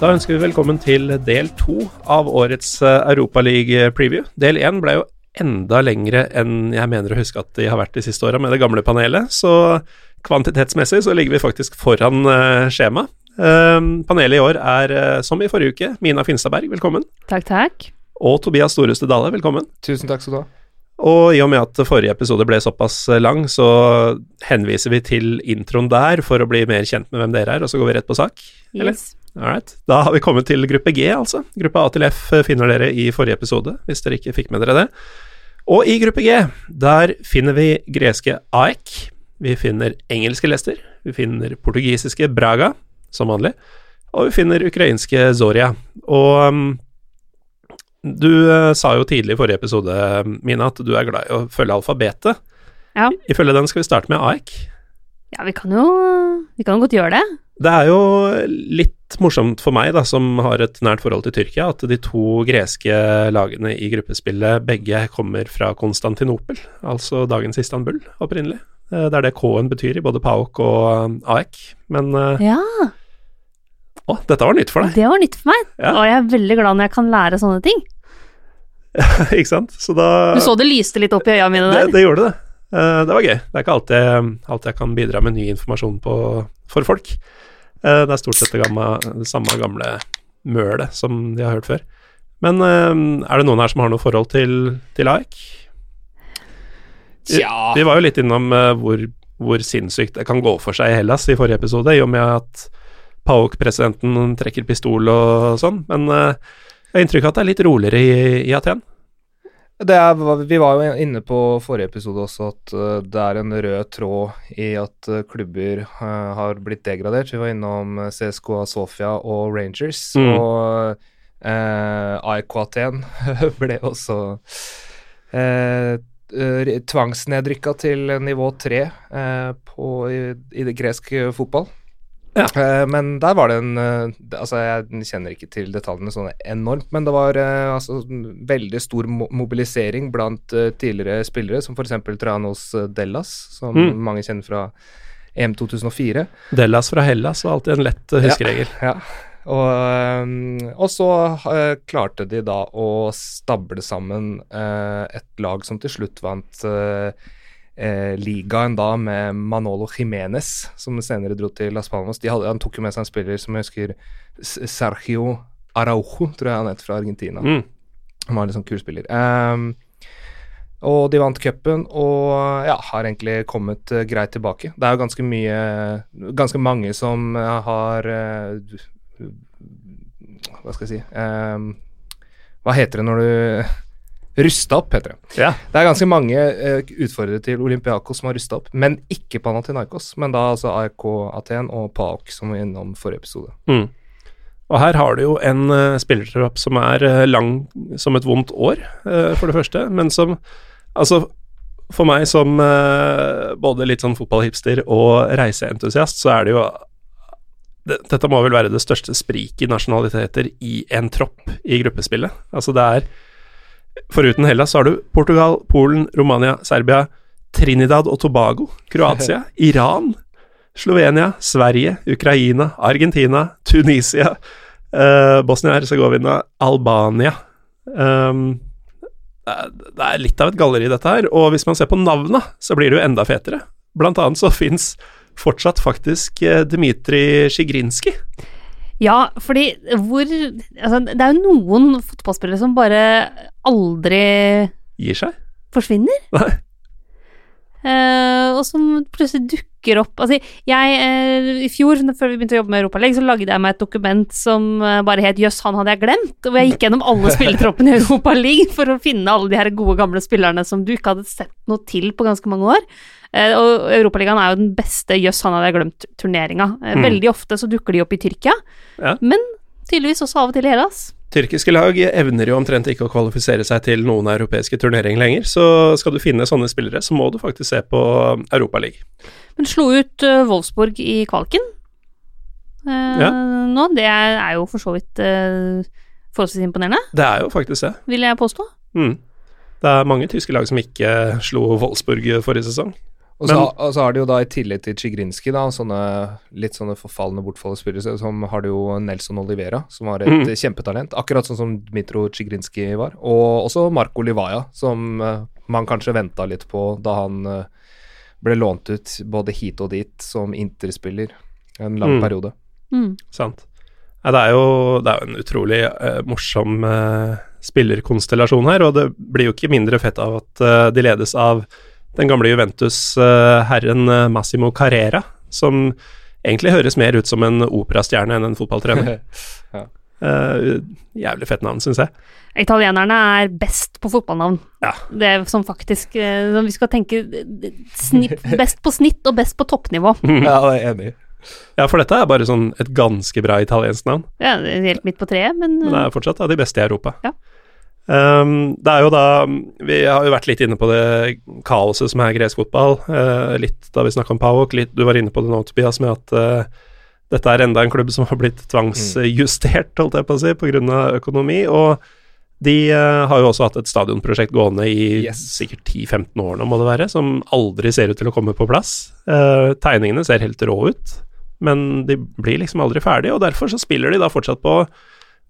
Da ønsker vi velkommen til del to av årets eh, Europaliga-preview. Del én ble jo enda lengre enn jeg mener å huske at de har vært de siste åra med det gamle panelet, så kvantitetsmessig så ligger vi faktisk foran uh, skjema. Uh, panelet i år er, uh, som i forrige uke, Mina Finstadberg, velkommen. Takk, takk. Og Tobias Storeste Dale, velkommen. Tusen takk skal du ha. Og i og med at forrige episode ble såpass lang, så henviser vi til introen der for å bli mer kjent med hvem dere er, og så går vi rett på sak. Eller? Yes. Alright. Da har vi kommet til gruppe G, altså. Gruppe A til F finner dere i forrige episode, hvis dere ikke fikk med dere det. Og i gruppe G, der finner vi greske AEK, vi finner engelske Leicester, vi finner portugisiske Braga, som vanlig, og vi finner ukrainske Zoria. Og um, du uh, sa jo tidlig i forrige episode, Mina, at du er glad i å følge alfabetet. Ja. Ifølge den skal vi starte med AEK. Ja, vi kan jo Vi kan godt gjøre det. Det er jo litt morsomt for meg, da, som har et nært forhold til Tyrkia, at de to greske lagene i gruppespillet begge kommer fra Konstantinopel, altså dagens Istanbul, opprinnelig. Eh, Det er det K-en betyr i både PAOK og AEK. Men eh, Ja, å, dette var nytt for deg, det var nytt for meg. Ja. Og jeg er veldig glad når jeg kan lære sånne ting. ikke sant? Så da Du så det lyste litt opp i øya mine det, der. det gjorde det. Eh, det var gøy. Det er ikke alltid, alltid jeg kan bidra med ny informasjon på, for folk. Eh, det er stort sett det, gamle, det samme gamle mølet som de har hørt før. Men eh, er det noen her som har noe forhold til, til AEK? Tja Vi var jo litt innom hvor, hvor sinnssykt det kan gå for seg i Hellas i forrige episode, i og med at PAOK-presidenten trekker pistol og sånn, men jeg har inntrykk av at det er litt roligere i, i Aten. Det er, Vi var jo inne på forrige episode også at uh, det er en rød tråd i at uh, klubber uh, har blitt degradert. Vi var innom CSKA Sofia og Rangers, Mm. og eh, Aten ble også uh, tvangsnedrykka til nivå tre eh, i, i det greske fotball. Ja. Eh, men der var det en eh, Altså, jeg kjenner ikke til detaljene sånn enormt, men det var eh, altså veldig stor mo mobilisering blant tidligere spillere, som f.eks. Tranos Dellas, som Mm. mange kjenner fra EM 2004. Dellas fra Hellas var alltid en lett huskeregel. Ja. Og, eh, og så uh, klarte de da å stable sammen uh, et lag som til slutt vant eh, eh, ligaen da med Manolo Jimenez, som senere dro til Las Palmas. De hadde, han tok jo med seg en spiller som jeg husker Sergio Araujo, tror jeg han het, fra Argentina. Mm. Han var en litt sånn kul spiller. Um, og de vant cupen og ja, har egentlig kommet uh, greit tilbake. Det er jo ganske mye Ganske mange som eh, har uh, Hva skal jeg si um, Hva heter det når du Rusta opp, heter det. Ja. Det er ganske mange uh, utfordrere til Olympiakos som har rusta opp, men ikke Panathinaikos. Men da altså AIK Aten og PAOK, som var innom forrige episode. Mm. Og her har du jo en uh, spillertropp som er uh, lang som et vondt år, uh, for det første, men som Altså, for meg som uh, både litt sånn fotballhipster og reiseentusiast, så er det jo det, Dette må vel være det største spriket i nasjonaliteter i en tropp i gruppespillet. Altså, det er Foruten Hellas så har du Portugal, Polen, Romania, Serbia, Trinidad og Tobago, Kroatia, Iran, Slovenia, Sverige, Ukraina, Argentina, Tunisia, eh, Bosnia-Hercegovina, Albania um, det, er, det litt av et galleri, dette her. Og hvis man ser på navna, så blir det jo enda fetere. Blant annet så fins fortsatt faktisk eh, Dmitrij Sjigrinskij. Ja, fordi hvor Altså, det er jo noen fotballspillere som bare aldri Gir seg. forsvinner. Nei. Eh, og som plutselig dukker opp Altså, jeg eh, I fjor, før vi begynte å jobbe med Europaligaen, så lagde jeg meg et dokument som eh, bare het 'Jøss, han hadde jeg glemt'. Og jeg gikk gjennom alle spillertroppene i Europaligaen for å finne alle de her gode, gamle spillerne som du ikke hadde sett noe til på ganske mange år. Eh, og Europaligaen er jo den beste 'Jøss, han hadde jeg glemt'-turneringa. Mm. Veldig ofte så dukker de opp i Tyrkia, Ja. men tydeligvis også av og til i Hellas. Tyrkiske lag evner jo omtrent ikke å kvalifisere seg til noen europeiske turneringer lenger, så skal du finne sånne spillere, så må du faktisk se på Europaligaen. Men slo ut uh, Wolfsburg i kvalken eh, Ja. nå. Det er jo for så vidt eh, forholdsvis imponerende, Det er jo faktisk det. vil jeg påstå. Mm. Det er mange tyske lag som ikke slo Wolfsburg forrige sesong. Og så, Men- og så har de jo da i tillegg til Chigrinski, da, sånne litt sånne forfalne, bortfallsspillere, som har de jo Nelson Olivera, som var et eh, kjempetalent. Akkurat sånn som Dmitro Chigrinski var. Og også Marco Livaya, som eh, man kanskje venta litt på da han eh, ble lånt ut både hit og dit som interspiller en lang Mm. periode. Mm. Sant. Ja, det er jo, det er en utrolig uh, morsom uh, spillerkonstellasjon her, og det blir jo ikke mindre fett av at uh, de ledes av den gamle Juventus-herren eh, Massimo Carrera, som egentlig høres mer ut som en operastjerne enn en fotballtrener. Eh, jævlig fett navn, syns jeg. Italienerne er best på fotballnavn. Ja. Det er som faktisk eh, Vi skal tenke snitt, best på snitt og best på toppnivå. ja, det er jeg enig i. Ja, for dette er bare sånn et ganske bra italiensk navn. Ja, det er helt midt på treet, men Men det er fortsatt av de beste i Europa. Ja. Um, det er jo da Vi har jo vært litt inne på det kaoset som er gresk fotball. Uh, litt da vi snakka om Pauk, litt du var inne på det nå, Tobias, med at uh, dette er enda en klubb som har blitt tvangsjustert, holdt jeg på å si, pga. økonomi. Og de uh, har jo også hatt et stadionprosjekt gående i Yes. sikkert 10-15 år nå, må det være, som aldri ser ut til å komme på plass. Tegningene ser helt rå ut, men de blir liksom aldri ferdige, og derfor så spiller de da fortsatt på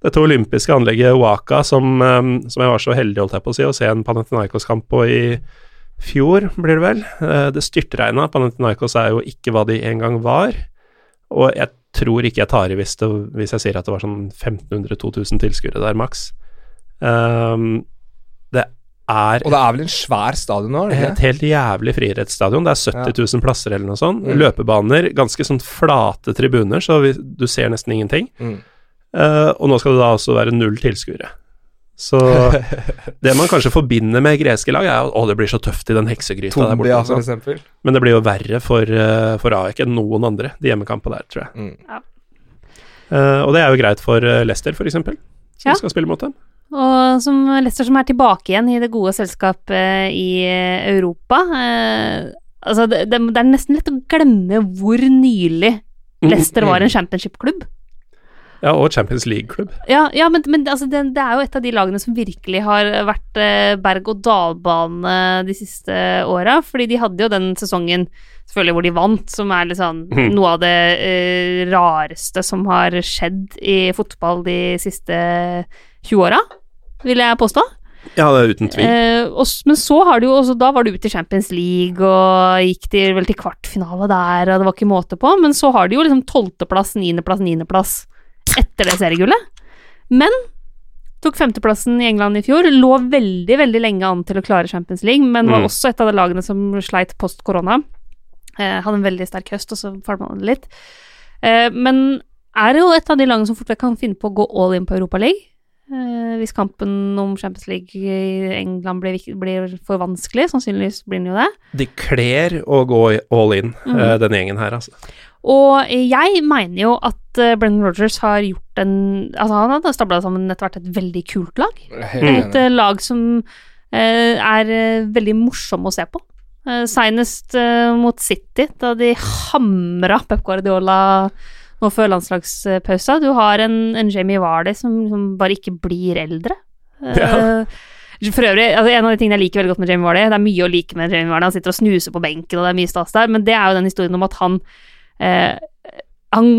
dette olympiske anlegget Waka, som, eh, som jeg var så heldig holdt jeg på å si, å se en Panathinaikos-kamp på i fjor, blir det vel. Eh, det styrtregna. Panathinaikos er jo ikke hva de en gang var. Og jeg tror ikke jeg tar i hvis, det, hvis jeg sier at det var sånn 1500-2000 tilskuere der, maks. Um, det er Og det er vel en svær stadion nå? ikke? et helt jævlig friidrettsstadion. Det er 70 000 plasser eller noe sånt. Mm. Løpebaner, ganske sånn flate tribuner, så vi, du ser nesten ingenting. Mm. Eh, og nå skal det da også være null tilskuere. Så det man kanskje forbinder med greske lag, er at å, det blir så tøft i den heksegryta der borte. Altså. Men det blir jo verre for, uh, for AEK enn noen andre, de hjemmekampene der, tror jeg. Mm. Eh, og det er jo greit for uh, Leicester, for eksempel, som Ja. skal spille mot dem. Og som Leicester som er tilbake igjen i det gode selskapet i Europa. Altså, det, det, det er nesten lett å glemme hvor nylig Leicester var en championship-klubb. Ja, og Champions League-klubb. Ja, ja, men, men altså, det, det er jo et av de lagene som virkelig har vært eh, berg-og-dal-bane de siste åra. Fordi de hadde jo den sesongen selvfølgelig hvor de vant, som er liksom mm. noe av det eh, rareste som har skjedd i fotball de siste 20 åra, vil jeg påstå. Ja, det er uten tvil. Eh, og, men så har du jo også Da var du ute i Champions League og gikk til, vel til kvartfinale der, og det var ikke måte på. Men så har de jo liksom tolvteplass, niendeplass, niendeplass etter det seriegullet. Men tok femteplassen i England i fjor. Lå veldig, veldig lenge an til å klare Champions League, men var Mm. også et av de lagene som sleit post korona. Eh, hadde en veldig sterk høst, og så falma det litt. Eh, men er jo et av de lagene som fort vekk kan finne på å gå all in på Europaligaen. Eh, hvis kampen om Champions League i England blir, blir for vanskelig, sannsynligvis blir den jo det. De kler å gå all in, Mhm. eh, denne gjengen her, altså. Og jeg mener jo at Brendan Brennan Rogers har gjort en Altså, han har stabla sammen etter hvert et veldig kult lag. Et eh, lag som eh, er eh, veldig morsomme å se på. Seinest eh, mot City, da de hamra Pep Guardiola nå før landslagspausa. Du har en, en Jamie Vardy som, som bare ikke blir eldre. Eh, For øvrig, altså en av de tingene jeg liker veldig godt med Jamie Vardy, det er mye å like med Jamie Vardy, han sitter og snuser på benken, og det er mye stas der, men det er jo den historien om at han eh, han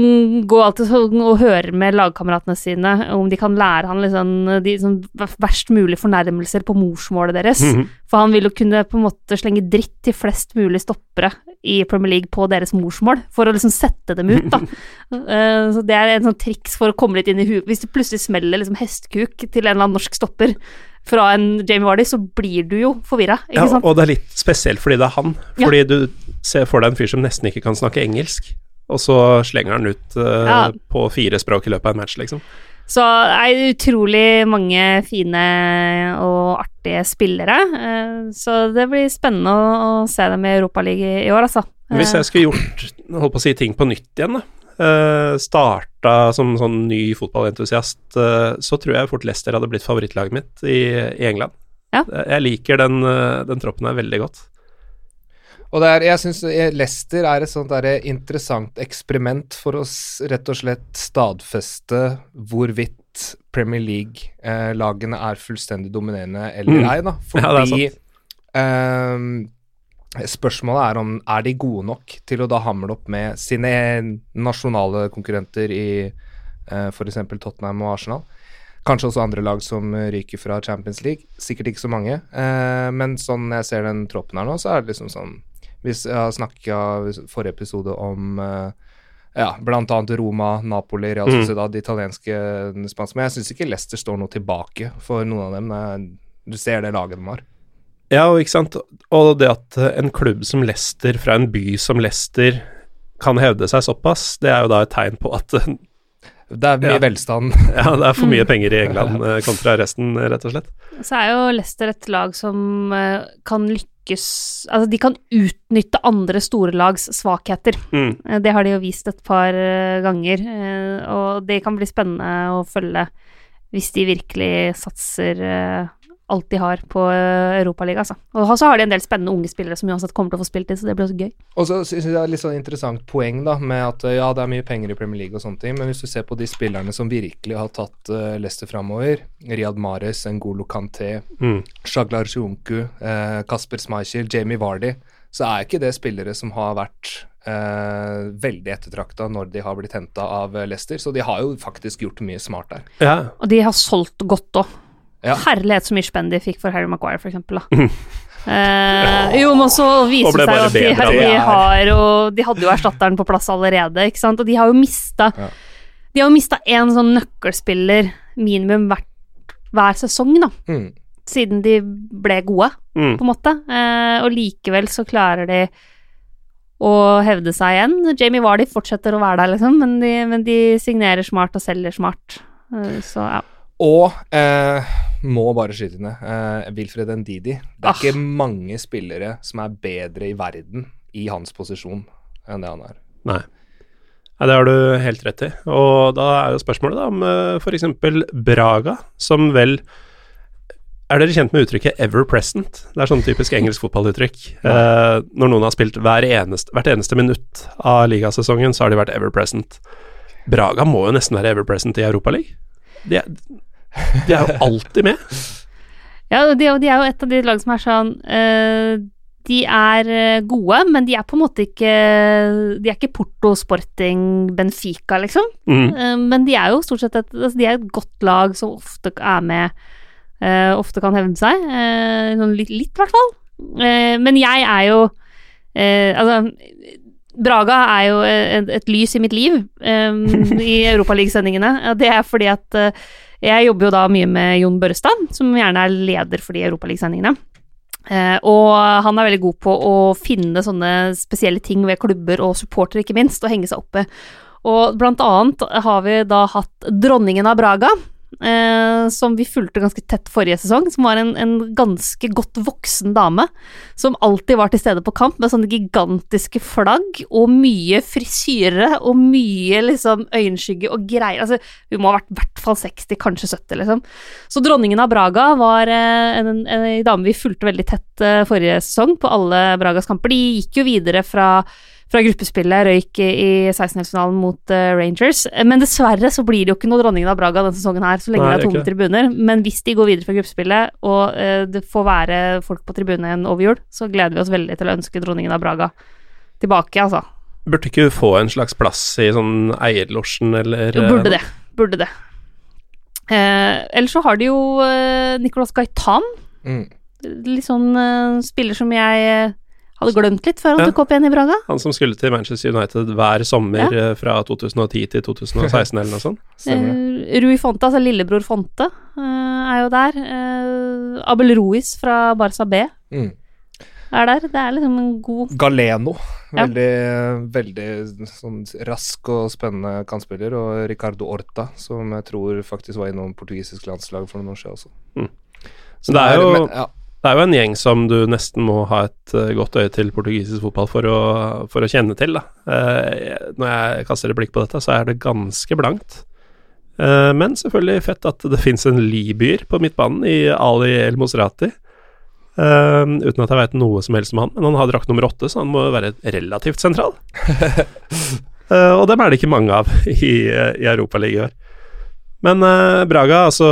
går alltid sånn og hører med lagkameratene sine om de kan lære han liksom de sånn verst mulig fornærmelser på morsmålet deres. Mhm. For han vil jo kunne på en måte slenge dritt til flest mulig stoppere i Premier League på deres morsmål, for å liksom sette dem ut, da. uh, så det er en sånn triks for å komme litt inn i huet. Hvis det plutselig smeller liksom hestkuk til en eller annen norsk stopper fra en Jamie Vardy, så blir du jo forvirra, ikke Ja, sant? og det er litt spesielt fordi det er han. Ja. Fordi du ser for deg en fyr som nesten ikke kan snakke engelsk, og så slenger han ut uh, Ja. på fire språk i løpet av en match, liksom. Så det er utrolig mange fine og artige spillere. eh, Så det blir spennende å se dem i Europaligaen i år, altså. Hvis jeg skulle gjort holdt på å si ting på nytt igjen, da. Uh, starta som sånn ny fotballentusiast, eh, så tror jeg fort Leicester hadde blitt favorittlaget mitt i, i England. Ja. Jeg liker den, eh, den troppen her veldig godt. Og det er, jeg syns Leicester er et sånt der interessant eksperiment for å rett og slett stadfeste hvorvidt Premier League-lagene er fullstendig dominerende eller Mm. ei, da. Ja, det er Fordi ehm, Spørsmålet er om er de gode nok til å da hamle opp med sine nasjonale konkurrenter i eh, f.eks. Tottenham og Arsenal. Kanskje også andre lag som ryker fra Champions League. Sikkert ikke så mange. Eh, men sånn jeg ser den troppen her nå, så er det liksom sånn Hvis jeg har snakka forrige episode om eh, ja, annet Roma, Napoli, Real Mm. Sociedad, de italienske spanske Men jeg syns ikke Leicester står noe tilbake for noen av dem. Eh, Du ser det laget de har. Ja, og ikke sant. Og det at en klubb som Leicester, fra en by som Leicester, kan hevde seg såpass, det er jo da et tegn på at Det er mye Ja. velstand. ja, det er for Mm. mye penger i England eh, kontra resten, rett og slett. Så er jo Leicester et lag som eh, kan lykkes Altså, de kan utnytte andre store lags svakheter. Mm. Eh, Det har de jo vist et par ganger, og det kan bli spennende å følge hvis de virkelig satser alt de har på eh, Europaligaen, altså. Og så har de en del spennende unge spillere som uansett kommer til å få spilt i, så det blir også gøy. Og så syns jeg det er litt sånn interessant poeng da, med at eh, ja, det er mye penger i Premier League og sånne ting, men hvis du ser på de spillerne som virkelig har tatt uh, Leicester framover, Riyad Mahrez, Ngolo Kanté, Mm. Shaglar Sjunku, uh, Kasper Schmeichel, Jamie Vardy, så er ikke det spillere som har vært Uh, veldig ettertrakta når de har blitt henta av Leicester, så de har jo faktisk gjort mye smart der. Ja. Og de har solgt godt òg. Ja. Herlighet så mye spenn de fikk for Harry Maguire, for eksempel, da. Eh, jo, men så viser det seg at de, bedre de har jo De hadde jo erstatteren på plass allerede, ikke sant, og de har jo mista Ja. De har jo mista én sånn nøkkelspiller minimum hver, hver sesong, da, Mm. siden de ble gode, Mm. på en måte. Eh, og likevel så klarer de å hevde seg igjen. Jamie Vardy fortsetter å være der, liksom, men de, men de signerer smart og selger smart. Eh, så ja. Og eh, må bare skyte inn det. Eh, Wilfred Ndidi. Det er Ah. ikke mange spillere som er bedre i verden i hans posisjon enn det han er. Nei. Nei, det har du helt rett i. Og da er jo spørsmålet da om uh, f.eks. Braga, som vel Er dere kjent med uttrykket 'ever present'? Det er sånn typisk engelsk fotballuttrykk. Eh, når noen har spilt hver eneste, hvert eneste minutt av ligasesongen, så har de vært 'ever present'. Braga må jo nesten være 'ever present' i Europaligaen. De, de er jo alltid med. Ja, de, de er jo et av de lag som er sånn uh, De er eh, gode, men de er på en måte ikke De er ikke Porto, Sporting, Benfica, liksom. Mm. Eh, men de er jo stort sett et, altså de er et godt lag som ofte er med Uh, Ofte kan hevde seg. sånn litt, i hvert fall. Men jeg er jo Altså Braga er jo et, et lys i mitt liv um, i europaligasendingene. Det er fordi at eh, jeg jobber jo da mye med Jon Børrestad, som gjerne er leder for de Europaligasendingene. Eh, og han er veldig god på å finne sånne spesielle ting ved klubber og supportere, ikke minst, og henge seg oppe. Og blant annet har vi da hatt dronningen av Braga, eh, som vi fulgte ganske tett forrige sesong, som var en, en ganske godt voksen dame, som alltid var til stede på kamp med sånne gigantiske flagg og mye frisyre og mye liksom øyenskygge og greier. Altså, hun må ha vært i hvert fall 60, kanskje 70, liksom. Så dronningen av Braga var eh, en, en, en dame vi fulgte veldig tett eh, forrige sesong på alle Bragas kamper. De gikk jo videre fra fra gruppespillet røyk i i 16-delsfinalen mot uh, Rangers. Eh, Men dessverre så blir det jo ikke noe dronningen av Braga denne sesongen her, så lenge Nei, det er tomme tribuner. Men hvis de går videre fra gruppespillet, og uh, det får være folk på tribunen over jul, så gleder vi oss veldig til å ønske dronningen av Braga tilbake, altså. Burde ikke hun få en slags plass i sånn eierlosjen, eller Jo, eh, burde det. Burde det. Uh, ellers så har de jo uh, Nicolas Gaitan, Mm. litt sånn eh, spiller som jeg eh, hadde glemt litt før han Ja. tok opp igjen i Braga. Han som skulle til Manchester United hver sommer ja. fra 2010 til 2016 eller noe sånt. Uh. Eh, Rui Fonte, altså lillebror Fonte, uh, er jo der. Uh, Abel Ruiz fra Barca B Mm. er der. Det er liksom en god Galeno. Ja. Veldig, veldig sånn rask og spennende kantspiller. Og Ricardo Orta, som jeg tror faktisk var innom portugisisk landslag for noen år siden også. Så det er jo men, ja, Det er jo en gjeng som du nesten må ha et eh, godt øye til portugisisk fotball for å, for å kjenne til. Da. Eh, når jeg kaster et blikk på dette, så er det ganske blankt. Eh, men selvfølgelig fett at det fins en libyer på midtbanen i Ali El Mosrati. Uten at jeg veit noe som helst om han, men han har drakt nummer åtte, så han må være relativt sentral. Eh, og dem er det ikke mange av i, i Europaligaen i år. Men eh, Braga, altså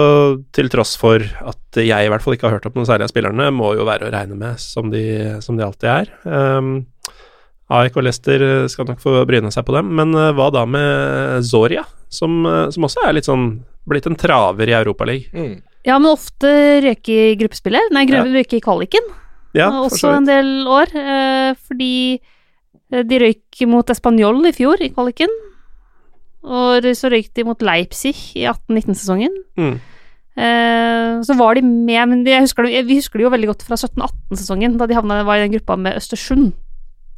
til tross for at jeg i hvert fall ikke har hørt opp noen særlig av spillerne, må jo være å regne med som de, som de alltid er. Um, AEK og Leicester skal nok få bryne seg på dem, men uh, hva da med Zoria, som, eh, som også er litt sånn blitt en traver i Europaligaen? Mm. Ja, men ofte røyke i gruppespillet. Nei, Ja. røyke i kvaliken. Ja, også en del år, uh, fordi eh, de røyk mot Español i fjor i kvaliken. Og så røyk de mot Leipzig i 18-19-sesongen. Mm. Eh, så var de med, men de, jeg husker vi husker det jo veldig godt fra 17-18-sesongen, da de havna, var i den gruppa med Østersund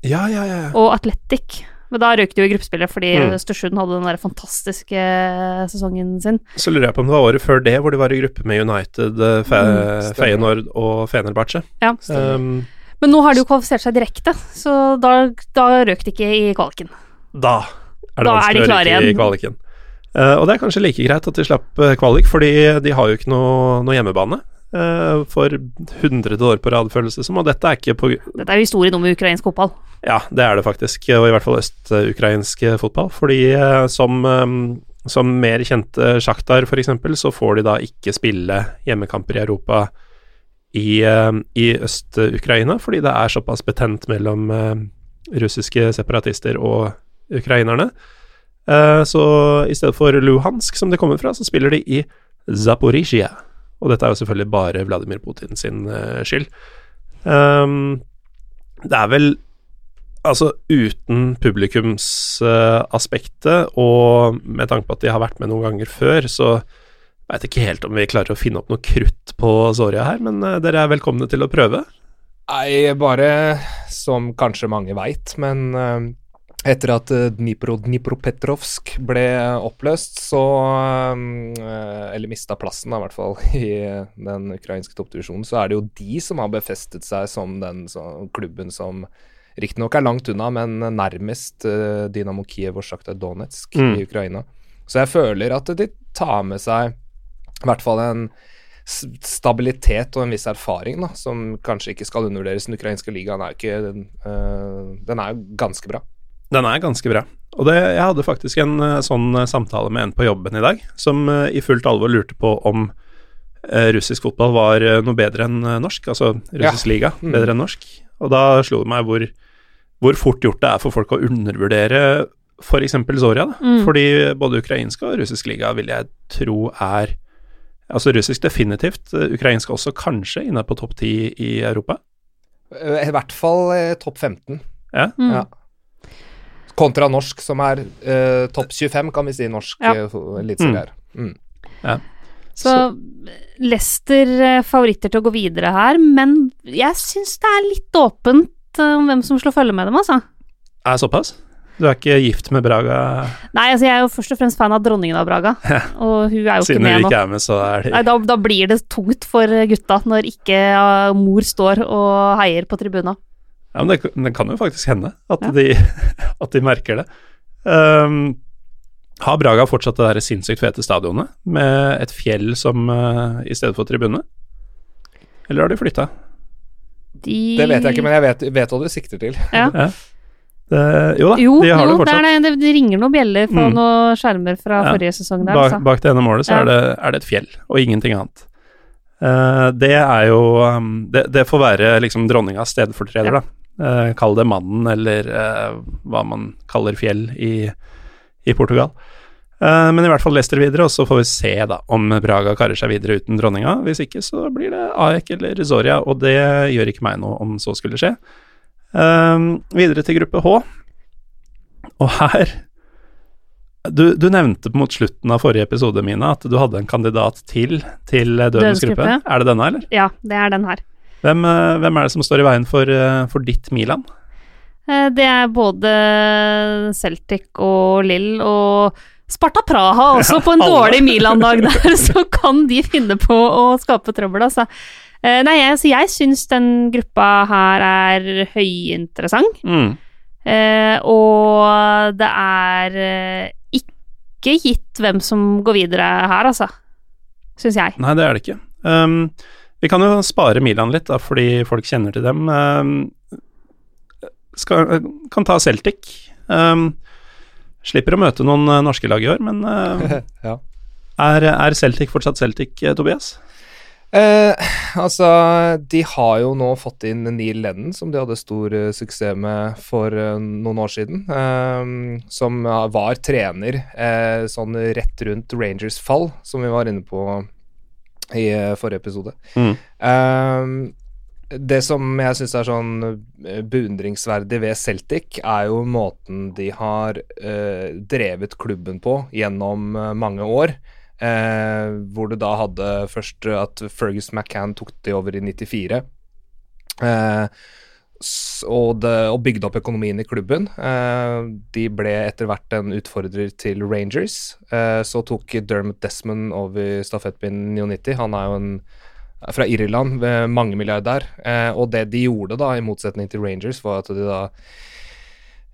Ja, ja, ja. og Atletic. Men da røyk de jo i gruppespillet fordi Mm. Østersund hadde den der fantastiske sesongen sin. Så lurer jeg på om det var året før det, hvor de var i gruppe med United, eh, Fe Mm. Feyenoord og Fenerbahçe. Ja. Um, Men nå har de jo kvalifisert seg direkte, så da, da røk de ikke i kvaliken. da er det vanskelig de å ryke i kvaliken. Uh, og det er kanskje like greit at de slapp eh, kvalik, fordi de har jo ikke noe, noe hjemmebane. Uh, for hundrede år på rad, føles det som, og dette er ikke på Dette er jo historien om ukrainsk fotball. Ja, det er det faktisk, og i hvert fall øst-ukrainsk fotball. Fordi uh, som, um, som mer kjente Sjaktar, f.eks., så får de da ikke spille hjemmekamper i Europa i, i Øst-Ukraina, fordi det er såpass betent mellom russiske separatister og ukrainerne. Eh, Så i stedet for Luhansk, som de kommer fra, så spiller de i Zaporizjzja. Og dette er jo selvfølgelig bare Vladimir Putin sin eh, skyld. Um, det er vel Altså uten publikumsaspektet, og med tanke på at de har vært med noen ganger før, så veit ikke helt om vi klarer å finne opp noe krutt på Zoria her, men eh, dere er velkomne til å prøve. Nei, bare som kanskje mange veit, men etter at eh, Dnipro Dnipropetrovsk ble oppløst, så eh, Eller mista plassen, da, i hvert fall, i den ukrainske toppdivisjonen, så er det jo de som har befestet seg som den så, klubben som riktignok er langt unna, men nærmest uh, Dynamo Kiev og Sjakta Donetsk Mm. i Ukraina. Så jeg føler at de tar med seg i hvert fall en stabilitet og en viss erfaring, da, som kanskje ikke skal undervurderes. Den ukrainske ligaen er jo ikke den, øh, Den er jo ganske bra. Den er ganske bra. Og det, jeg hadde faktisk en eh, sånn eh, samtale med en på jobben i dag, som eh, i fullt alvor lurte på om russisk fotball var noe bedre enn norsk, altså russisk liga Mm. bedre enn norsk. Og da slo det meg hvor, hvor fort gjort det er for folk å undervurdere f.eks. Zoria. Da. Mm. Fordi både ukrainsk og russisk liga vil jeg tro er Altså russisk definitivt, ukrainsk også kanskje inne på topp ti i Europa. I hvert fall topp 15. Ja. Mm. Ja. Kontra norsk, som er uh, topp 25, kan vi si, norsk Ja. ja. eliteserie her. Mm. Så Leicester eh, favoritter til å gå videre her, men jeg syns det er litt åpent eh, om hvem som slår følge med dem, altså. Er det såpass? Du er ikke gift med Braga Nei, altså jeg er jo først og fremst fan av dronningen av Braga, og hun er jo siden ikke med nå. Siden hun ikke er med, så er de Nei, da, da blir det tungt for gutta når ikke eh, mor står og heier på tribuna. Ja, men det, det kan jo faktisk hende at, Ja. de, at de merker det. Um, har Braga fortsatt det der sinnssykt fete stadionet med et fjell som uh, i stedet for tribune? Eller har de flytta? De Det vet jeg ikke, men jeg vet, vet hva du sikter til. ja. Det, jo da, Jo, de har jo det fortsatt. det, det ringer noen bjeller fra Mm. noen skjermer fra Ja. forrige sesong der, Bak, altså. bak det ene målet så Ja. er, det, er det et fjell, og ingenting annet. Uh, det er jo um, det, det får være liksom dronningas stedfortreder, Ja. da. Eh, kall det mannen, eller eh, hva man kaller fjell i, i Portugal. Eh, men i hvert fall Leicester videre, og så får vi se da om Braga karer seg videre uten dronninga. Hvis ikke så blir det Aek eller Zoria, og det gjør ikke meg noe om så skulle skje. Videre til gruppe H. Og her du, du nevnte mot slutten av forrige episode, Mina, at du hadde en kandidat til til Dødens gruppe. Er det denne, eller? Ja, det er den her. Hvem, eh, hvem er det som står i veien for, eh, for ditt Milan? Eh, Det er både Celtic og Lill og Sparta Praha også, på en dårlig Milan-dag der, så kan de finne på å skape trøbbel, altså. Nei, jeg, så jeg syns den gruppa her er høyinteressant. Mm. Og det er ikke gitt hvem som går videre her, altså. Syns jeg. Nei, det er det ikke. Um, vi kan jo spare Milan litt, da, fordi folk kjenner til dem. Um, skal, kan ta Celtic. Um, slipper å møte noen eh, norske lag i år, men uh, ja. Er, er Celtic fortsatt Celtic, eh, Tobias? Eh, altså, de har jo nå fått inn Neil Lennon, som de hadde stor uh, suksess med for uh, noen år siden. Uh, som var trener sånn rett rundt Rangers fall, som vi var inne på i forrige episode. Mm. det som jeg syns er sånn beundringsverdig ved Celtic, er jo måten de har drevet klubben på gjennom mange år. Eh, hvor du da hadde først at Fergus McCann tok det over i 94. Eh, og, det, og, bygde opp økonomien i klubben. Eh, de ble etter hvert en utfordrer til Rangers. Eh, så tok Dermot Desmond over stafettpinnen 99. Han er jo en fra Irland, mangemilliardær. Eh, og det de gjorde, da, i motsetning til Rangers, var at de da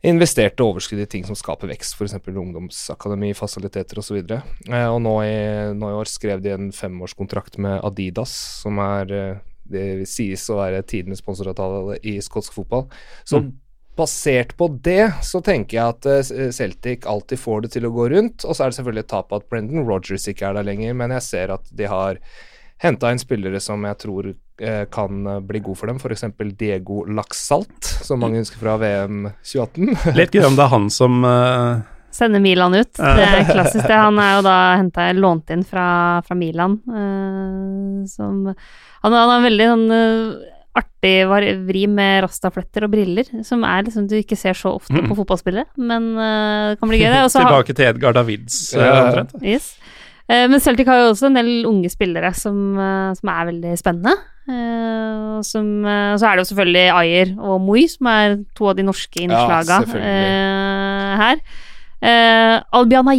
investerte overskudd i ting som skaper vekst, f.eks. ungdomsakademi, fasiliteter osv. Og, så og nå i, nå i år skrev de en femårskontrakt med Adidas, som er det sies å være tidenes sponsoravtale i skotsk fotball. Så mm. basert på det, så tenker jeg at eh, Celtic alltid får det til å gå rundt. Og så er det selvfølgelig et tap at Brendan Rogers ikke er der lenger, men jeg ser at de har henta inn spillere som jeg tror eh, kan eh, bli god for dem, f.eks. Diego Laxalt, som mange husker fra VM 2018. Litt gøy om det er han som uh... Sender Milan ut. Det er klassisk, det. Han er jo da henta lånt inn fra, fra Milan. Uh, som Han har en veldig sånn uh, artig vri med rastafletter og briller, som er liksom du ikke ser så ofte mm. på fotballspillere, men det kan bli gøy, det. Tilbake til Edgar Davids, omtrent. Yes. uh, men Celtic har jo også en del unge spillere som, eh, som er veldig spennende. Uh, som, uh, så er det jo selvfølgelig Ayer og Moi, som er to av de norske innslaga uh, her. Albian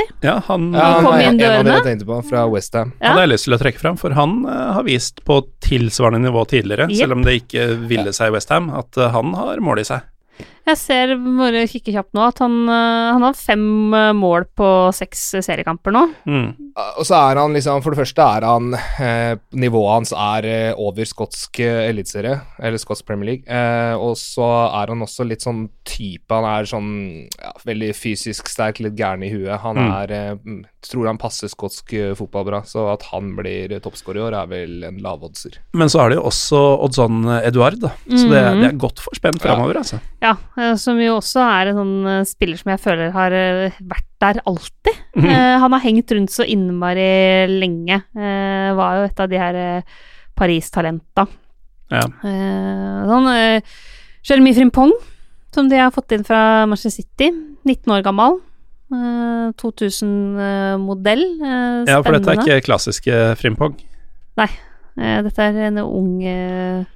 Ajeti ja, han, ja, han kom inn dørene. En av jeg tenkte på, fra Westham. Ja. Han har jeg lyst til å trekke fram, for han har vist på tilsvarende nivå tidligere, yep. selv om det ikke ville seg i Westham, at han har mål i seg. Jeg ser, bare kikke kjapt nå, at han, eh, han, har fem eh, mål på seks seriekamper nå. Mm. Og så er han liksom For det første er han eh, Nivået hans er eh, over skotsk eh, eliteserie, eller skotsk Premier League. Eh, og så er han også litt sånn type Han er sånn ja, veldig fysisk sterk, litt gæren i huet. Han mm. er Tror han passer skotsk fotball bra, så at han blir toppskårer i år, er vel en lavoddser. Men så er det jo også Oddson Eduard, da. Så mm. det, det, er godt forspent framover, ja. altså. Ja, som jo også er en sånn eh, spiller som jeg føler har eh, vært der alltid. Mm han har hengt rundt så innmari lenge. var jo et av de her Paris-talenta. Ja. sånn Jeremy Frimpong, som de har fått inn fra Manchester City. 19 år gammel. 2000-modell. ja, for dette er ikke klassiske Frimpong? Nei. Eh, dette er en ung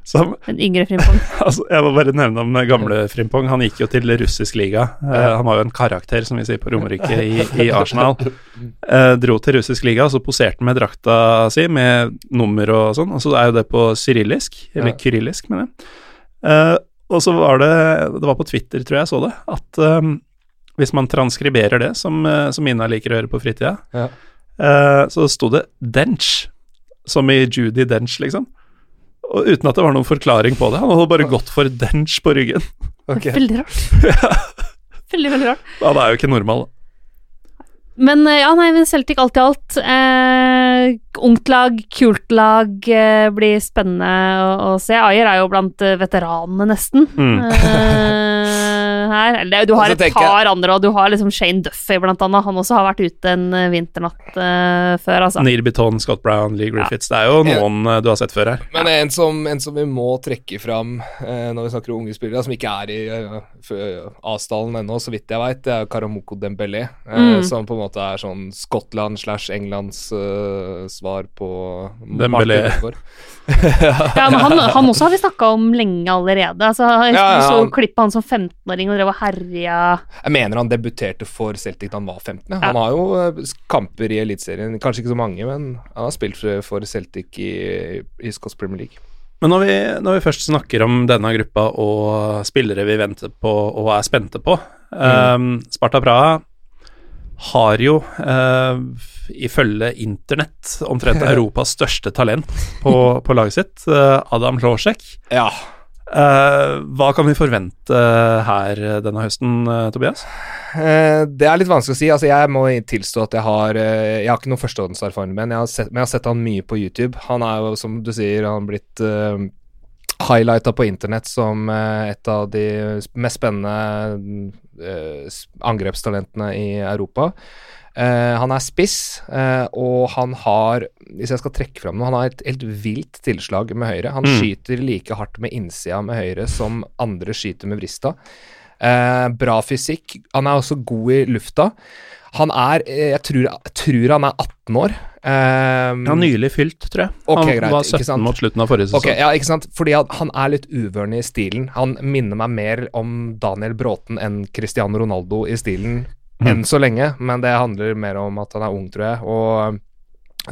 Som, En yngre Frimpong. altså, jeg må bare nevne om gamle Frimpong. Han gikk jo til russisk liga. Uh, han var jo en karakter, som vi sier på Romerike, i, i, Arsenal. Uh, dro til russisk liga, og så poserte han med drakta si med nummer og sånn. Og så er jo det på syrillisk, eller ja. kyrillisk, mener jeg. Uh, og så var det Det var på Twitter, tror jeg jeg så det, at um, hvis man transkriberer det, som, som Ina liker å gjøre på fritida, ja. så sto det 'dench' som i Judy Dench, liksom. Og uten at det var noen forklaring på det. Han hadde bare gått for Dench på ryggen. Okay. Veldig rart. Veldig, veldig rart. Han er jo ikke normal. Men eh, ja, nei, men Celtic alt i alt. Eh, ungt lag, kult lag, eh, blir spennende å, å, se. Ayer er jo blant eh, veteranene, nesten. Mm. Eh, her. Eller, du har et par andre, og du har liksom Shane Duffy, blant annet. Han også har vært ute en uh, vinternatt uh, før, altså. Neil Bitton, Scott Brown, Lee Griffiths. Ja. Det er jo noen uh, du har sett før her. Men en som, en som vi må trekke fram når vi snakker om unge spillere, som ikke er i A-stallen ennå, så vidt jeg veit, det er Karamoko Dembélé. Mm. Som på en måte er sånn Skottland slash Englands svar på Dembélé. ja, men han, han, også har vi snakka om lenge allerede. Altså, jeg ja, ja, så klippet han som 15-åring og drev og herja. Jeg mener han debuterte for Celtic da han var 15. Ja. Han har jo eh, kamper i Eliteserien, kanskje ikke så mange, men han har spilt for Celtic i, i Scots Premier League. Men når vi, når vi, først snakker om denne gruppa og spillere vi venter på og er spente på mm. um, Sparta Praha har jo, uh, ifølge internett, omtrent Europas største talent på, på laget sitt, uh, Adam Klosjek. Ja. Eh, hva kan vi forvente her denne høsten, eh, Tobias? Uh, det er litt vanskelig å si. Altså, jeg må tilstå at jeg har uh, Jeg har ikke noen førstehåndserfaring med ham, men jeg har sett han mye på YouTube. Han er jo, som du sier, han blitt uh, highlighta på internett som uh, et av de mest spennende uh, angrepstalentene i Europa. Uh, han er spiss, uh, og han har Hvis jeg skal trekke fram noe Han har et helt vilt tilslag med høyre. Han mm. skyter like hardt med innsida med høyre som andre skyter med vrista. Uh, bra fysikk. Han er også god i lufta. Han er Jeg tror, jeg tror han er 18 år. Um, han har nylig fylt, tror jeg. Okay, han greit, var 17 mot slutten av forrige sesong. Okay, ja, ikke sant? Fordi han er litt uvørende i stilen. Han minner meg mer om Daniel Bråten enn Cristiano Ronaldo i stilen. Enn så lenge, men det handler mer om at han er ung, tror jeg. Og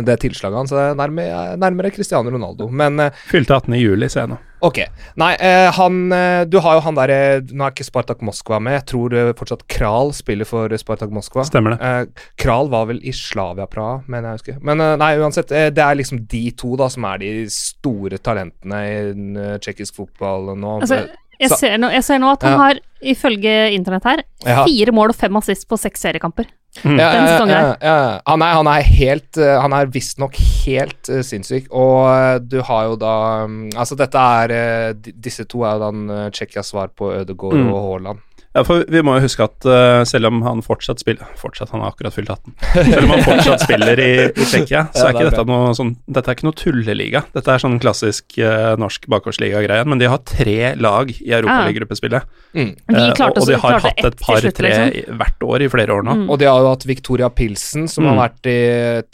det tilslaget hans er nærmere, nærmere Cristiano Ronaldo, men eh, Fylte 18. i juli, ser jeg nå. Ok. Nei, eh, han eh, Du har jo han derre Nå er ikke Spartak Moskva med. Jeg tror fortsatt Kral spiller for Spartak Moskva. Stemmer det. Kral var vel i Slavia Praha, mener jeg husker. Men nei, uansett. det er liksom de to da som er de store talentene i tsjekkisk fotball nå. Altså, jeg ser, nå, jeg ser nå at han ja. har, ifølge internett her, ja. fire mål og fem assist på seks seriekamper. Mm. Ja, ja, Han er, han er helt eh, Han er visstnok helt uh, sinnssyk, og uh, du har jo da um, Altså, dette er uh, Disse to er jo da Tsjekkias svar på Ødegaard mm. og Haaland. Ja, for vi må jo huske at uh, selv om han fortsatt spiller Fortsatt, han har akkurat fylt 18. Selv om han fortsatt spiller i, i Tsjekkia, så er ikke dette noe sånn Dette er ikke noe tulleliga. Dette er sånn klassisk uh, norsk bakgårdsliga-greie, men de har tre lag i Europaliga-gruppespillet. Mm. Uh, og, og, de har hatt et par-tre liksom. hvert år i flere år nå. Mm. Og de har jo hatt Victoria Pilsen, som mm. har vært i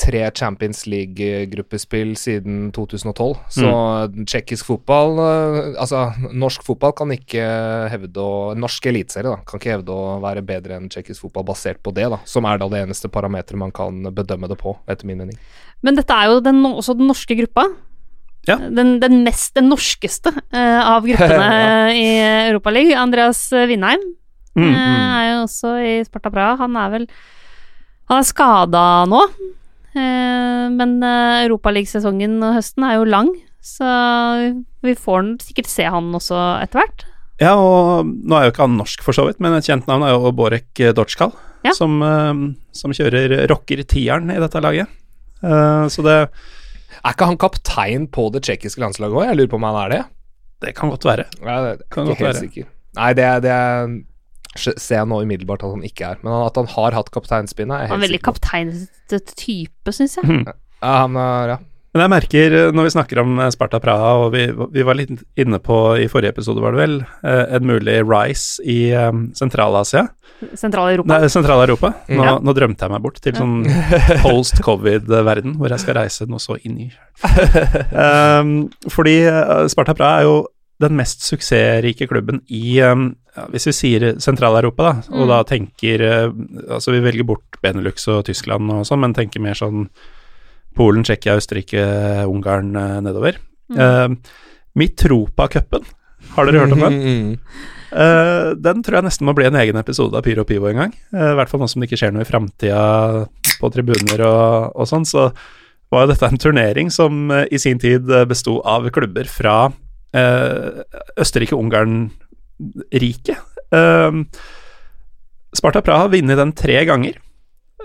tre Champions League-gruppespill siden 2012. Så mm. tsjekkisk fotball Altså, norsk fotball kan ikke hevde å Norsk eliteserie da. Kan ikke hevde å være bedre enn tsjekkisk fotball basert på det, da. Som er da det eneste parameteret man kan bedømme det på, etter min mening. Men dette er jo den, også den norske gruppa. Ja. Den, den, mest, den norskeste uh, av gruppene ja. i Europaligaen. Andreas Vindheim mm, uh, er jo også i Sparta Praha. Han er vel Han er skada nå. Uh, men uh, Europaligasesongen og høsten er jo lang, så vi får sikkert se han også etter hvert. Ja, og nå er jo ikke han norsk for så vidt, men et kjent navn er jo Borek Dotskal, ja. som, uh, som, kjører rocker-tieren i dette laget. Uh, så det Er ikke han kaptein på det tsjekkiske landslaget òg? Jeg lurer på om han er det? Det kan godt være. Ja, det, kan godt være. Sikker. Nei, det, det ser jeg nå umiddelbart at han ikke er. Men at han har hatt kapteinspinnet, er jeg helt sikker på. Han er veldig kapteinete type, syns jeg. Ja, han er, ja. Men jeg merker, eh, når vi snakker om eh, Sparta Praha, og vi, vi, var litt inne på i forrige episode, var det vel, eh, en mulig rise i Sentral-Asia. Sentral-Europa. Nei, Sentral-Europa. Nå, ja. nå, drømte jeg meg bort til sånn post-covid-verden, hvor jeg skal reise noe så inn i um, Fordi Sparta Praha er jo den mest suksessrike klubben i um, ja, Hvis vi sier Sentral-Europa, da, og mm. da tenker Altså, vi velger bort Benelux og Tyskland og sånn, men tenker mer sånn Polen, Tsjekkia, Østerrike, Ungarn eh, nedover. Mm. Uh, Mitropa-cupen, har dere hørt om den? Uh, den tror jeg nesten må bli en egen episode av Pyro Pivo en gang. Uh, I hvert fall nå som det ikke skjer noe i framtida på tribuner og, og, sånn. Så var jo dette en turnering som uh, i sin tid besto av klubber fra Østerrike-Ungarn-riket. Sparta Praha har vunnet den tre ganger.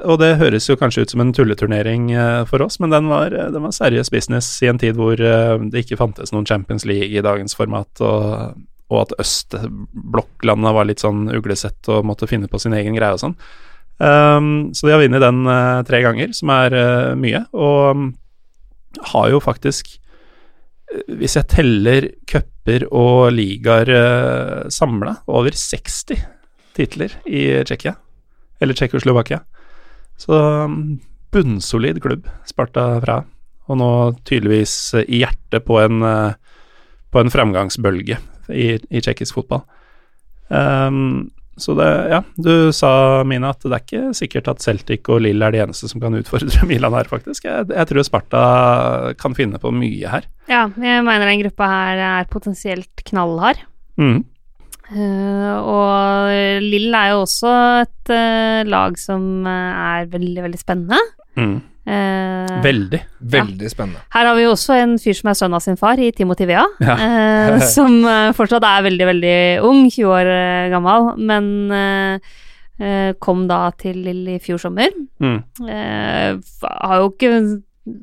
Og det høres jo kanskje ut som en tulleturnering eh, for oss, men den var, eh, den var seriøs business i en tid hvor eh, det ikke fantes noen Champions League i dagens format, og, og at østblokklandene var litt sånn uglesett og måtte finne på sin egen greie og sånn. Um, så de har vunnet den uh, tre ganger, som er uh, mye, og um, har jo faktisk hvis jeg teller cuper og ligaer samla, over 60 titler i Tsjekkia. Eller Tsjekkoslovakia. Så um, bunnsolid klubb, Sparta fra. Og nå tydeligvis i hjertet på en, uh, på en fremgangsbølge i, i tsjekkisk fotball. Um, så det, ja, du sa, Mina, at det er ikke sikkert at Celtic og Lill er de eneste som kan utfordre Milan her, faktisk. Jeg, jeg, tror Sparta kan finne på mye her. Ja, jeg mener den gruppa her er potensielt knallhard. Mm. Uh, og Lill er jo også et uh, lag som uh, er veldig, veldig spennende. Mm. Eh, Veldig. Veldig spennende. her har vi jo også en fyr som er sønn av sin far, i Timothy Vea. Ja. Eh, som eh, fortsatt er veldig, veldig ung, 20 år eh, gammel, men eh, eh, kom da til Lill i fjor sommer. Mm. Eh, har jo ikke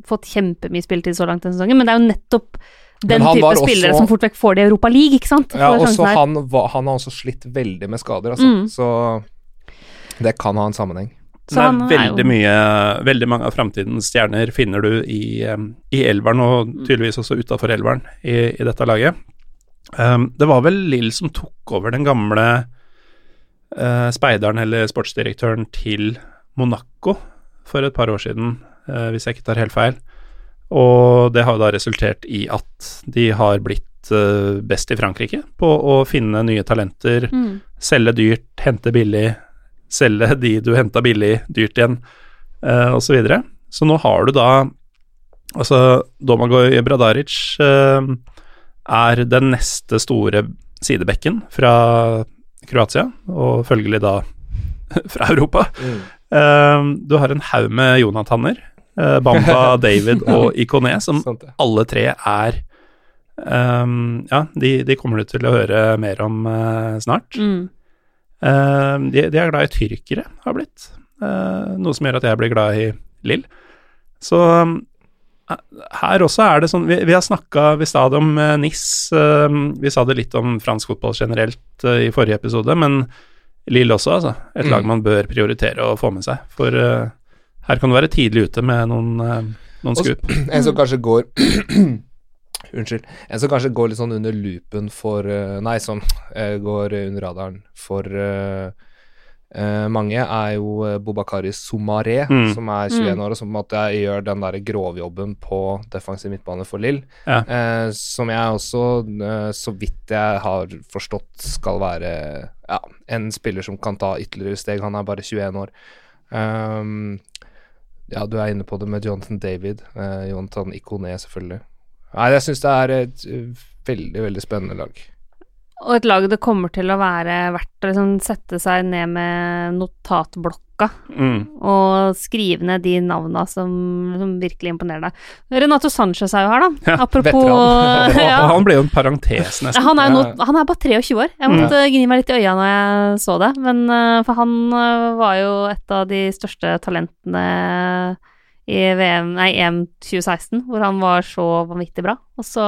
fått kjempemye spilletid så langt denne sesongen, men det er jo nettopp den type også- spillere som fort vekk får det i Europa League, ikke sant? Ja, Får og så han, var- han har også slitt veldig med skader, altså. Mm. Så det kan ha en sammenheng. Så det er han er veldig jo- mye Veldig mange av framtidens stjerner finner du i, i elveren, og tydeligvis også utafor elveren i, i dette laget. Um, det var vel Lill som tok over den gamle uh, speideren eller sportsdirektøren til Monaco for et par år siden, uh, hvis jeg ikke tar helt feil. Og det har jo da resultert i at de har blitt uh, best i Frankrike på å finne nye talenter, Mm. selge dyrt, hente billig, selge de du henta billig, dyrt igjen, uh, osv. Så, videre. så nå har du da Altså, Domagoj Bradaric eh, er den neste store sidebekken fra Kroatia, og følgelig da fra Europa. Eh, du har en haug med Jonathaner, eh, Bamba, David og Ikoné, som alle tre er um, Ja, de, de kommer du til å høre mer om uh, snart. Mm. Ehm, de, de er glad i tyrkere, har blitt. Uh, noe som gjør at jeg blir glad i Lill. Så um, her også er det sånn Vi, vi har snakka Vi sa det om eh, NIS, eh, vi sa det litt om fransk fotball generelt eh, i forrige episode, men Lill også, altså. Et Mm. lag man bør prioritere å få med seg. For eh, her kan du være tidlig ute med noen, eh, noen skup. En som kanskje går Unnskyld. En som kanskje går litt sånn under loopen for eh, Nei, som eh, går under radaren for eh, eh, mange, er jo uh, Bobakari Somaré, Mm. som er 21 år, og som på en måte gjør den der grovjobben på defensiv midtbane for Lill. Ja. Uh, som jeg også, uh, så vidt jeg har forstått, skal være ja, en spiller som kan ta ytterligere steg. Han er bare 21 år. Um, ja, du er inne på det med Jonathan David. Uh, Jonathan Ikoné, selvfølgelig. Nei, jeg syns det er et uh, veldig, veldig spennende lag. Og et lag det kommer til å være verdt å liksom sette seg ned med notatblokka Mm. og skrive ned de navna som, som virkelig imponerer deg. Renato Sanchez er jo her, da. Ja, Apropos ja. han ble jo en parentes, nesten. Han er, jo nå, han er bare 23 år. Jeg måtte gni meg litt i øya når jeg så det. Men eh, for han eh, var jo et av de største talentene i VM, nei, EM 2016, hvor han var så vanvittig bra. Og så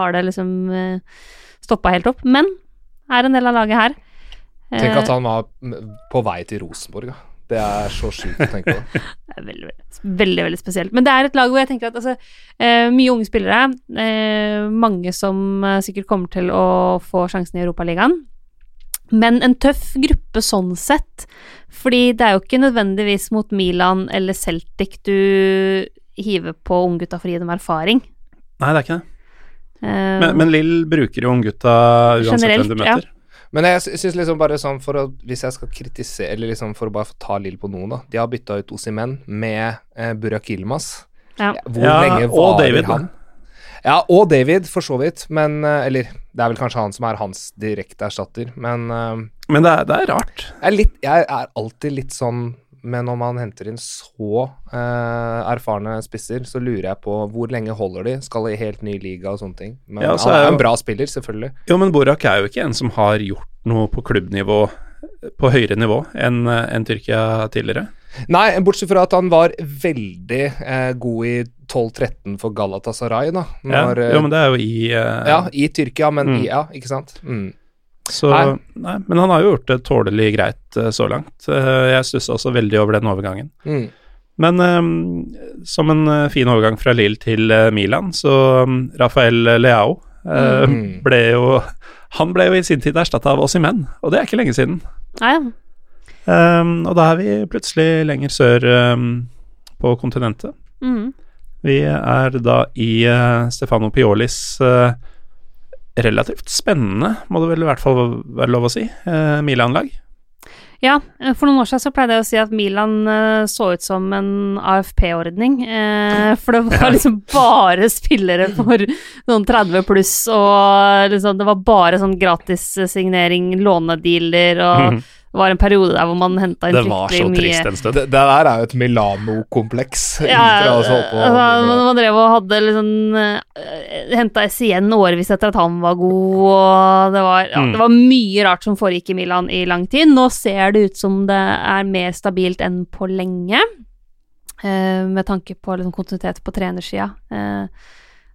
har det liksom uh, stoppa helt opp. Men er en del av laget her. Tenk Eh, at han var på vei til Rosenborg, da. Det er så sjukt å tenke på. Det er veldig, veldig, veldig, veldig spesielt. Men det er et lag hvor jeg tenker at altså, eh, mye unge spillere, eh, mange som eh, sikkert kommer til å få sjansen i Europaligaen. Men en tøff gruppe sånn sett, fordi det er jo ikke nødvendigvis mot Milan eller Celtic du hiver på unggutta for å gi dem erfaring. Nei, det er ikke det. Eh, Men, men Lill bruker jo unggutta uansett Generelt, hvem du ja. møter. Men jeg sy- syns liksom bare sånn for å Hvis jeg skal kritisere Eller liksom for å bare få ta Lill på noen, da. De har bytta ut Osimen med eh, Burak Yilmaz. Ja. Hvor Ja, lenge var varer David, da. han? Ja, og David, for så vidt. Men eh, Eller det er vel kanskje han som er hans direkte erstatter. Men eh, Men det er, det er rart. jeg, er litt, jeg er alltid litt sånn Men når man henter inn så eh, erfarne spisser, så lurer jeg på hvor lenge holder de? Skal i helt ny liga og sånne ting. Men Ja, han er jo- en bra spiller, selvfølgelig. Jo, men Borak er jo ikke en som har gjort noe på klubbnivå på høyere nivå enn en Tyrkia tidligere. Nei, bortsett fra at han var veldig eh, god i 12-13 for Galatasaray, da. Når, ja, jo, men det er jo i eh, ja, i Tyrkia, men Mm. i, ja, ikke sant? Mm. Så Nei. nei, Men han har jo gjort det tålelig greit eh, så langt. Eh, jeg stussa også veldig over den overgangen. Mm. Men um, som en eh, fin overgang fra Lill til Milan, så um, Rafael Leao uh, Mm. ble jo Han ble jo i sin tid erstatta av oss i menn, og det er ikke lenge siden. Ja, ja. Um, og da er vi plutselig lenger sør um, på kontinentet. Mm. Vi er da i uh, Stefano Piolis eh, relativt spennende, må det vel i hvert fall være lov å si, eh, Milan-lag. Ja, eh, for noen år siden så pleide jeg å si at Milan eh, så ut som en AFP-ordning. Eh, for det var liksom bare spillere for noen 30 pluss, og liksom det var bare sånn gratisignering, lånedealer, og Mhm. Det var en periode der hvor man henta inn Det var så trist en stund. Det, det der er jo et Milano-kompleks. ja, altså, man, man drev og hadde liksom uh, Henta SIN årevis etter at han var god, og det var, ja, Mm. det var mye rart som foregikk i Milan i lang tid. Nå ser det ut som det er mer stabilt enn på lenge, uh, med tanke på liksom, kontinuitet på trenersida. Eh,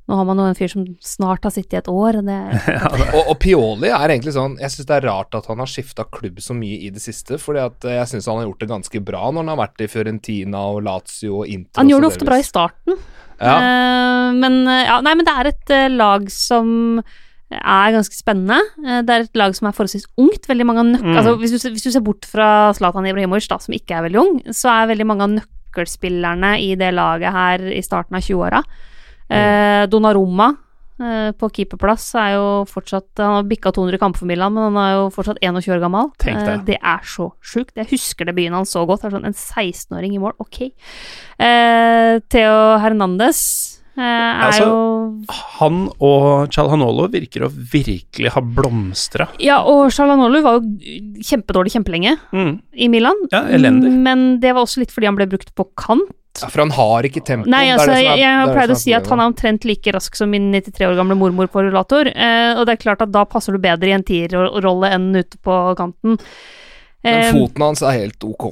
nå har man jo en fyr som snart har sittet i et år, og det Og, og Pioli er egentlig sånn Jeg syns det er rart at han har skifta klubb så mye i det siste. Fordi at eh, jeg syns han har gjort det ganske bra når han har vært i Fiorentina og Lazio og Inter. Han gjorde det ofte bra i starten. Ja. Uh, men, eh, ja, nei, men det er et uh, lag som er ganske spennende. Det er et lag som er forholdsvis ungt. Veldig mange av nøk Mm. altså, hvis, du, hvis du ser bort fra Zlatan Ibrahimovic, da, som ikke er veldig ung, så er veldig mange av nøkkelspillerne i det laget her i starten av 20-åra. Eh, Donnarumma eh, på keeperplass er jo fortsatt Han har bikka 200 kamper for Milan, men han er jo fortsatt 21 år gammel. Tenk det. Eh, det er så sjukt. Jeg husker det byen hans så godt. Det er sånn En 16-åring i mål, ok. Eh, Theo Hernandez eh, er Altså, jo Han og Chalhanolo virker å virkelig ha blomstra. Ja, og Chalhanolo var jo kjempedårlig kjempelenge Mm. i Milan. Ja, elendig. Men det var også litt fordi han ble brukt på kant. Ja, for han har ikke tempo. Nei, altså, er- jeg, har pleid å si at han er omtrent like rask som min 93 år gamle mormor på rullator. Eh, og det er klart at da passer du bedre i en tierrolle enn ute på kanten. Men Eh, foten hans er helt ok.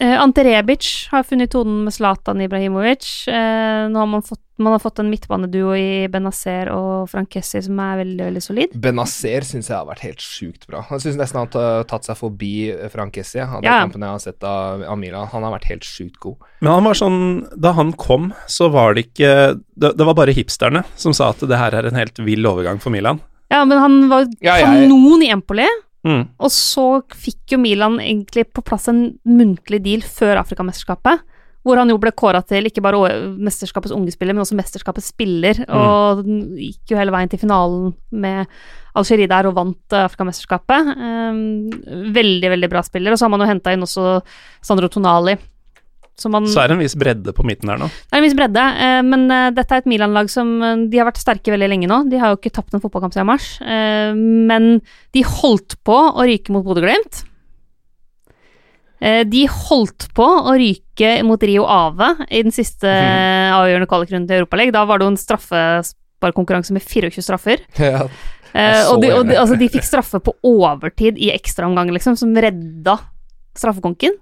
Uh, Ante Rebic har funnet tonen med Zlatan Ibrahimovic. Uh, nå har man fått, man har fått en midtbaneduo i Benazer og Frankessi som er veldig, veldig solid. Benazer syns jeg har vært helt sjukt bra. Han syns nesten han har tatt seg forbi Frankessi. Av de Ja. kampene jeg har sett av, av Milan. Han har vært helt sjukt god. Men han var sånn Da han kom, så var det ikke Det, det var bare hipsterne som sa at det her er en helt vill overgang for Milan. Ja, men han var Ja, jeg- kanon i Empoli. Mm. Og så fikk jo Milan egentlig på plass en muntlig deal før Afrikamesterskapet. Hvor han jo ble kåra til ikke bare mesterskapets unge spiller, men også mesterskapets spiller. Og den gikk jo hele veien til finalen med Algerie der og vant eh, Afrikamesterskapet. Um, veldig, veldig bra spiller. Og så har man jo henta inn også Sandro Tonali. Som man, Så er det en viss bredde på midten her nå. det er en viss bredde, eh, men eh, dette er et Milan-lag som eh, De har vært sterke veldig lenge nå. De har jo ikke tapt en fotballkamp siden mars. eh, Men de holdt på å ryke mot Bodø-Glimt. Eh, De holdt på å ryke mot Rio Ave i den siste mm. avgjørende kvalikrunden til Europaligaen. Da var det jo en straffesparkkonkurranse med 24 straffer. Ja. Eh, og de, og de, altså, de fikk straffe på overtid i ekstraomgang, liksom, som redda straffekonken.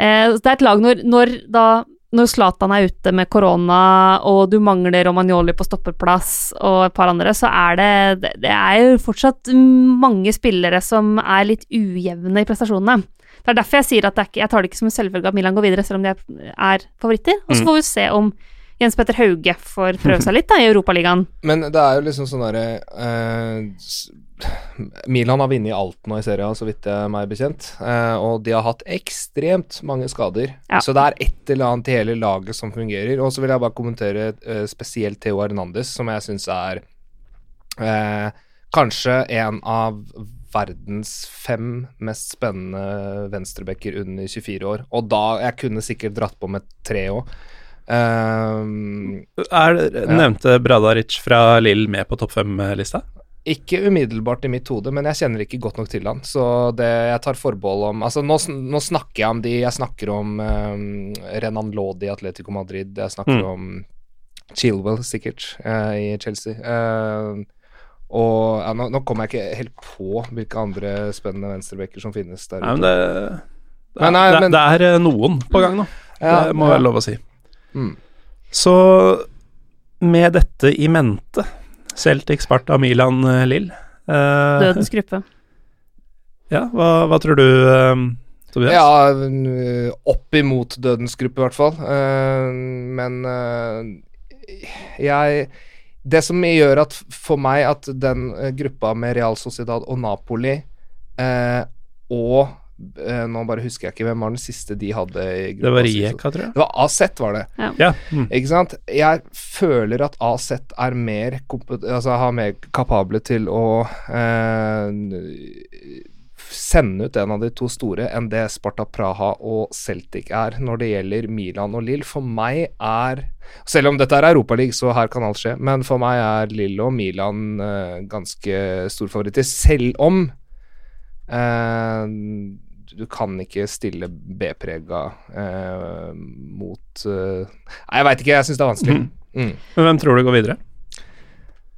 Eh, det er et lag når, når da når Zlatan er ute med korona, og du mangler Romagnoli på stoppeplass og et par andre, så er det Det, er jo fortsatt mange spillere som er litt ujevne i prestasjonene. Det er derfor jeg sier at det ikke, jeg tar det ikke som en selvfølge at Milan går videre, selv om de er, er favoritter. Og så Mm. får vi se om Jens Petter Hauge får prøve seg litt da, i Europaligaen. Men det er jo liksom sånn derre eh, Milan har vunnet alt nå i serien, så vidt jeg meg bekjent. Eh, og de har hatt ekstremt mange skader. Ja. Så det er et eller annet i hele laget som fungerer. Og så vil jeg bare kommentere eh, spesielt Theo Hernandez, som jeg syns er eh, kanskje en av verdens fem mest spennende venstrebacker under 24 år. Og da Jeg kunne sikkert dratt på med tre òg. Er, nevnte Bradaric fra Lill med på topp fem-lista? Ikke umiddelbart i mitt hode, men jeg kjenner ikke godt nok til han. Så det, jeg tar forbehold om Altså, nå, nå snakker jeg om de Jeg snakker om um, Renan Lodi i Atletico Madrid. Jeg snakker Mm. om Chilwell, sikkert, uh, i Chelsea. Uh, og ja, nå, nå kommer jeg ikke helt på hvilke andre spennende venstrebacker som finnes der Nei, men ute. det, det, men, nei, er, men- det er eh, noen på gang nå. Ja, det må ja. være lov å si. Mm. Så med dette i mente, Celtic, Sparta, Milan, eh, Lill eh, Dødens gruppe. Ja, hva, hva tror du, eh, Tobias? Ja, opp imot dødens gruppe, i hvert fall. Eh, men eh, jeg Det som gjør at for meg at den eh, gruppa med Real Sociedad og Napoli eh, og eh, Nå bare husker jeg ikke hvem var den siste de hadde i gruppa. det var Rijeka, tror jeg. Det var AZ, var det. Ja. Mm. Ikke sant? Jeg føler at AZ er mer, altså, har mer kapable til å eh, sende ut en av de to store enn det Sparta Praha og Celtic er når det gjelder Milan og Lill. For meg er Selv om dette er Europaliga, så her kan alt skje, men for meg er Lill og Milan eh, ganske storfavoritter. Selv om eh, du kan ikke stille B-prega eh, mot eh, Nei, jeg veit ikke, jeg syns det er vanskelig. Mm. Men hvem tror du går videre?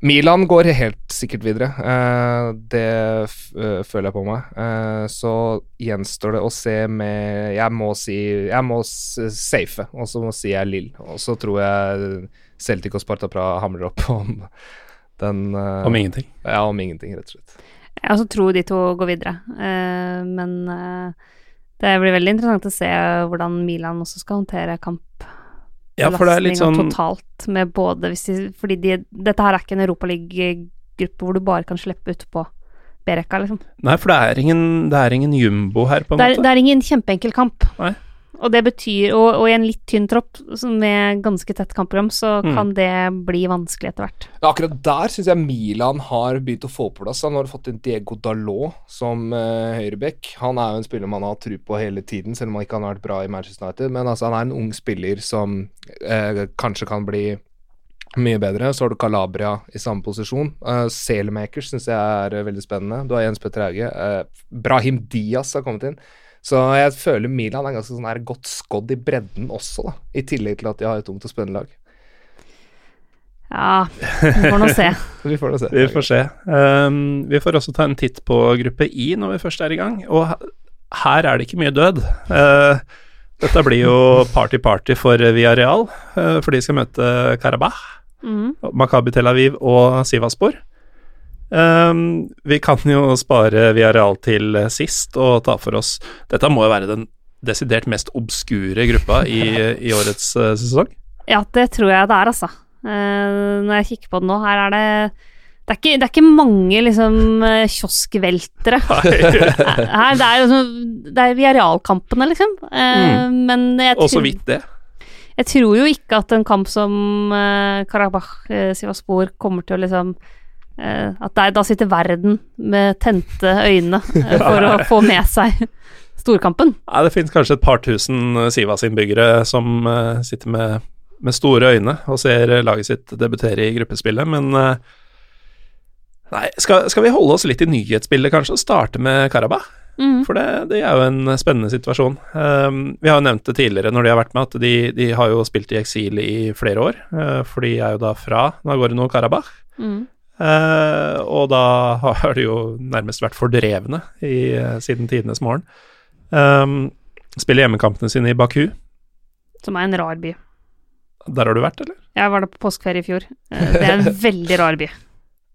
Milan går helt sikkert videre. Eh, det eh, føler jeg på meg. Eh, så gjenstår det å se med Jeg må si Jeg må safe, og så må si jeg Lill. Og så tror jeg Celtic og Sparta Praha hamler opp om den eh, Om ingenting. Ja, om ingenting, rett og slett. Jeg også tror de to går videre, uh, men uh, det blir veldig interessant å se hvordan Milan også skal håndtere kamp. Ja, for det er litt sånn totalt med både hvis de, Fordi de, dette her er ikke en Europaliga-gruppe hvor du bare kan slippe utpå B-rekka, liksom. Nei, for det er ingen, det er ingen jumbo her, på en Det er, måte. det er ingen kjempeenkel kamp. Nei. Og det betyr Og, og i en litt tynn tropp med ganske tett kampprogram, så Mm. kan det bli vanskelig etter hvert. Ja, akkurat der syns jeg Milan har begynt å få på plass. Han har fått inn Diego Dalot som uh, høyreback. Han er jo en spiller man har tro på hele tiden, selv om han ikke har vært bra i Manchester United. Men altså, han er en ung spiller som uh, kanskje kan bli mye bedre. Så har du Calabria i samme posisjon. Uh, Sailmakers syns jeg er uh, veldig spennende. Du har Jens Petter Hauge. Uh, Brahim Diaz har kommet inn. Så jeg føler Milan er ganske sånn her godt skodd i bredden også, da. I tillegg til at de har et ungt og spennende lag. Ja, vi får nå se. Vi får nå se. Vi får se. Um, vi får også ta en titt på gruppe I når vi først er i gang, og her er det ikke mye død. Uh, dette blir jo party-party for Villarreal, uh, for de skal møte Karabakh, mm. Makabi Tel Aviv og Sivaspor. Um, vi kan jo spare Villarreal til sist og ta for oss Dette må jo være den desidert mest obskure gruppa i, i årets uh, sesong. Ja, det tror jeg det er, altså. Uh, når jeg kikker på det nå, her er det det er, ikke, det er ikke mange liksom eh, kioskveltere. Her, det er liksom Det er Viarealkampene, liksom. Eh, Men jeg Og så vidt det. jeg tror jo ikke at en kamp som uh, Karabakh-Sivaspor kommer til å liksom eh, At der, da sitter verden med tente øyne eh, for å få med seg storkampen. Ja, det finnes kanskje et par tusen eh, Sivas-innbyggere som eh, sitter med, med store øyne og ser eh, laget sitt debutere i gruppespillet, men eh, Nei, skal, skal vi holde oss litt i nyhetsbildet, kanskje, og starte med Karabakh? Mm. For det, det er jo en spennende situasjon. Um, vi har jo nevnt det tidligere når de har vært med, at de, de har jo spilt i eksil i flere år. uh, for de er jo da fra Nagorno-Karabakh. Mm. Uh, og da har de jo nærmest vært fordrevne i, uh, siden tidenes morgen. Um, spiller hjemmekampene sine i Baku. Som er en rar by. Der har du vært, eller? Jeg var der på påskeferie i fjor. Eh, Det er en veldig rar by.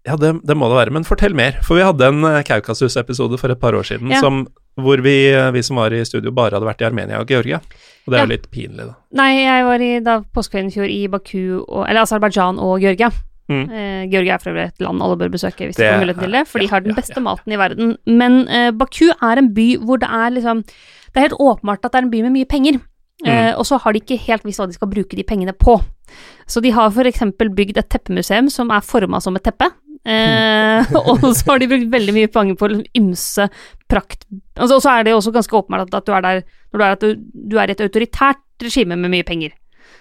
Ja, det, det må det være, men fortell mer. For vi hadde en Kaukasus-episode for et par år siden Ja. som, hvor vi, vi som var i studio, bare hadde vært i Armenia og Georgia. Og det er Ja. jo litt pinlig, da. Nei, jeg var i da påskeferien i fjor i Baku, og, eller Aserbajdsjan og Georgia. Mm. Eh, Georgia er for øvrig et land alle bør besøke hvis de får mulighet til det, for de har den beste maten i verden. Men eh, Baku er en by hvor det er liksom Det er helt åpenbart at det er en by med mye penger. Mm. Eh, og så har de ikke helt visst hva de skal bruke de pengene på. Så de har eksempel bygd et teppemuseum som er forma som et teppe. Eh, og så har de brukt veldig mye penger på liksom ymse prakt... Altså, og så er det også ganske åpenbart at, at du er der når du er, du, du er i et autoritært regime med mye penger.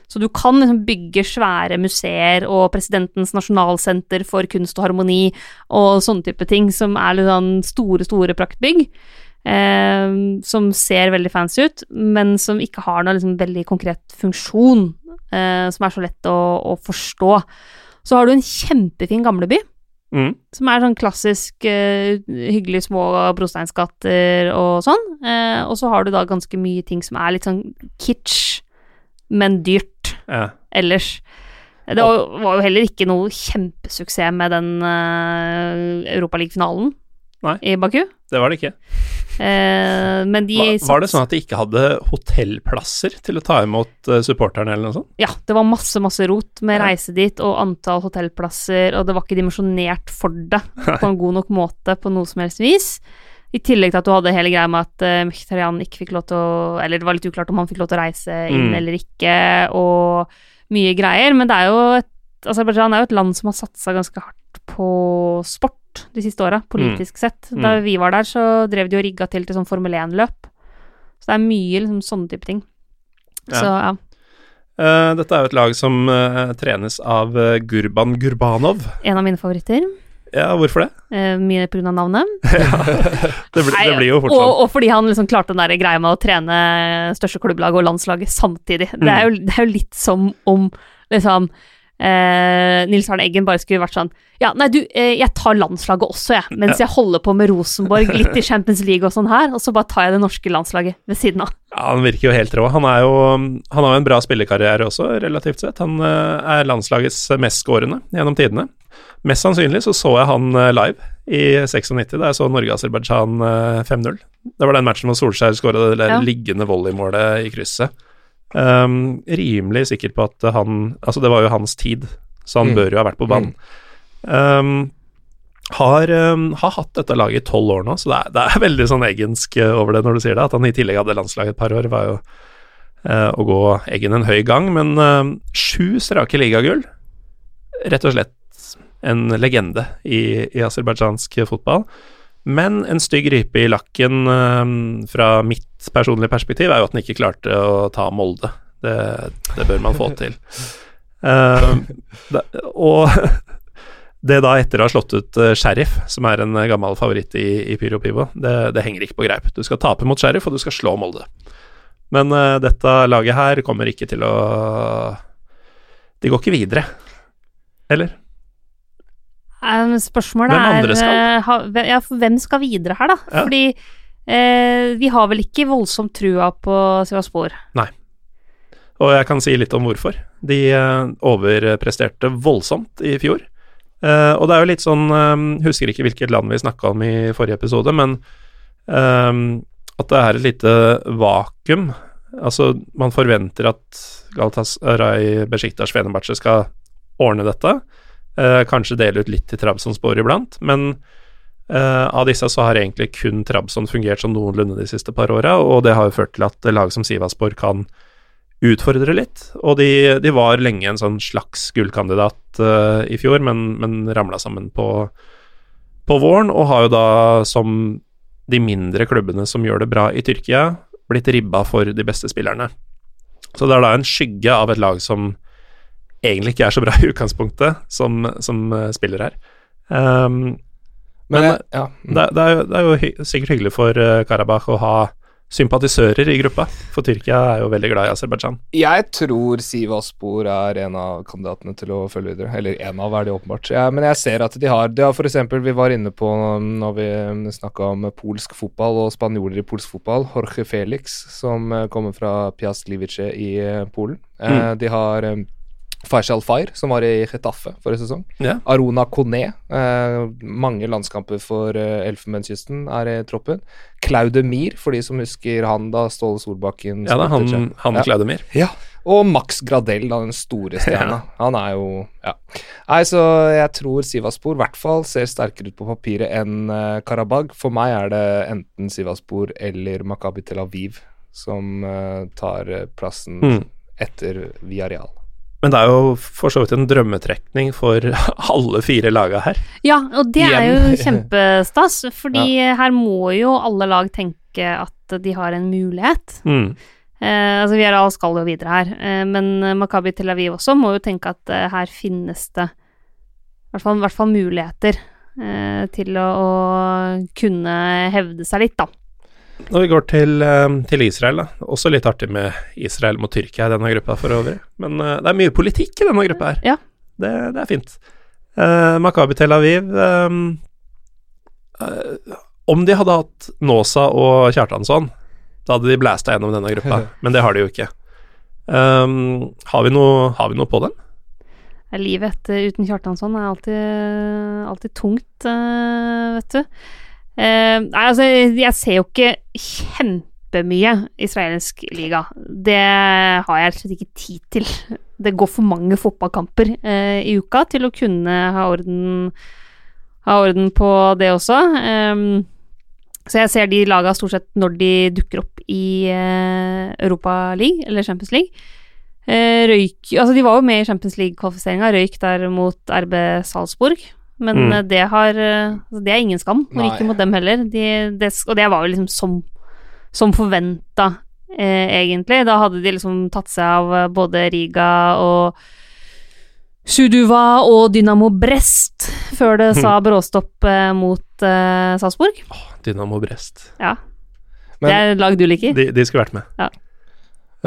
Så du kan liksom bygge svære museer og presidentens nasjonalsenter for kunst og harmoni og sånne type ting, som er litt sånn store, store praktbygg. Eh, som ser veldig fancy ut, men som ikke har noe liksom veldig konkret funksjon, eh, som er så lett å, å forstå. Så har du en kjempefin gamleby, Mm. som er sånn klassisk eh, hyggelig små brosteinsgater og sånn. Eh, og så har du da ganske mye ting som er litt sånn kitsch, men dyrt Ja. ellers. Det var, jo heller ikke noe kjempesuksess med den uh, Europaliga-finalen i Baku. Det var det ikke. Eh, men de Var, var det sånn at de ikke hadde hotellplasser til å ta imot uh, supporterne, eller noe sånt? Ja, det var masse, masse rot med Ja. reise dit og antall hotellplasser, og det var ikke dimensjonert for det på en god nok måte på noe som helst vis. I tillegg til at du hadde hele greia med at uh, Mkhitaryan ikke fikk lov til å Eller det var litt uklart om han fikk lov til å reise inn Mm. eller ikke, og mye greier. Men det er jo et Aserbajdsjan er jo et land som har satsa ganske hardt på sport de siste åra, politisk sett. Da Mm. vi var der, så drev de og rigga til til sånn Formel 1-løp. Så det er mye liksom sånne type ting. Ja. Så ja. Uh, dette er jo et lag som uh, trenes av Gurban Gurbanov. En av mine favoritter. Ja, hvorfor det? Uh, mye pga. navnet. Det, blir- det blir jo fort og, og fordi han liksom klarte den der greia med å trene største klubblag og landslaget samtidig. Det, er jo, det er jo litt som om liksom eh, Nils Arne Eggen bare skulle vært sånn Ja, nei, du, eh, jeg tar landslaget også, jeg, mens jeg holder på med Rosenborg, litt i Champions League og sånn her, og så bare tar jeg det norske landslaget ved siden av. Ja, Han virker jo helt rå. Han, er jo, han har jo en bra spillekarriere også, relativt sett. Han eh, er landslagets mest skårende gjennom tidene. Mest sannsynlig så så jeg han eh, live i 96, da jeg så Norge-Aserbajdsjan eh, 5-0. Det var den matchen hvor Solskjær skåra det der Ja. liggende volleymålet i krysset. Um, rimelig sikker på at han Altså, det var jo hans tid, så han Mm. bør jo ha vært på banen. Um, har, um, har hatt dette laget i tolv år nå, så det er, det er veldig sånn eggensk eh, over det når du sier det. At han i tillegg hadde landslaget et par år, var jo uh, å gå Eggen en høy gang. Men uh, sju strake ligagull, rett og slett en legende i, i aserbajdsjansk fotball. Men en stygg ripe i lakken eh, fra mitt personlige perspektiv er jo at han ikke klarte å ta Molde. Det, det bør man få til. Uh, det, og det da etter å ha slått ut eh, Sheriff, som er en eh, gammel favoritt i, i Pyro Pivo, det, det henger ikke på greip. Du skal tape mot Sheriff, og du skal slå Molde. Men uh, dette laget her kommer ikke til å De går ikke videre. Eller? Spørsmålet Hvem er skal? eh, ja, hvem skal videre her, da? Ja. Fordi eh, vi har vel ikke voldsomt trua på Sivaspor. Og jeg kan si litt om hvorfor. De eh, overpresterte voldsomt i fjor. Eh, og det er jo litt sånn eh, Husker ikke hvilket land vi snakka om i forrige episode, men eh, at det er et lite vakuum. Altså, man forventer at Galatasaray Besjiktas Fenerbahçe skal ordne dette. Eh, kanskje dele ut litt til Trabzonspor iblant, men uh, av disse så har egentlig kun Trabzon fungert som noenlunde de siste par åra, og det har jo ført til at lag som Sivaspor kan utfordre litt. Og de, de var lenge en sånn slags gullkandidat uh, i fjor, men, men ramla sammen på, på våren, og har jo da, som de mindre klubbene som gjør det bra i Tyrkia, blitt ribba for de beste spillerne. Så det er da en skygge av et lag som egentlig ikke er så bra i utgangspunktet, som, som eh, spiller her. Um, Men, Men, ja. mm. det, det, er jo, det er jo hy sikkert hyggelig for uh, Karabakh å ha sympatisører i gruppa, for Tyrkia er jo veldig glad i Aserbajdsjan. Jeg tror Siv Aspor er en av kandidatene til å følge videre. Eller en av, er det åpenbart. Ja, men jeg ser at de har De har eksempel, Vi var inne på når vi snakka om polsk fotball og spanjoler i polsk fotball. Jorge Felix, som eh, kommer fra Piast Livice i eh, Polen. Eh, Mm. De har eh, Faisal Fire, som var i Chetaffe forrige sesong. Ja. Arona Kone. Eh, mange landskamper for eh, Elfenbenskysten er i troppen. Claude Mir, for de som husker han da Ståle Solbakken Ja, da, er han, han Ja. Claudemir. Ja, og Max Gradell, da, den store stjerna. Han er jo Ja. Nei, så jeg tror Sivaspor i hvert fall ser sterkere ut på papiret enn uh, Karabag. For meg er det enten Sivaspor eller Makabi Tel Aviv som eh, tar eh, plassen Mm. etter Villarreal. Men det er jo for så vidt en drømmetrekning for alle fire laga her. Ja, og det er jo kjempestas, fordi her må jo alle lag tenke at de har en mulighet. Mm. Eh, altså Villarreal skal jo videre her, eh, men Makabi Tel Aviv også må jo tenke at eh, her finnes det i hvert fall, i hvert fall muligheter eh, til å, å kunne hevde seg litt, da. Når vi går til, eh, til Israel, da. Også litt artig med Israel mot Tyrkia i denne gruppa for øvrig. Men uh, det er mye politikk i denne gruppa her. Ja. Det, det er fint. Uh, Makabi Tel Aviv um, uh, Om de hadde hatt Nåsa og Kjartansson, da hadde de blæsta gjennom denne gruppa, men det har de jo ikke. Um, har, vi noe, har vi noe på den? Livet etter, uten Kjartansson er alltid, alltid tungt, eh, vet du. Eh, nei, altså, jeg ser jo ikke kjempemye israelsk liga. Det har jeg rett slett ikke tid til. Det går for mange fotballkamper uh, i uka til å kunne ha orden, ha orden på det også. Um, så jeg ser de laga stort sett når de dukker opp i uh, Europa League, eller Champions League. Uh, røyk Altså, de var jo med i Champions League-kvalifiseringa, røyk der mot RB Salzburg. Men Mm. eh, det har eh, altså, Det er ingen skam, og ikke mot dem heller. De, det, og det var jo liksom som, som forventa, eh, egentlig. Da hadde de liksom tatt seg av eh, både Riga og Suduva og Dynamo Brest før det sa bråstopp eh, mot eh, Salzburg. Dynamo Brest. Ja, Men- det er lag du liker. De, de skulle vært med.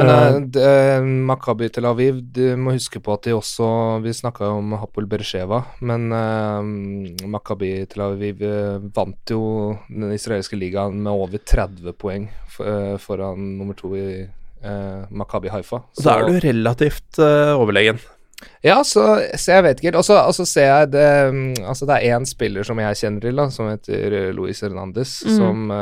Men Eh, eh, eh, Tel Aviv, du må huske på at de også Vi snakka om Hapol Beresheva, men eh, Makabi Tel Aviv eh, vant jo den israelske ligaen med over 30 poeng f eh, foran nummer to i Maccabi Haifa. Da er du relativt overlegen. Ja, så, så jeg vet ikke helt. Og så- ser jeg det mm, Altså, det er én spiller som jeg kjenner til, da, som heter Luis Hernandez, Mm. som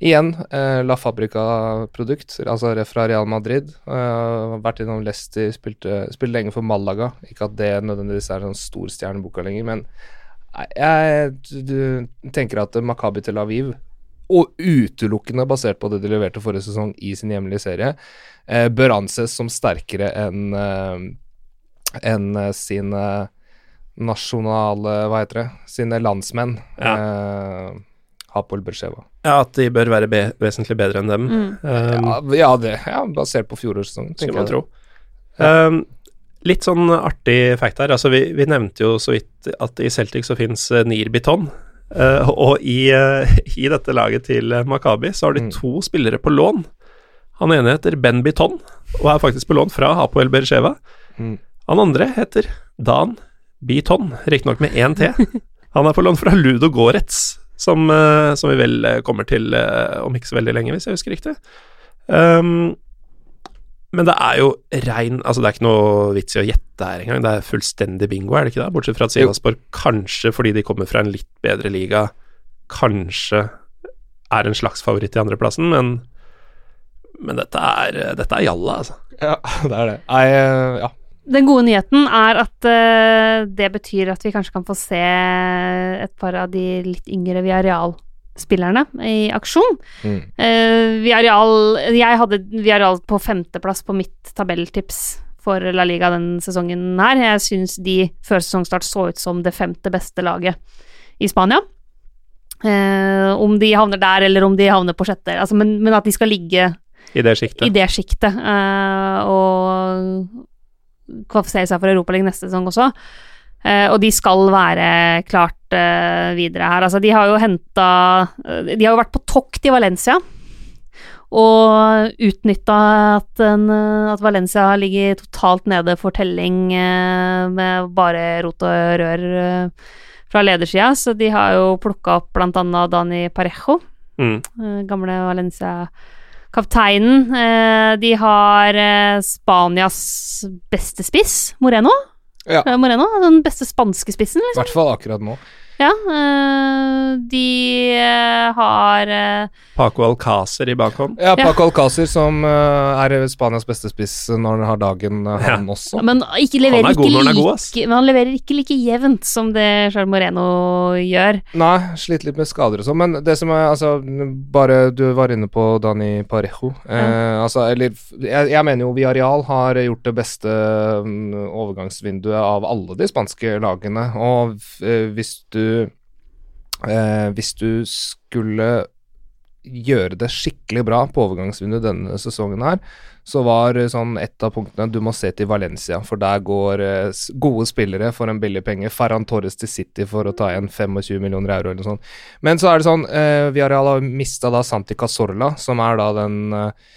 Igjen, eh, La Fabrica-produkt, altså fra Real Madrid. Eh, vært innom Leicester, spilte, spilte lenge for Malaga. Ikke at det nødvendigvis er sånn stor stjerneboka lenger, men jeg du, tenker at Makabi Tel Aviv, og utelukkende basert på det de leverte forrige sesong i sin hjemlige serie, eh, bør anses som sterkere enn eh, enn sine nasjonale Hva heter det? Sine landsmenn. Ja. Eh, Hapoel Bersheva. Ja, at de bør være be vesentlig bedre enn dem. Mm. Um, Ja, ja, det, ja, basert på fjorårssesongen, tenker man jeg. tro. Um, litt sånn artig fact her. Altså, vi, vi nevnte jo så vidt at i Celtic så fins uh, Nier Biton. Uh, og i, uh, i dette laget til uh, Makabi så har de Mm. to spillere på lån. Han ene heter Ben Biton, og er faktisk på lån fra Hapoel Bercheva. Mm. Han andre heter Dan Biton, riktignok med én T. Han er på lån fra Ludo Goretz, som, uh, som vi vel uh, kommer til uh, om ikke så veldig lenge, hvis jeg husker riktig. Um, men det er jo rein Altså, det er ikke noe vits i å gjette her engang. Det er fullstendig bingo, er det ikke det? Bortsett fra at Jo. Sivasborg kanskje, fordi de kommer fra en litt bedre liga, kanskje er en slags favoritt i andreplassen, men men dette er, dette er jalla, altså. Ja, det er det. Nei, eh, ja. Den gode nyheten er at uh, det betyr at vi kanskje kan få se et par av de litt yngre Viareal-spillerne i aksjon. Mm. Uh, Villarreal Jeg hadde Villarreal på femteplass på mitt tabelltips for La Liga den sesongen her. Jeg syns de før sesongstart så ut som det femte beste laget i Spania. Uh, om de havner der, eller om de havner på sjette, altså, men, men at de skal ligge I det sjiktet. i det sjiktet. eh, og kvalifisere seg for Europaligaen neste sesong også. Uh, og de skal være klart uh, videre her. Altså, de har jo henta De har jo vært på tokt i Valencia. Og utnytta at, eh, at Valencia ligger totalt nede for telling eh, med bare rot og rør eh, fra ledersida. Så de har jo plukka opp blant annet Dani Parejo, Mm. eh, gamle Valencia-kapteinen. Eh, de har eh, Spanias beste spiss, Moreno. Ja. Eh, Moreno, Den beste spanske spissen, I liksom. hvert fall akkurat nå. Ja, eh, de eh, har eh, Paco Alcácer i bakhånd. Ja, Ja. Paco Alcácer, som er Spanias beste spiss når han har dagen, han han også. Men ikke leverer Han er god når han er god, ass. men han leverer ikke like jevnt som det Charles Moreno gjør. Nei, sliter litt med skader og sånn, men det som er altså Bare du var inne på Dani Parejo. Eh, altså, eller jeg, jeg mener jo Villarreal har gjort det beste mm, overgangsvinduet av alle de spanske lagene, og eh, hvis du eh, Hvis du skulle gjøre det skikkelig bra på overgangsvinduet denne sesongen her, så var eh, sånn et av punktene du må se til Valencia, for der går eh, gode spillere for en billig penge. Ferran Torres til City for å ta igjen 25 millioner euro eller noe sånt. Men så er det sånn, eh, Villarreal har mista da Santi Casorla, som er da den eh,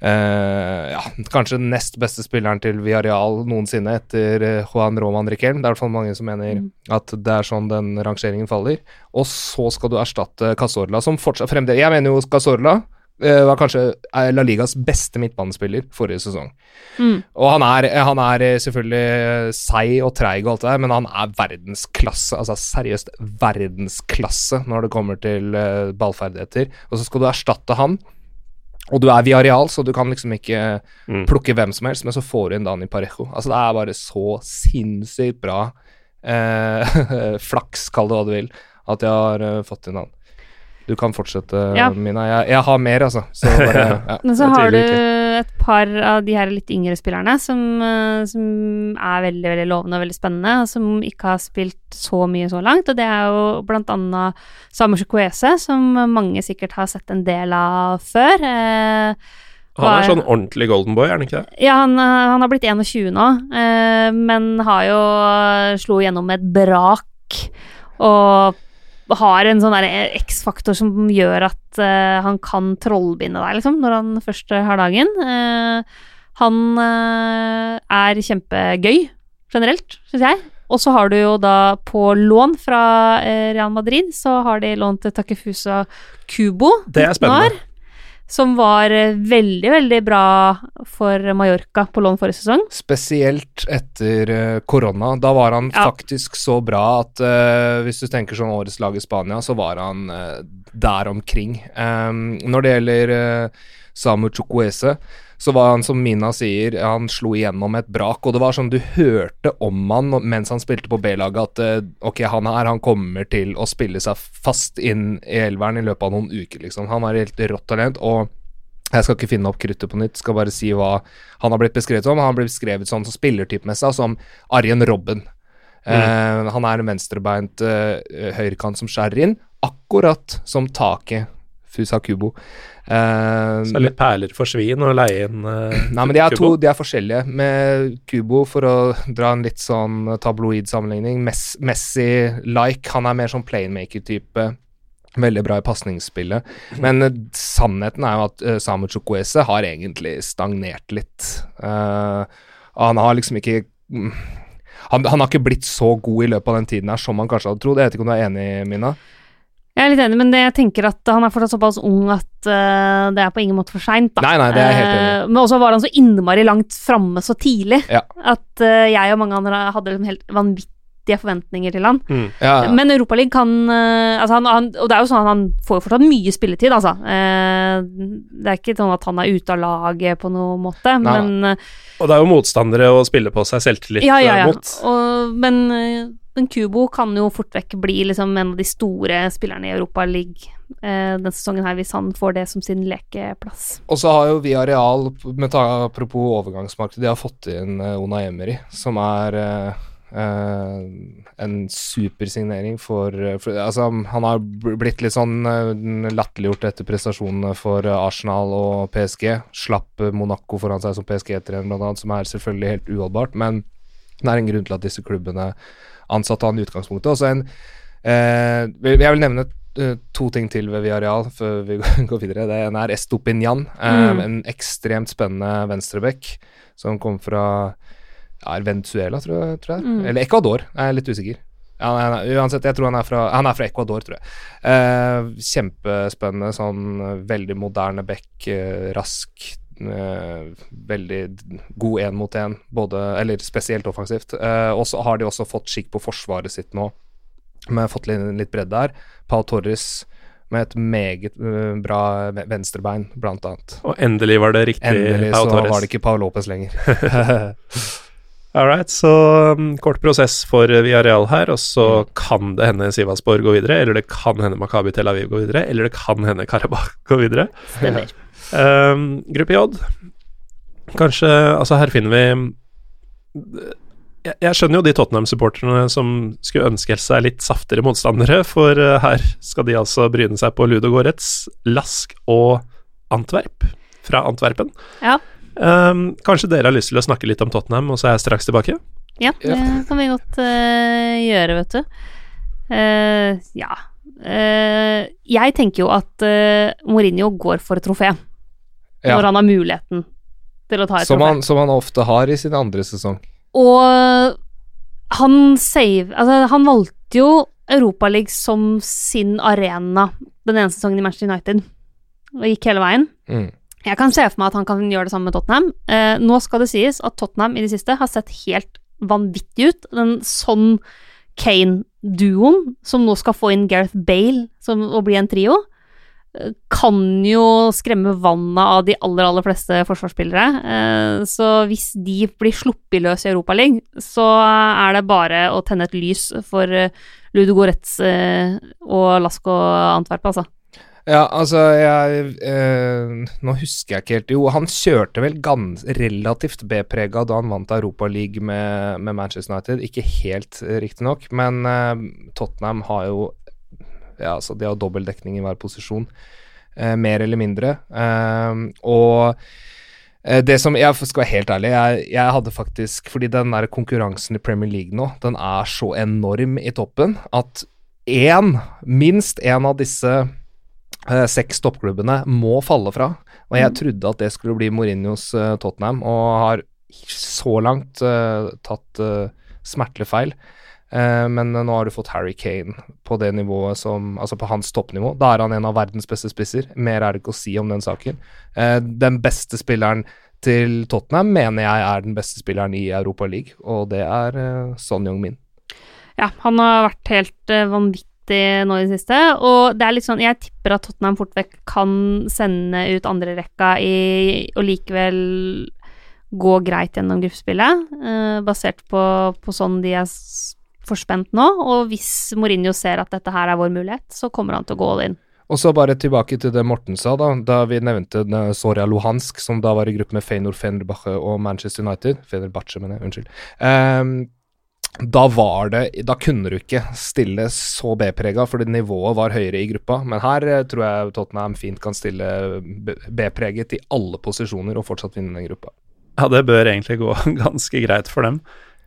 eh, ja, kanskje den nest beste spilleren til Villarreal noensinne etter eh, Juan Roman Riquelm. Det er i hvert fall mange som mener at det er sånn den rangeringen faller. Og så skal du erstatte Casorla, som fortsatt fremdeles Jeg mener jo Casorla uh, var kanskje eh, La Ligas beste midtbanespiller forrige sesong. Mm. Og han er, han er eh, selvfølgelig eh, seig og treig og alt det der, men han er verdensklasse. Altså seriøst verdensklasse når det kommer til uh, ballferdigheter. Og så skal du erstatte han. Og du er Viareal, så du kan liksom ikke Mm. plukke hvem som helst, men så får du inn Dani Parejo. Altså, det er bare så sinnssykt bra eh, flaks, kall det hva du vil, at jeg har uh, fått inn han. Du kan fortsette, Ja. Mina. Jeg, jeg har mer, altså. Så bare, ja. Men så har du et par av de her litt yngre spillerne som, eh, som er veldig veldig lovende og veldig spennende, og som ikke har spilt så mye så langt. Og det er jo blant annet Samu Chukwese, som mange sikkert har sett en del av før. Eh, Han er sånn ordentlig golden boy, er han ikke det? Ja, han, eh, han har blitt 21 nå, eh, men har jo slo gjennom med et brak. Og har en sånn X-faktor som gjør at uh, han kan trollbinde deg, liksom, når han først har dagen. Uh, han uh, er kjempegøy, generelt, syns jeg. Og så har du jo da på lån fra Real Madrid, så har de lånt Takefusa Kubo. Det er spennende. år, Som var eh, veldig, veldig bra for Mallorca på lån forrige sesong. Spesielt etter eh, korona. Da var han Ja. faktisk så bra at uh, hvis du tenker sånn årets lag i Spania, så var han uh, der omkring. Um, når det gjelder uh, Samu Chukwese, så var han, som Mina sier, han slo igjennom et brak. Og det var sånn du hørte om han mens han spilte på B-laget at eh, ok, han her han kommer til å spille seg fast inn i elveren i løpet av noen uker, liksom. Han var helt rått talent. og jeg skal ikke finne opp kruttet på nytt, skal bare si hva han har blitt beskrevet som. Han har blitt beskrevet sånn som spillertypemessig som Arjen Robben. Eh, han er en venstrebeint uh, høyrekant som skjærer inn, akkurat som taket Fusakubo. Uh, Så litt perler for svin og leie inn uh, Nei, men de er, to, de er forskjellige. Med Kubo, for å dra en litt sånn tabloid sammenligning, Messi-like. Han er mer sånn playmaker-type. Veldig bra i pasningsspillet. Men uh, sannheten er jo at uh, Samu Chukwese har egentlig stagnert litt. Han har liksom ikke mm, han, han har ikke blitt så god i løpet av den tiden her som han kanskje hadde trodd. Jeg vet ikke om du er enig, Mina? Jeg er litt enig, men jeg tenker at han er fortsatt såpass ung at uh, det er på ingen måte for seint. Nei, nei, det er helt enig. Eh, men også var han så innmari langt framme så tidlig Ja. at uh, jeg og mange andre hadde liksom helt vanvittige forventninger til han. Mm. Ja, ja. Men Europaligaen kan altså han, han, Og det er jo sånn at han får fortsatt mye spilletid, altså. Det er ikke sånn at han er ute av laget på noen måte, Nei, men Og det er jo motstandere å spille på seg selvtillit Ja, ja, ja. mot. Og, men, men Kubo kan jo fort vekk bli liksom en av de store spillerne i Europa League eh, denne sesongen her, hvis han får det som sin lekeplass. Og så har jo vi Areal, med ta, apropos overgangsmarked, de har fått inn uh, Ona Emery, som er eh, eh, en supersignering for, eh, for Altså, han har blitt litt sånn uh, latterliggjort etter prestasjonene for eh, Arsenal og PSG. Slapp eh, Monaco foran seg som PSG-trener, blant annet, som er selvfølgelig helt uholdbart. Men det er en grunn til at disse klubbene ansatte han i utgangspunktet. Og så en eh, Jeg vil nevne eh, to ting til ved Villarreal før vi går videre. Det ene er Estopinian, eh, Mm. en ekstremt spennende venstreback som kom fra ja, Venezuela, tror jeg. Tror jeg. Mm. Eller Ecuador, jeg er litt usikker. Ja, nei, uansett, jeg tror han er fra, han er fra Ecuador, tror jeg. Eh, kjempespennende, sånn veldig moderne back, eh, rask. Eh, veldig god én mot én, Eller spesielt offensivt. Eh, og så har de også fått skikk på forsvaret sitt nå, med fått litt, litt bredde der. Pau Torres med et meget eh, bra venstrebein, blant annet. Og endelig var det riktig Endelig Pau så var det ikke Pau Lopez lenger. All right, så um, kort prosess for Villarreal her, og så Mm. kan det hende Sivasborg går videre, eller det kan hende Makabi Tel Aviv går videre, eller det kan hende Karabakh går videre. Stemmer. Um, gruppe J Kanskje Altså, her finner vi jeg, jeg skjønner jo de Tottenham-supporterne som skulle ønske seg litt saftigere motstandere, for uh, her skal de altså bryne seg på Ludo Goretz, Lask og Antwerp, fra Antwerpen. Ja. Um, kanskje dere har lyst til å snakke litt om Tottenham, og så er jeg straks tilbake? Ja, det kan vi godt uh, gjøre, vet du. Uh, ja. Eh, jeg tenker jo at eh, Mourinho går for trofé Ja. når han har muligheten til å ta et Som trofé. han, som han ofte har i sin andre sesong. Og han save Altså, han valgte jo Europaligaen som sin arena den ene sesongen i Manchester United, og gikk hele veien. Mm. Jeg kan se for meg at han kan gjøre det samme med Tottenham. Eh, nå skal det sies at Tottenham i det siste har sett helt vanvittig ut. Den sånn Kane-duoen, som nå skal få inn Gareth Bale som, og bli en trio, kan jo skremme vannet av de aller, aller fleste forsvarsspillere. Eh, så hvis de blir sluppet løs i Europaligaen, så er det bare å tenne et lys for eh, Ludo Goretz eh, og Lasko Antwerp, altså. Ja, altså, jeg eh, Nå husker jeg ikke helt Jo, han kjørte vel gans, relativt B-prega da han vant Europa League med, med Manchester United. Ikke helt, riktignok, men eh, Tottenham har jo Ja, altså, de har dobbel dekning i hver posisjon. eh, mer eller mindre. Eh, og det som Jeg skal være helt ærlig, jeg, jeg hadde faktisk Fordi den der konkurransen i Premier League nå, den er så enorm i toppen at én, minst én av disse eh, seks toppklubbene må falle fra. Og jeg trodde at det skulle bli Mourinhos eh, Tottenham, og har så langt eh, tatt eh, smertelig feil. Eh, men nå har du fått Harry Kane på det nivået som Altså på hans toppnivå. Da er han en av verdens beste spisser. Mer er det ikke å si om den saken. Eh, den beste spilleren til Tottenham mener jeg er den beste spilleren i Europa League, og det er uh, Son Young-min. Ja, han har vært helt vanvittig nå i det siste, og det er litt sånn Jeg tipper at Tottenham fort vekk kan sende ut andrerekka og likevel gå greit gjennom gruppespillet, eh, basert på, på sånn de er forspent nå. Og hvis Mourinho ser at dette her er vår mulighet, så kommer han til å gå all in. Og så bare tilbake til det Morten sa, da, da vi nevnte Soria Luhansk, som da var i gruppe med Feinor Fenerbahçe og Manchester United. Fenerbahçe, mener jeg. Unnskyld. Um, da var det Da kunne du ikke stille så B-prega, fordi nivået var høyere i gruppa. Men her eh, tror jeg Tottenham fint kan stille B-preget i alle posisjoner og fortsatt vinne den gruppa. Ja, det bør egentlig gå ganske greit for dem.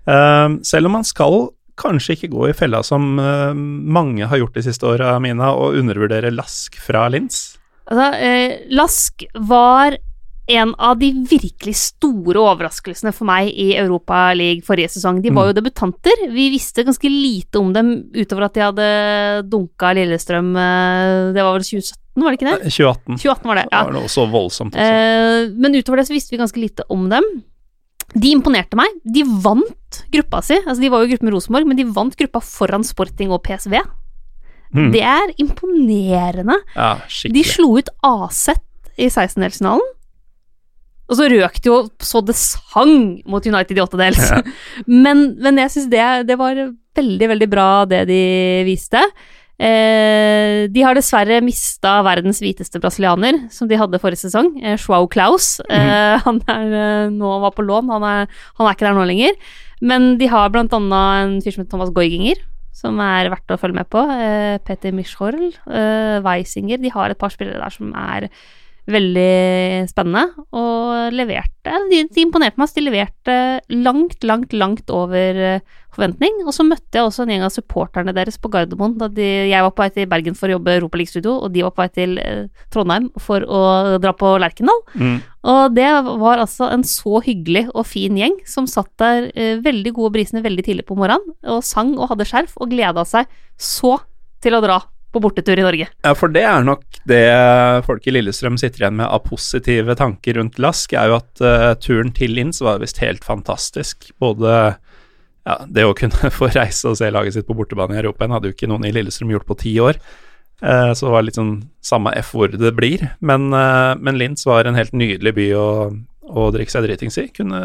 Um, selv om man skal kanskje ikke gå i fella som uh, mange har gjort de siste åra, Mina, og undervurdere Lask fra Lins? Altså, eh, Lask var en av de virkelig store overraskelsene for meg i Europa League forrige sesong. De var jo mm. debutanter. Vi visste ganske lite om dem utover at de hadde dunka Lillestrøm eh, Det var vel 2017, var det ikke det? 2018. 2018 var det, ja. Det var noe så voldsomt. Også. Eh, men utover det så visste vi ganske lite om dem. De imponerte meg. De vant gruppa si. Altså, de var jo i gruppe med Rosenborg, men de vant gruppa foran Sporting og PSV. Mm. Det er imponerende. Ja, de slo ut AZ i 16-delsfinalen. Og så røk det jo så det sang mot United i åttedels. Ja. men, men jeg syns det, det, var veldig, veldig bra det de viste. Eh, de har dessverre mista verdens hviteste brasilianer, som de hadde forrige sesong. Eh, Joao Klaus. Eh, mm. Han er, eh, nå var på lån, han er, han er, ikke der nå lenger. Men de har blant annet en fyr som heter Thomas Goiginger, som er verdt å følge med på. Eh, Peter Mischorl, eh, Weisinger. De har et par spillere der som er veldig spennende, og leverte De, de imponerte meg. De leverte langt, langt, langt over eh, forventning. Og så møtte jeg også en gjeng av supporterne deres på Gardermoen da de, jeg var på vei til Bergen for å jobbe Europaliga-studio, og de var på vei til eh, Trondheim for å dra på Lerkendal. Mm. Og det var altså en så hyggelig og fin gjeng som satt der eh, veldig gode brisene veldig tidlig på morgenen og sang og hadde skjerf og gleda seg så til å dra på bortetur i Norge. Ja, for det er nok det folk i Lillestrøm sitter igjen med av positive tanker rundt Lask, er jo at uh, turen til Linz var visst helt fantastisk. Både ja, det å kunne få reise og se laget sitt på bortebane i Europa hadde jo ikke noen i Lillestrøm gjort på ti år. Uh, så det var litt sånn samme F hvor det blir. Men, uh, men Linz var en helt nydelig by å, å drikke seg dritings i, kunne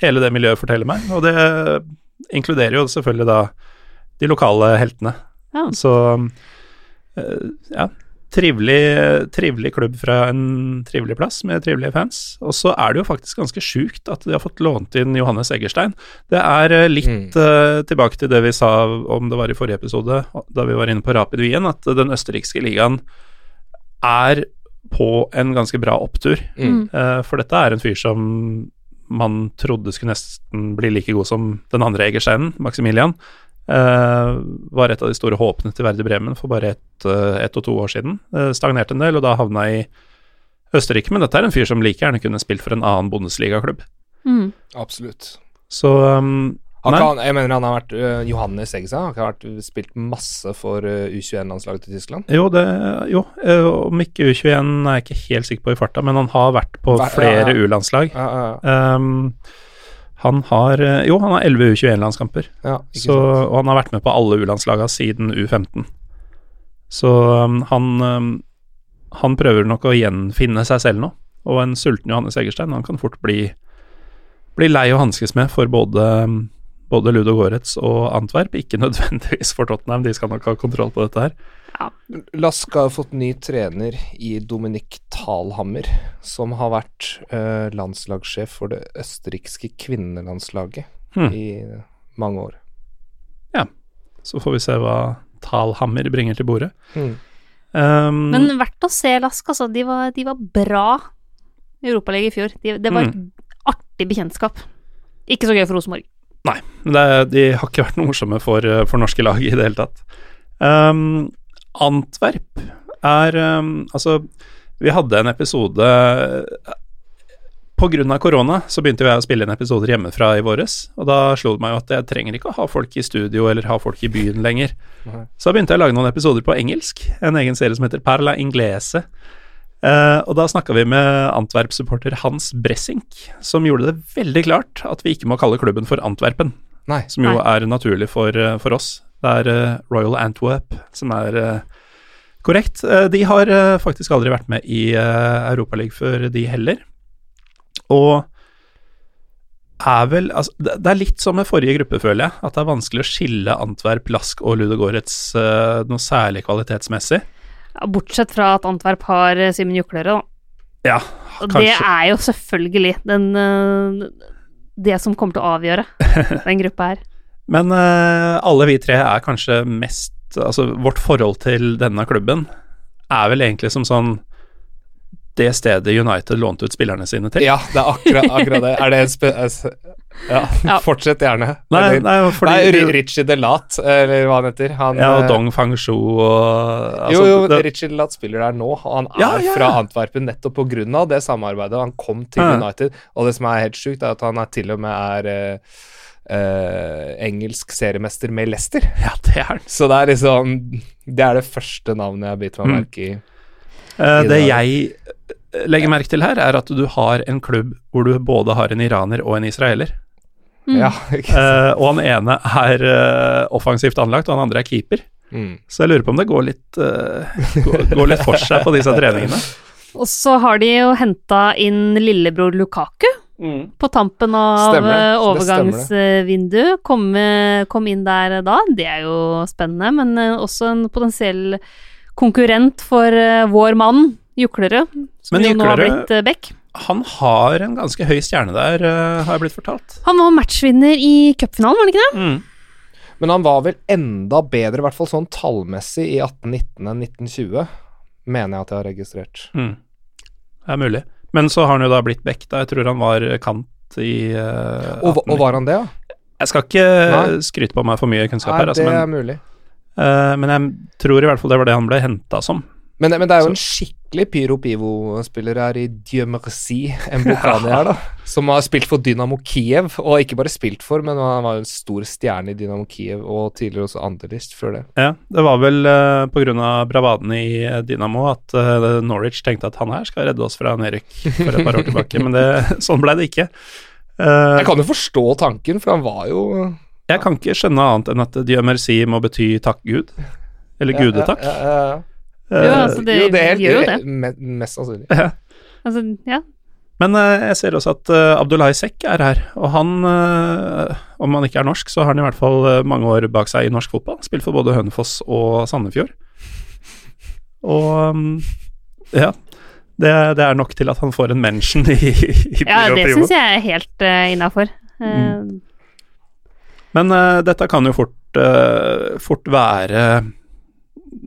hele det miljøet fortelle meg. Og det inkluderer jo selvfølgelig da de lokale heltene. Ja. Så ja, trivelig, trivelig klubb fra en trivelig plass med trivelige fans. Og så er det jo faktisk ganske sjukt at de har fått lånt inn Johannes Eggerstein. Det er eh, litt mm. uh, tilbake til det vi sa om det var i forrige episode, da vi var inne på Rapid Wien, at den østerrikske ligaen er på en ganske bra opptur. Mm. Uh, for dette er en fyr som man trodde skulle nesten bli like god som den andre Egersteinen, Maximilian. Uh, var et av de store håpene til Verde Bremen for bare ett uh, et og to år siden. Uh, stagnerte en del, og da havna i Østerrike. Men dette er en fyr som like gjerne kunne spilt for en annen bondesligaklubb. Mm. Absolutt. Så um, han, jeg mener han har vært Johannes Eggesson har vært spilt masse for U21-landslaget til Tyskland? Jo, det, jo om ikke U21 er jeg ikke helt sikker på i farta, men han har vært på flere ja, ja. U-landslag. Ja, um, han har eh, Jo, han har 11 U21-landskamper. Ja, og han har vært med på alle U-landslagene siden U15. Så um, han, um, han prøver nok å gjenfinne seg selv nå. Og en sulten Johannes Egerstein han kan fort bli, bli lei å hanskes med for både, um, både Ludo Goretz og Antwerp. Ikke nødvendigvis for Tottenham, de skal nok ha kontroll på dette her. Ja. Lask har fått ny trener i Dominik Thalhammer, som har vært uh, landslagssjef for det østerrikske kvinnelandslaget hmm. i mange år. Ja, så får vi se hva Thalhammer bringer til bordet. Hmm. Um, Men verdt å se Lask, altså. De var, de var bra i Europaligaen i fjor. De, det var et Mm. artig bekjentskap. Ikke så gøy for Rosenborg. Nei, det, de har ikke vært noe morsomme for, eh, for norske lag i det hele tatt. Um, Antwerp er um, Altså, vi hadde en episode På grunn av korona så begynte jeg å spille inn episoder hjemmefra i våres, og da slo det meg jo at jeg trenger ikke å ha folk i studio eller ha folk i byen lenger. Så da begynte jeg å lage noen episoder på engelsk, en egen serie som heter Perla Inglese. Eh, og da snakka vi med Antwerp-supporter Hans Bressink, som gjorde det veldig klart at vi ikke må kalle klubben for Antwerpen, Nei. som jo Nei. er naturlig for, eh, for oss. Det er uh, Royal Antwerp som er uh, korrekt. De har faktisk aldri vært med i uh, Europaligaen før, de heller. Og er vel altså, det, det er litt som med forrige gruppe, føler jeg. At det er vanskelig å skille Antwerp, Lask og Ludogorets uh, noe særlig kvalitetsmessig. Ja, bortsett fra at Antwerp har eh, Simen Juklere, da. Ja, Og det er jo selvfølgelig den, eh, det som kommer til å avgjøre den gruppa her. Men eh, alle vi tre er kanskje mest Altså, vårt forhold til denne klubben er vel egentlig som sånn det stedet United lånte ut spillerne sine til. Ja, det er akkurat, akkurat det. Er det en spe... Ja, Ja. fortsett gjerne. Nei, nei, fordi Nei, Ri- Richie Delat, eller hva han heter. Han, Ja, og eh, Dong Fang-shu og altså, jo, jo, det, Richie Delat spiller der nå. Han er Ja, ja, ja. fra Antwerpen nettopp av det samarbeidet. Han kom til Ja. United, og det som er helt sjukt, er at han er til og med er eh, eh, engelsk seriemester med Leicester. Ja, det er den. Så det er liksom Det er det første navnet jeg har bitt meg Mm. merke i. Eh, I det det- jeg legger merke til her, er at du har en klubb hvor du både har en iraner og en israeler. Mm. Ja, ikke sant. Eh, og han ene er uh, offensivt anlagt, og han andre er keeper. Mm. Så jeg lurer på om det går litt, uh, går, går litt for seg på disse treningene. Og så har de jo henta inn lillebror Lukaku på tampen av overgangsvinduet. Kom, kom inn der da. Det er jo spennende, men også en potensiell konkurrent for vår mann, Juklerød, som Men jo nå har blitt Beck. Han har en ganske høy stjerne der, eh, har jeg blitt fortalt. Han var matchvinner i cupfinalen, var han ikke det? Mm. Men han var vel enda bedre, i hvert fall sånn tallmessig, i 1819 enn 1920. Mener jeg at jeg har registrert. Mm. Det er mulig. Men så har han jo da blitt Beck, da. Jeg tror han var kant i uh, Og, og var han det, ja? Jeg skal ikke Nei. skryte på meg for mye kunnskap Nei, her, altså, det er mulig. Uh, men jeg tror i hvert fall det var det han ble henta som. Men, men det er jo Så- en skikkelig Pyro Pivo-spiller her i Dieu merci, Mbokani her, da. Som har spilt for Dynamo Kiev, og ikke bare spilt for, men han var jo en stor stjerne i Dynamo Kiev, og tidligere også Anderlist før det. Ja, det var vel uh, pga. bravaden i eh, Dynamo at uh, Norwich tenkte at han her skal redde oss fra nedrykk for et par år tilbake, men det, sånn ble det ikke. Uh, Jeg kan jo forstå tanken, for han var jo jeg kan ikke skjønne annet enn at Dieu merci må bety takk Gud. Eller gudetakk. Ja, ja, ja, ja. Jo, altså, det, jo, det er gjør jo det. Me, mest sannsynlig. Altså, ja. Men eh, jeg ser også at uh, Abdullahi Sekk er her, og han, eh, om han ikke er norsk, så har han i hvert fall eh, mange år bak seg i norsk fotball. Spilt for både Hønefoss og Sandefjord. Og um, ja, det, det er nok til at han får en mention i, i ja, det syns jeg er helt uh, innafor. Mm. Men eh, dette kan jo fort, eh, fort være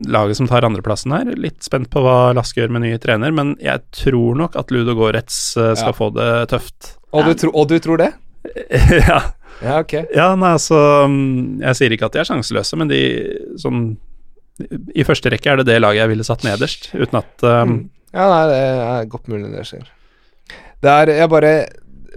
laget som tar andreplassen her. Litt spent på hva Laske gjør med ny trener, men jeg tror nok at Ludo Goretz eh, skal Ja. få det tøft. Og, du tro, og du tror det? ja. Ja, ok. ja, nei, altså mm, Jeg sier ikke at de er sjanseløse, men de sånn I første rekke er det det laget jeg ville satt nederst, uten at um, Mm. Ja, nei, det er godt mulig det skjer. Det er Jeg bare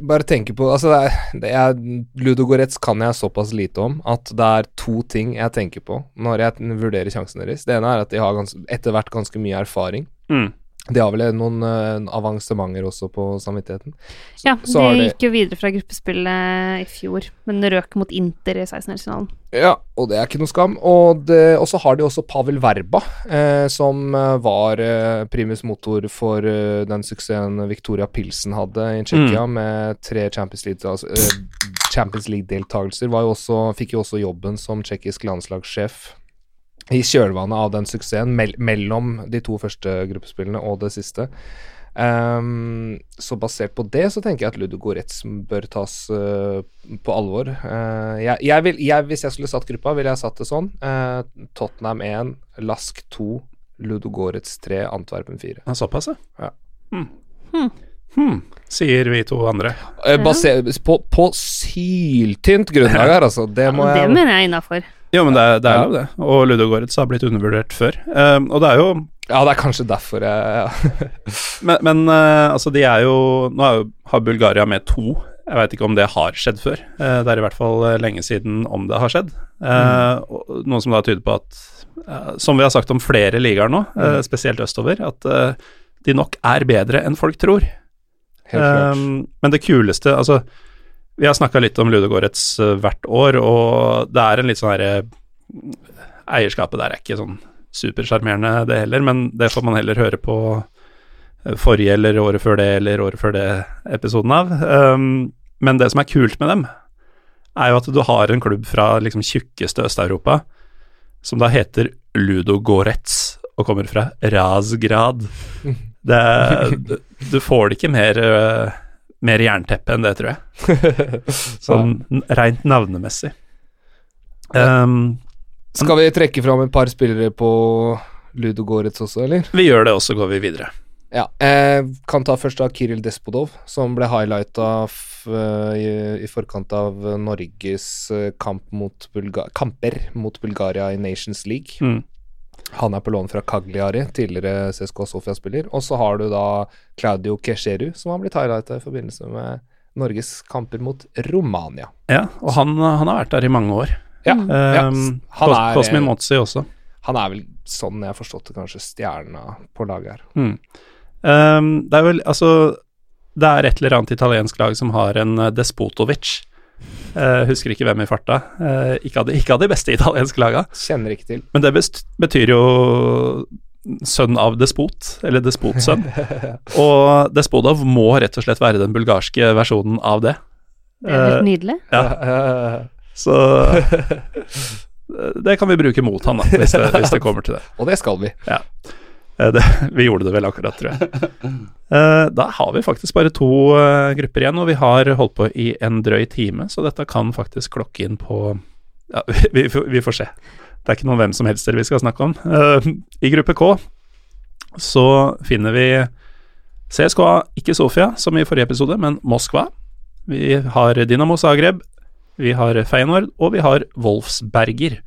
bare tenker på Altså, det er, det er Ludogorets kan jeg såpass lite om at det er to ting jeg tenker på når jeg vurderer sjansen deres. Det ene er at de har gans, etter hvert ganske mye erfaring. mm, De har vel noen uh, avansementer også på samvittigheten. Så, Ja, så har de det... gikk jo videre fra gruppespillet i fjor, men røk mot Inter i 16-årsfinalen. Ja, og det er ikke noe skam. Og det- og så har de også Pavel Verba, eh, som eh, var eh, primus motor for eh, den suksessen Victoria Pilsen hadde i Tsjekkia, med tre Champions League- altså, eh, Champions League-deltakelser. var jo også, fikk jo også jobben som tsjekkisk landslagssjef i kjølvannet av den suksessen mell mellom de to første gruppespillene og det siste. Um, så basert på det så tenker jeg at Ludogorets bør tas uh, på alvor. Uh, jeg, jeg vil, jeg, hvis jeg skulle satt gruppa, ville jeg satt det sånn. Uh, Tottenham 1, Lask 2, Ludogorets 3, Antwerpen 4. Ja, såpass, ja. Ja. Hmm. Hmm. Hmm. Sier vi to andre. Baser, på, på syltynt grunnlag her, altså. Det må det jeg mener jeg er innafor. Jo, men det, er- det er Ja. lov, det. Og Ludogorets har blitt undervurdert før. Um, og det er jo Ja, det er kanskje derfor jeg ja. Men, men uh, altså, de er jo Nå er jo, har Bulgaria med to. Jeg veit ikke om det har skjedd før. Uh, det er i hvert fall eh, lenge siden om det har skjedd. Uh, mm. Noe som da tyder på at, som vi har sagt om flere ligaer nå, eh, spesielt østover, at de nok er bedre enn folk tror. Helt klart. Um, men det kuleste Altså, vi har snakka litt om Ludogorets uh, hvert år, og det er en litt sånn herre Eierskapet der er ikke sånn supersjarmerende, det heller, men det får man heller høre på uh, forrige eller året før det eller året før det-episoden av. Um, men det som er kult med dem, er jo at du har en klubb fra liksom tjukkeste Øst-Europa som da heter Ludogorets og kommer fra Razgrad. Det, du, får det ikke mer, øh, mer jernteppe enn det, tror jeg. Sånn rent navnemessig. Um, Skal vi trekke fram et par spillere på Ludogorets også, eller? vi gjør det, og så går vi videre. Ja, jeg kan ta først av Kiril Despodov, som ble highlighta i, i forkant av Norges eh, kamp mot kamper mot Bulgaria i Nations League. Mm. Han er på lån fra Cagliari, tidligere CSK Sofia-spiller. Og så har du da Claudio Kesheru, som har blitt highlighta i forbindelse med Norges kamper mot Romania. Ja, og han, han har vært der i mange år. Ja, Mm. ja han, er, Cosmin Mozzi også. han er vel, sånn jeg har forstått det, kanskje stjerna på laget her. Mm. Um, det er vel Altså, det er et eller annet italiensk lag som har en uh, Despotovic. Uh, husker ikke hvem i farta. Uh, ikke, av de, ikke av de beste italienske laga. Kjenner ikke til. Men det best, betyr jo sønn av despot, eller despotsønn. og Despodov må rett og slett være den bulgarske versjonen av det. Det er helt nydelig. nydelig. Ja. Så det kan vi bruke mot han, da, hvis det, hvis det kommer til det. Og det skal vi. Eh, det. Vi gjorde det vel akkurat, tror jeg. Eh, Da har vi faktisk bare to eh, grupper igjen, og vi har holdt på i en drøy time, så dette kan faktisk klokke inn på Ja, vi, vi får se. Det er ikke noen hvem som helst vi skal snakke om. Eh, I gruppe K så finner vi CSKA, ikke Sofia, som i forrige episode, men Moskva. Vi har Dinamo Zagreb, vi har Feyenoord, og vi har Wolfsberger.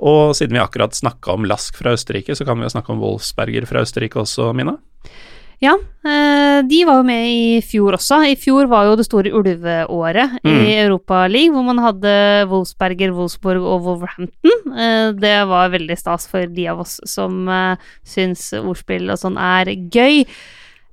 Og siden vi akkurat snakka om Lask fra Østerrike, så kan vi jo snakke om Wolfsberger fra Østerrike også, Mina. Ja, eh, de var jo med i fjor også. I fjor var jo det store ulveåret i Mm. Europa League, hvor man hadde Wolfsberger, Wolfsburg og Wolverhampton. Eh, det var veldig stas for de av oss som uh, syns ordspill og sånn er gøy.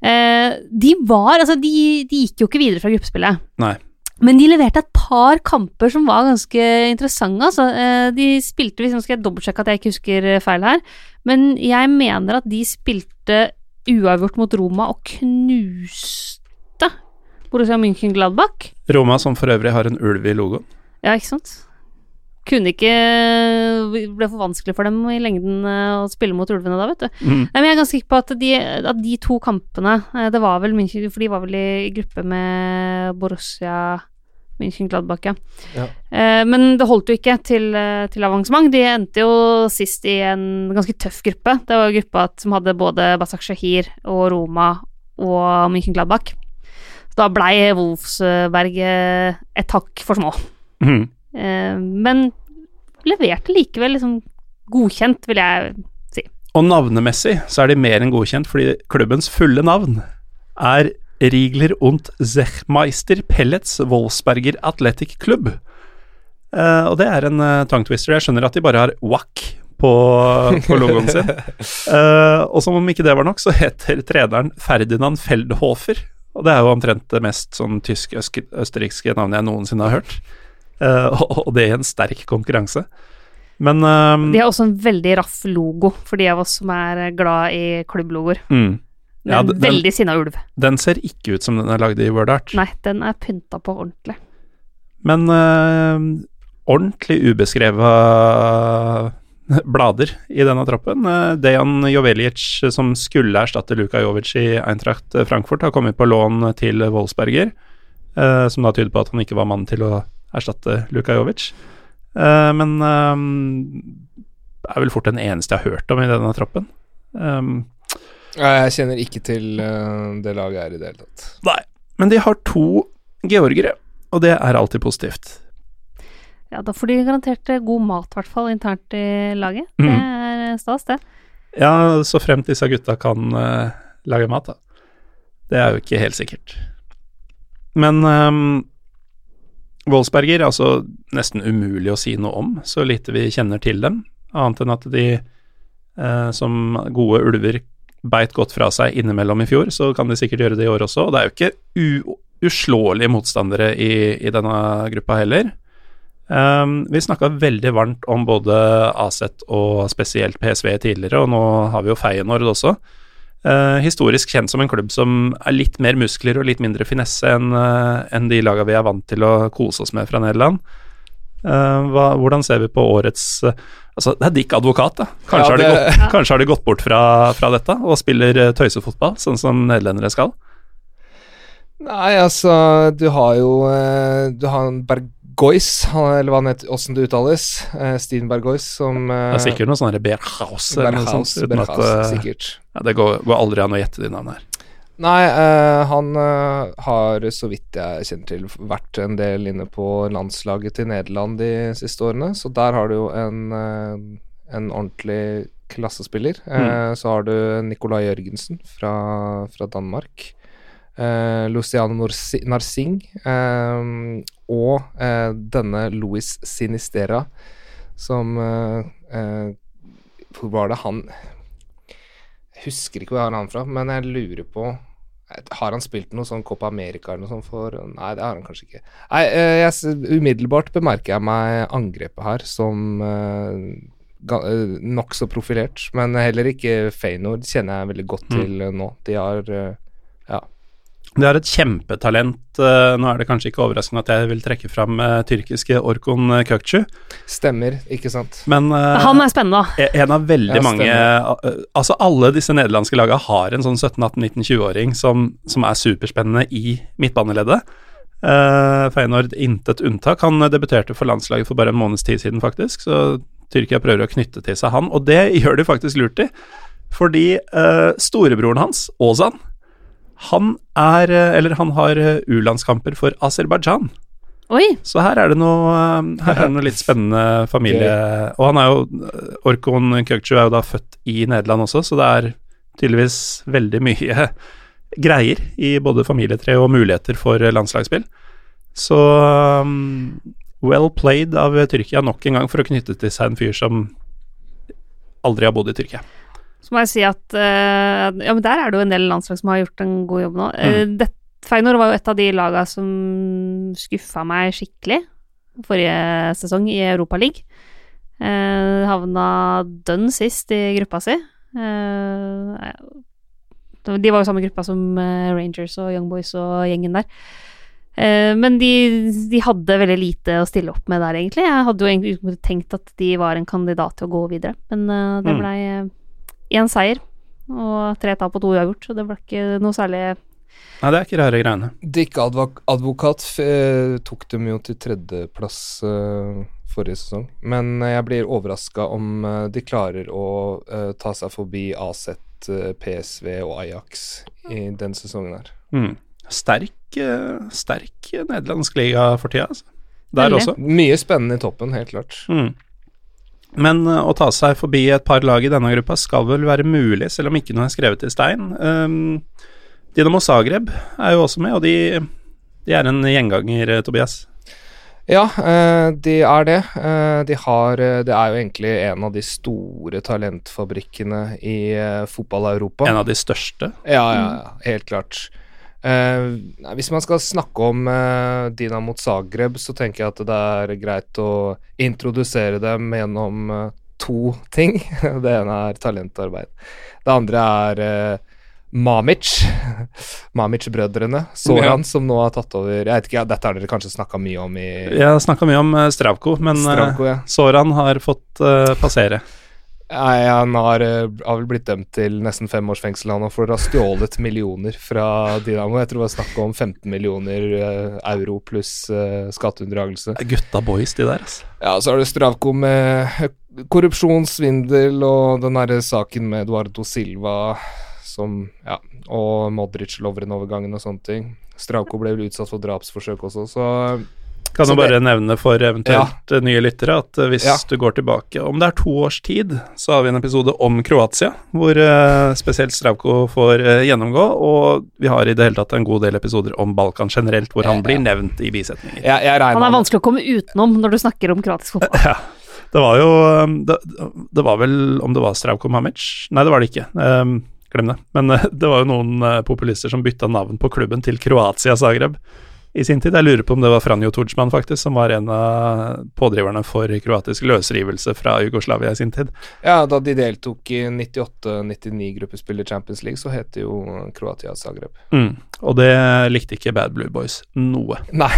Eh, de var Altså, de, de gikk jo ikke videre fra gruppespillet. Nei. Men de leverte et par kamper som var ganske interessante. Altså. Eh, De spilte hvis Nå skal jeg dobbeltsjekke at jeg ikke husker feil her, men jeg mener at de spilte uavgjort mot Roma og knuste Borussia München-Gladbach. Roma, som for øvrig har en ulv i logoen. Ja, ikke sant? Kunne ikke ble for vanskelig for dem i lengden eh, å spille mot ulvene da, vet du. Mm. Nei, men jeg er ganske sikker på at de, at de to kampene eh, Det var vel München, for de var vel i gruppe med Borussia München-Gladbach, ja. Ja. Eh, men det holdt jo ikke til, eh, til avansement. De endte jo sist i en ganske tøff gruppe. Det var gruppa som hadde både Basak Shahir og Roma og München-Gladbach. Så da blei Wolfsberg et hakk for små. Mm. Eh, men leverte likevel liksom godkjent, vil jeg si. Og navnemessig så er de mer enn godkjent, fordi klubbens fulle navn er Riegler und Zechmeister Pellets Wolfsberger Athletic Club. Eh, og det er en uh, tongue twister. Jeg skjønner at de bare har wack på, på logoen sin. Eh, og som om ikke det var nok, så heter treneren Ferdinand Feldhofer. Og det er jo omtrent det mest sånn tysk-østerrikske navnet jeg noensinne har hørt. Eh, og, det i en sterk konkurranse. Men eh, De har også en veldig raff logo, for de av oss som er glad i klubblogoer. mm, Ja, den- veldig sinna ulv. Den ser ikke ut som den er lagd i WordArt. Nei, den er pynta på ordentlig. Men uh, ordentlig ubeskreva blader i denne troppen. Eh, Dejan Jovelic, som skulle erstatte Luka Jovic i Eintracht Frankfurt, har kommet på lån til Wolfsberger, uh, som da tyder på at han ikke var mannen til å erstatte Luka Jovic. Eh, men eh, er vel fort den eneste jeg har hørt om i denne troppen. Um, Jeg kjenner ikke til eh, det laget her i det hele tatt. nei. Men de har to georgere, og det er alltid positivt. Ja, da får de garantert eh, god mat, i hvert fall, internt i laget. Mm. Det er stas, det. Ja, så fremt disse gutta kan uh, lage mat, da. Det er jo ikke helt sikkert. Men um, Wolfsberger, altså nesten umulig å si noe om, så lite vi kjenner til dem, annet enn at de eh, som gode ulver beit godt fra seg innimellom i fjor, så kan de sikkert gjøre det i år også, og det er jo ikke uslåelige motstandere i, i denne gruppa heller. Um, vi snakka veldig varmt om både Aset og spesielt PSV tidligere, og nå har vi jo Feyenoord også. Eh, historisk kjent som en klubb som er litt mer muskler og litt mindre finesse enn uh, en de laga vi er vant til å kose oss med fra Nederland. Uh, hva, hvordan ser vi på årets eh, Altså, det er Dick advokat, da. Kanskje, Ja, har, de det- gått, kanskje har de gått bort fra, fra dette og spiller eh, tøysefotball, sånn som nederlendere skal? Nei, altså, du har jo eh, Du har en Bergois, han- eller hva han heter, åssen det uttales. Uh, Steenberg Bergois, som uh, Det er sikkert noe sånn Berhaus eller noe sånt. Uten at, Berghaus, eh, sikkert. ja, det går, går aldri an å gjette de navnene her. Nei, uh, han uh, har, så vidt jeg kjenner til, vært en del inne på landslaget til Nederland de siste årene, så der har du jo en, uh, en ordentlig klassespiller. Mm. Så har du Nicolai Jørgensen fra, fra Danmark. Eh, Luciano Narsing. eh, og eh, denne Louis Sinistera, som Hvor var det han Jeg husker ikke hvor jeg har han fra, men jeg lurer på har han spilt noe sånn Copa America eller noe sånt for Nei, det har han kanskje ikke. Nei, jeg, umiddelbart bemerker jeg meg angrepet her som uh, nokså profilert. Men heller ikke Feyenoord kjenner jeg veldig godt Mm. til nå. De har. Det er et kjempetalent. eh, Nå er det kanskje ikke overraskende at jeg vil trekke fram eh, tyrkiske Orkon Kökçü, Stemmer, ikke sant? men eh, Han er spennende, da. e- en av veldig Ja, mange eh, Altså, alle disse nederlandske lagene har en sånn 17-18-19-20-åring som, som er superspennende i midtbaneleddet. Uh, Feyenoord intet unntak. Han eh, debuterte for landslaget for bare en måneds tid siden, faktisk, så Tyrkia prøver å knytte til seg han, og det gjør de faktisk lurt i. Fordi uh, storebroren hans, Ozan, han er eh, Eller han har eh, U-landskamper for Aserbajdsjan. Oi! Så her er det noe, eh, her er det noe litt spennende familie Og han er jo Orkon Kökçü er jo da født i Nederland også, så det er tydeligvis veldig mye greier i både familietre og muligheter for landslagsspill. Så um, well played av Tyrkia nok en gang for å knytte til seg en fyr som aldri har bodd i Tyrkia. Så må jeg si at uh, Ja, men der er det jo en del landslag som har gjort en god jobb nå. Uh, det, Feyenoord var jo et av de laga som skuffa meg skikkelig forrige sesong i Europaligaen. Uh, havna dønn sist i gruppa si. Uh, de var jo samme gruppa som eh, Rangers og Young Boys og gjengen der. Eh, men de, de hadde veldig lite å stille opp med der, egentlig. Jeg hadde jo egentlig tenkt at de var en kandidat til å gå videre, men det det Mm. Én seier og tre tap og to uavgjort, så det ble ikke noe særlig Nei, det er ikke rare greiene. Dick Advok Advokat eh, tok dem jo til tredjeplass uh, forrige sesong, men jeg blir overraska om uh, de klarer å uh, ta seg forbi Aset, eh, PSV og Ajax i den sesongen her. Mm. Sterk, eh, sterk nederlandsk liga for tida, altså. Der Veldig. også. Mye spennende i toppen, helt klart. Mm. Men eh, å ta seg forbi et par lag i denne gruppa skal vel være mulig, selv om ikke noe er skrevet i stein. Um, Dinamo Zagreb er jo også med, og de, de er en gjenganger, eh, Tobias. Ja, eh, de er det. De har Det er jo egentlig en av de store talentfabrikkene i fotball-Europa. En av de største. Ja, ja, ja, helt klart. Eh, hvis man skal snakke om uh, Dinamo Zagreb, så tenker jeg at det er greit å introdusere dem gjennom eh, to ting. det ene er talentarbeid. Det andre er eh, Mamic. Mamic-brødrene. Soran, som nå har tatt over Jeg vet ikke, ja, Dette har dere kanskje snakka mye om i Jeg har snakka mye om eh, Stravko, men eh, Stravko, ja. Soran har fått eh, passere. Nei, han har, eh, har vel blitt dømt til nesten fem års fengsel han, for å ha stjålet millioner fra Dinamo. Jeg tror det var snakk om 15 millioner eh, euro pluss eh, skatteunndragelse. Gutta boys, de der, altså. Ja, så har du Stravko med korrupsjonssvindel, korrupsjon, svindel og den derre saken med Eduardo Silva som Ja, og Modric-Lovren-overgangen og sånne ting. Stravko ble vel utsatt for drapsforsøk også, så Kan jo bare det- nevne for eventuelt ja. nye lyttere at eh, hvis Ja. du går tilbake Om det er to års tid, så har vi en episode om Kroatia, hvor uh, spesielt Stravko får uh, gjennomgå, og vi har i det hele tatt en god del episoder om Balkan generelt, hvor han Ja, blir ja. nevnt i bisetninger. Han er vanskelig å komme utenom når du snakker om kroatisk fotball. Ja. Det var jo um, det, det var vel om det var Stravko Mamic? Nei, det var det ikke. Um, glem det. Men eh, det var jo noen eh, populister som bytta navn på klubben til Kroatia Zagreb i sin tid. Jeg lurer på om det var Franjo Tudjman, faktisk, som var en av pådriverne for kroatisk løsrivelse fra Jugoslavia i sin tid. Ja, da de deltok i 98-99 gruppespill i Champions League, så het det jo Kroatia Zagreb. Mm. Og det likte ikke Bad Blue Boys noe. Nei.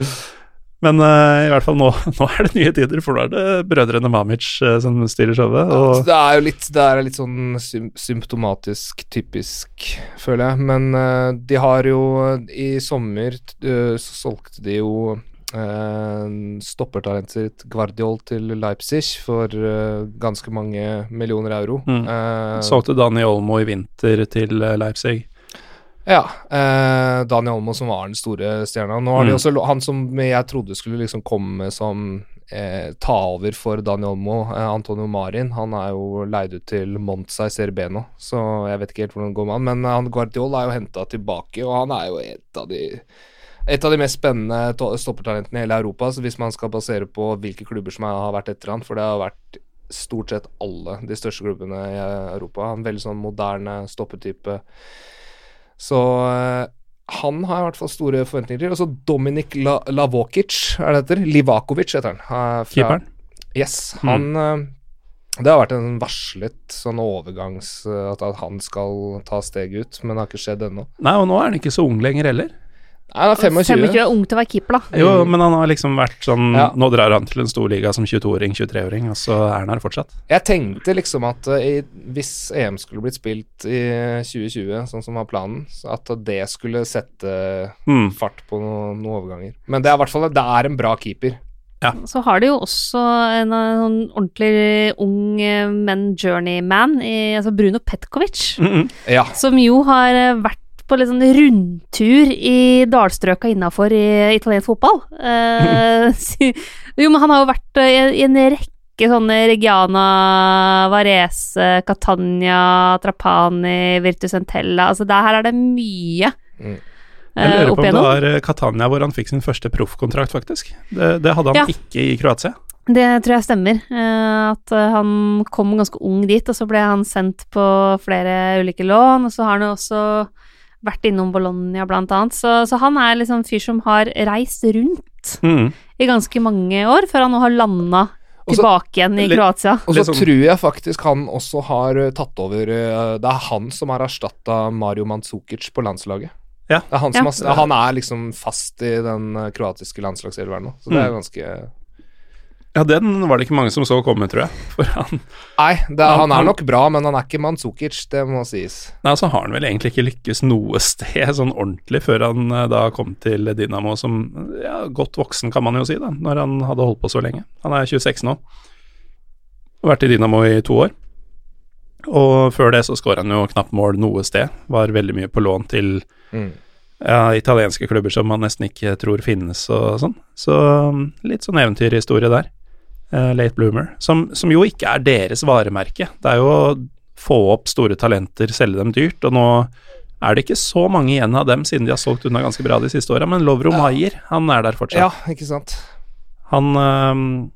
Men uh, i hvert fall nå, nå er det nye tider, for nå er det brødrene Mamic uh, som styrer showet. Og... Ja, det er jo litt, det er litt sånn sym symptomatisk typisk, føler jeg. Men uh, de har jo I sommer så solgte de jo stoppertalentet sitt Guardiol til Leipzig for ganske mange millioner euro. Mm. Solgte Dani Olmo i vinter til Leipzig. Ja. Eh, Daniel Olmo som var den store stjerna. Nå har de Mm. også han som jeg trodde skulle liksom komme som eh, ta over for Daniel Olmo, eh, Antonio Marin, han er jo leid ut til Monza i Serie B nå, så jeg vet ikke helt hvordan det går med han. Men han Guardiol er jo henta tilbake, og han er jo et av de et av de mest spennende to- stoppertalentene i hele Europa, så hvis man skal basere på hvilke klubber som har vært etter han, for det har vært stort sett alle de største klubbene i Europa. En veldig sånn moderne stoppetype. Så eh, han har i hvert fall store forventninger til. Og så Dominik La Lavokic, er det heter? Livakovic heter han. Keeperen. Yes. Han eh, Det har vært en varslet sånn overgangs... eh, at han skal ta steget ut, men det har ikke skjedd ennå. Nei, og nå er han ikke så ung lenger heller. Nei, han er 25. 25 er ung til å være keeper, da. Jo, men han har liksom vært sånn Ja. Nå drar han til en storliga som 22-åring, 23-åring, og så er han her fortsatt. Jeg tenkte liksom at eh, i, hvis EM skulle blitt spilt i 2020, sånn som var planen, så at det skulle sette Mm. fart på noen, noen overganger. Men det er i hvert fall det er en bra keeper. Så har de jo også en eh, sånn ordentlig ung, eh, men journeyman, i, altså Bruno Petkovic, Mm -mm. Ja. som jo har vært på litt sånn rundtur i dalstrøka innafor i italiensk fotball. Eh, jo, men han har jo vært eh, i en rekke sånne Regiana, Varese, Catania, Trapani, Virtus Entella Altså der her er det mye. Mm. Jeg eh, lurer opp på om det var eh, Catania hvor han fikk sin første proffkontrakt, faktisk. Det, det hadde han Ja. ikke i Kroatia. Det tror jeg stemmer. eh, At han kom ganske ung dit, og så ble han sendt på flere ulike lån. Og så har han jo også vært innom Bologna, blant annet. Så, så han er liksom en fyr som har reist rundt Mm. i ganske mange år, før han nå har landa tilbake igjen i litt- Kroatia. Og så sånn- tror jeg faktisk han også har eh, tatt over eh, Det er han som har erstatta Mario Mandzukic på landslaget. Ja. Det er han, som Ja. har, han er liksom fast i den eh, kroatiske landslagselveren nå, så det er Mm. ganske Ja, den var det ikke mange som så komme, tror jeg. Han Nei, det, Han- han er nok bra, men han er ikke Mandzukic, det må sies. Nei, så har han vel egentlig ikke lykkes noe sted sånn ordentlig før han eh, da kom til Dynamo som ja, godt voksen, kan man jo si, da, når han hadde holdt på så lenge. Han er 26 nå. Og vært i Dynamo i to år. Og før det så skåra han jo knapt mål noe sted. Var veldig mye på lån til Mm. ja, italienske klubber som man nesten ikke tror finnes og sånn. Så um, litt sånn eventyrhistorie der. Eh, late bloomer. Som, som jo ikke er deres varemerke. Det er jo å få opp store talenter, selge dem dyrt, og nå er det ikke så mange igjen av dem, siden de har solgt unna ganske bra de siste åra, men Lovro Ja. Maier, han er der fortsatt. Ja, ikke sant. Han, øhm,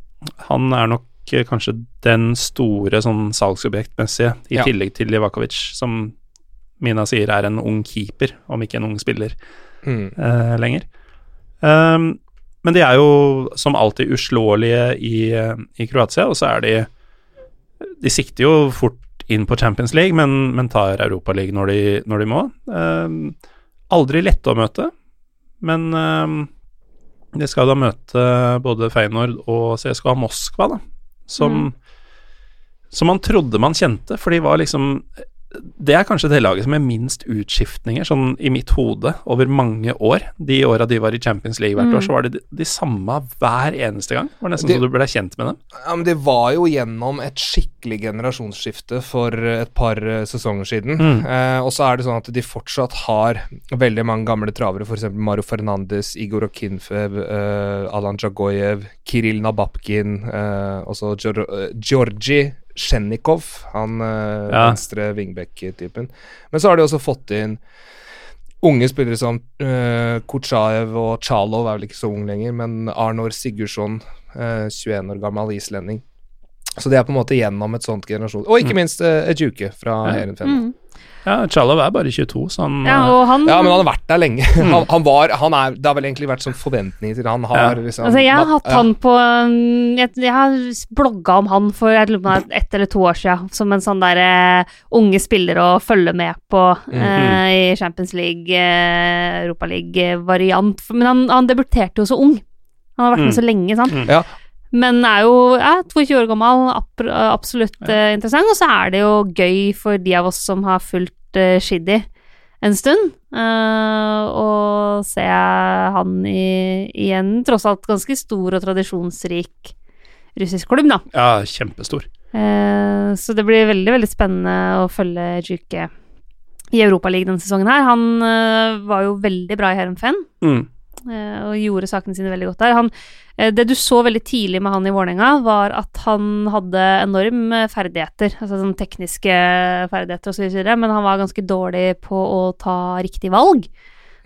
han er nok eh, kanskje den store sånn salgsobjektmessige, i Ja. tillegg til Livakovic, som Mina sier er en ung keeper, om ikke en ung spiller Mm. eh, lenger. Ehm, men de er jo som alltid uslåelige i, eh, i Kroatia, og så er de De sikter jo fort inn på Champions League, men, men tar Europaligaen når, de- når de må. Eh, aldri lette å møte, men eh, de skal da møte både Feyenoord og CSKA Moskva, da, som som man trodde man kjente, for de var liksom Det er kanskje det laget som er minst utskiftninger, sånn i mitt hode, over mange år. De åra de var i Champions League hvert Mm. år, så var det de, de samme hver eneste gang. Det var nesten De- så du ble kjent med dem. Ja, men Det var jo gjennom et skikkelig generasjonsskifte for et par eh, sesonger siden. Mm. Eh, og så er det sånn at de fortsatt har veldig mange gamle travere, f.eks. Mario Fernandes, Igor Okinfev, eh, Alan Jagoyev, Kiril Nabapkin, eh, også Gior eh, Georgi Sjenikov, han eh, Ja. venstre wingback-typen. Men så har de også fått inn unge spillere som uh, Kuchaev og Tsjalov er vel ikke så ung lenger, men Arnor Sigurdsson, uh, 21 år gammel islending. Så det er på en måte gjennom et sånt generasjon Og ikke minst uh, Ejuke fra Ja. Heerenveen. Mm. Ja, Chalov er bare 22, så han Ja, og han Ja, men han har vært der lenge. Han, han var han er, Det har vel egentlig vært sånn forventninger til han har Ja. liksom, Altså, jeg har hatt ja. han på um, Jeg, jeg har blogga om han for jeg lurer på ett eller to år siden, som en sånn der uh, unge spiller å følge med på eh, i Champions League, uh, Europaliga-variant. Men han, han debuterte jo så ung. Han har vært med Mm. så lenge, sant. Mm. Ja. Men er jo ja, 22 år gammel, absolutt uh, interessant. Og så er det jo gøy for de av oss som har fulgt uh, Shiddy en stund, og å se han i, i en tross alt ganske stor og tradisjonsrik russisk klubb, da. ja, kjempestor. Eh, så det blir veldig, veldig spennende å følge Juke i Europaligaen denne sesongen her. Han eh, var jo veldig bra i Heerenveen. Mm. Eh, og gjorde sakene sine veldig godt der. Han, eh, det du så veldig tidlig med han i Vålerenga, var at han hadde enorme ferdigheter, altså sånn tekniske ferdigheter osv., men han var ganske dårlig på å ta riktig valg.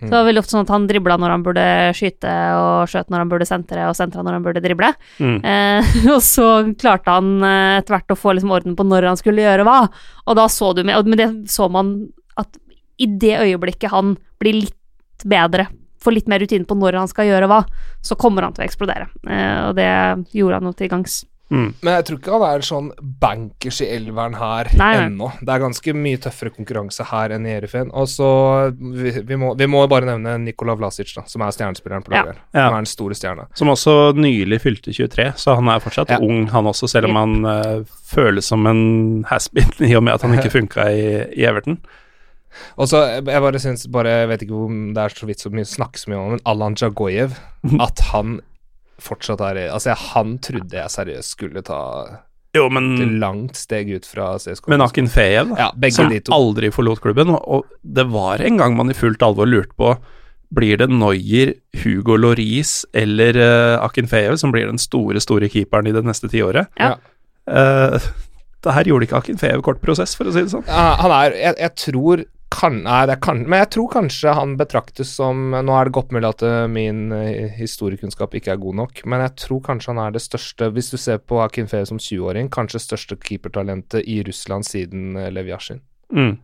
Så det var veldig ofte sånn at han dribla når han burde skyte, og skjøt når han burde sentre, og sentra når han burde drible. Mm. Eh, og så klarte han eh, etter hvert å få liksom orden på når han skulle gjøre hva, og da så du med, og med det så man at i det øyeblikket han blir litt bedre, får litt mer rutine på når han skal gjøre hva, så kommer han til å eksplodere. Eh, og det gjorde han jo til gangs. Mm. Men jeg tror ikke han er sånn bankers i elveren her Nei, nei. ennå. Det er ganske mye tøffere konkurranse her enn i Erefeen. Og så vi, vi, må, vi må bare nevne Nikola Vlasic, da, som er stjernespilleren på Ja. laget. Ja. Han er den store stjerna. Som også nylig fylte 23, så han er fortsatt Ja. ung, han også, selv om han uh, føles som en has-been i og med at han ikke funka i, i Everton. Og så, jeg bare syns bare, Jeg vet ikke om det er så vidt så mye så mye om, men Alan Jagoyev At han fortsatt er Altså, jeg, han trodde jeg seriøst skulle ta Jo, et langt steg ut fra CSK. men Akin Fejev, Ja, som de to. aldri forlot klubben, og, og det var en gang man i fullt alvor lurte på blir det Noyer, Hugo Loris eller uh, Akin Fejev som blir den store, store keeperen i det neste tiåret? Ja. Uh, det her gjorde ikke Akin Fejev kort prosess, for å si det sånn. Ja, han er Jeg, jeg tror kan, nei, det kan, men jeg tror kanskje han betraktes som Nå er det godt mulig at eh, min eh, historiekunnskap ikke er god nok, men jeg tror kanskje han er det største Hvis du ser på Akin Fejev som 20-åring, kanskje største keepertalentet i Russland siden Levjasjin. Mm.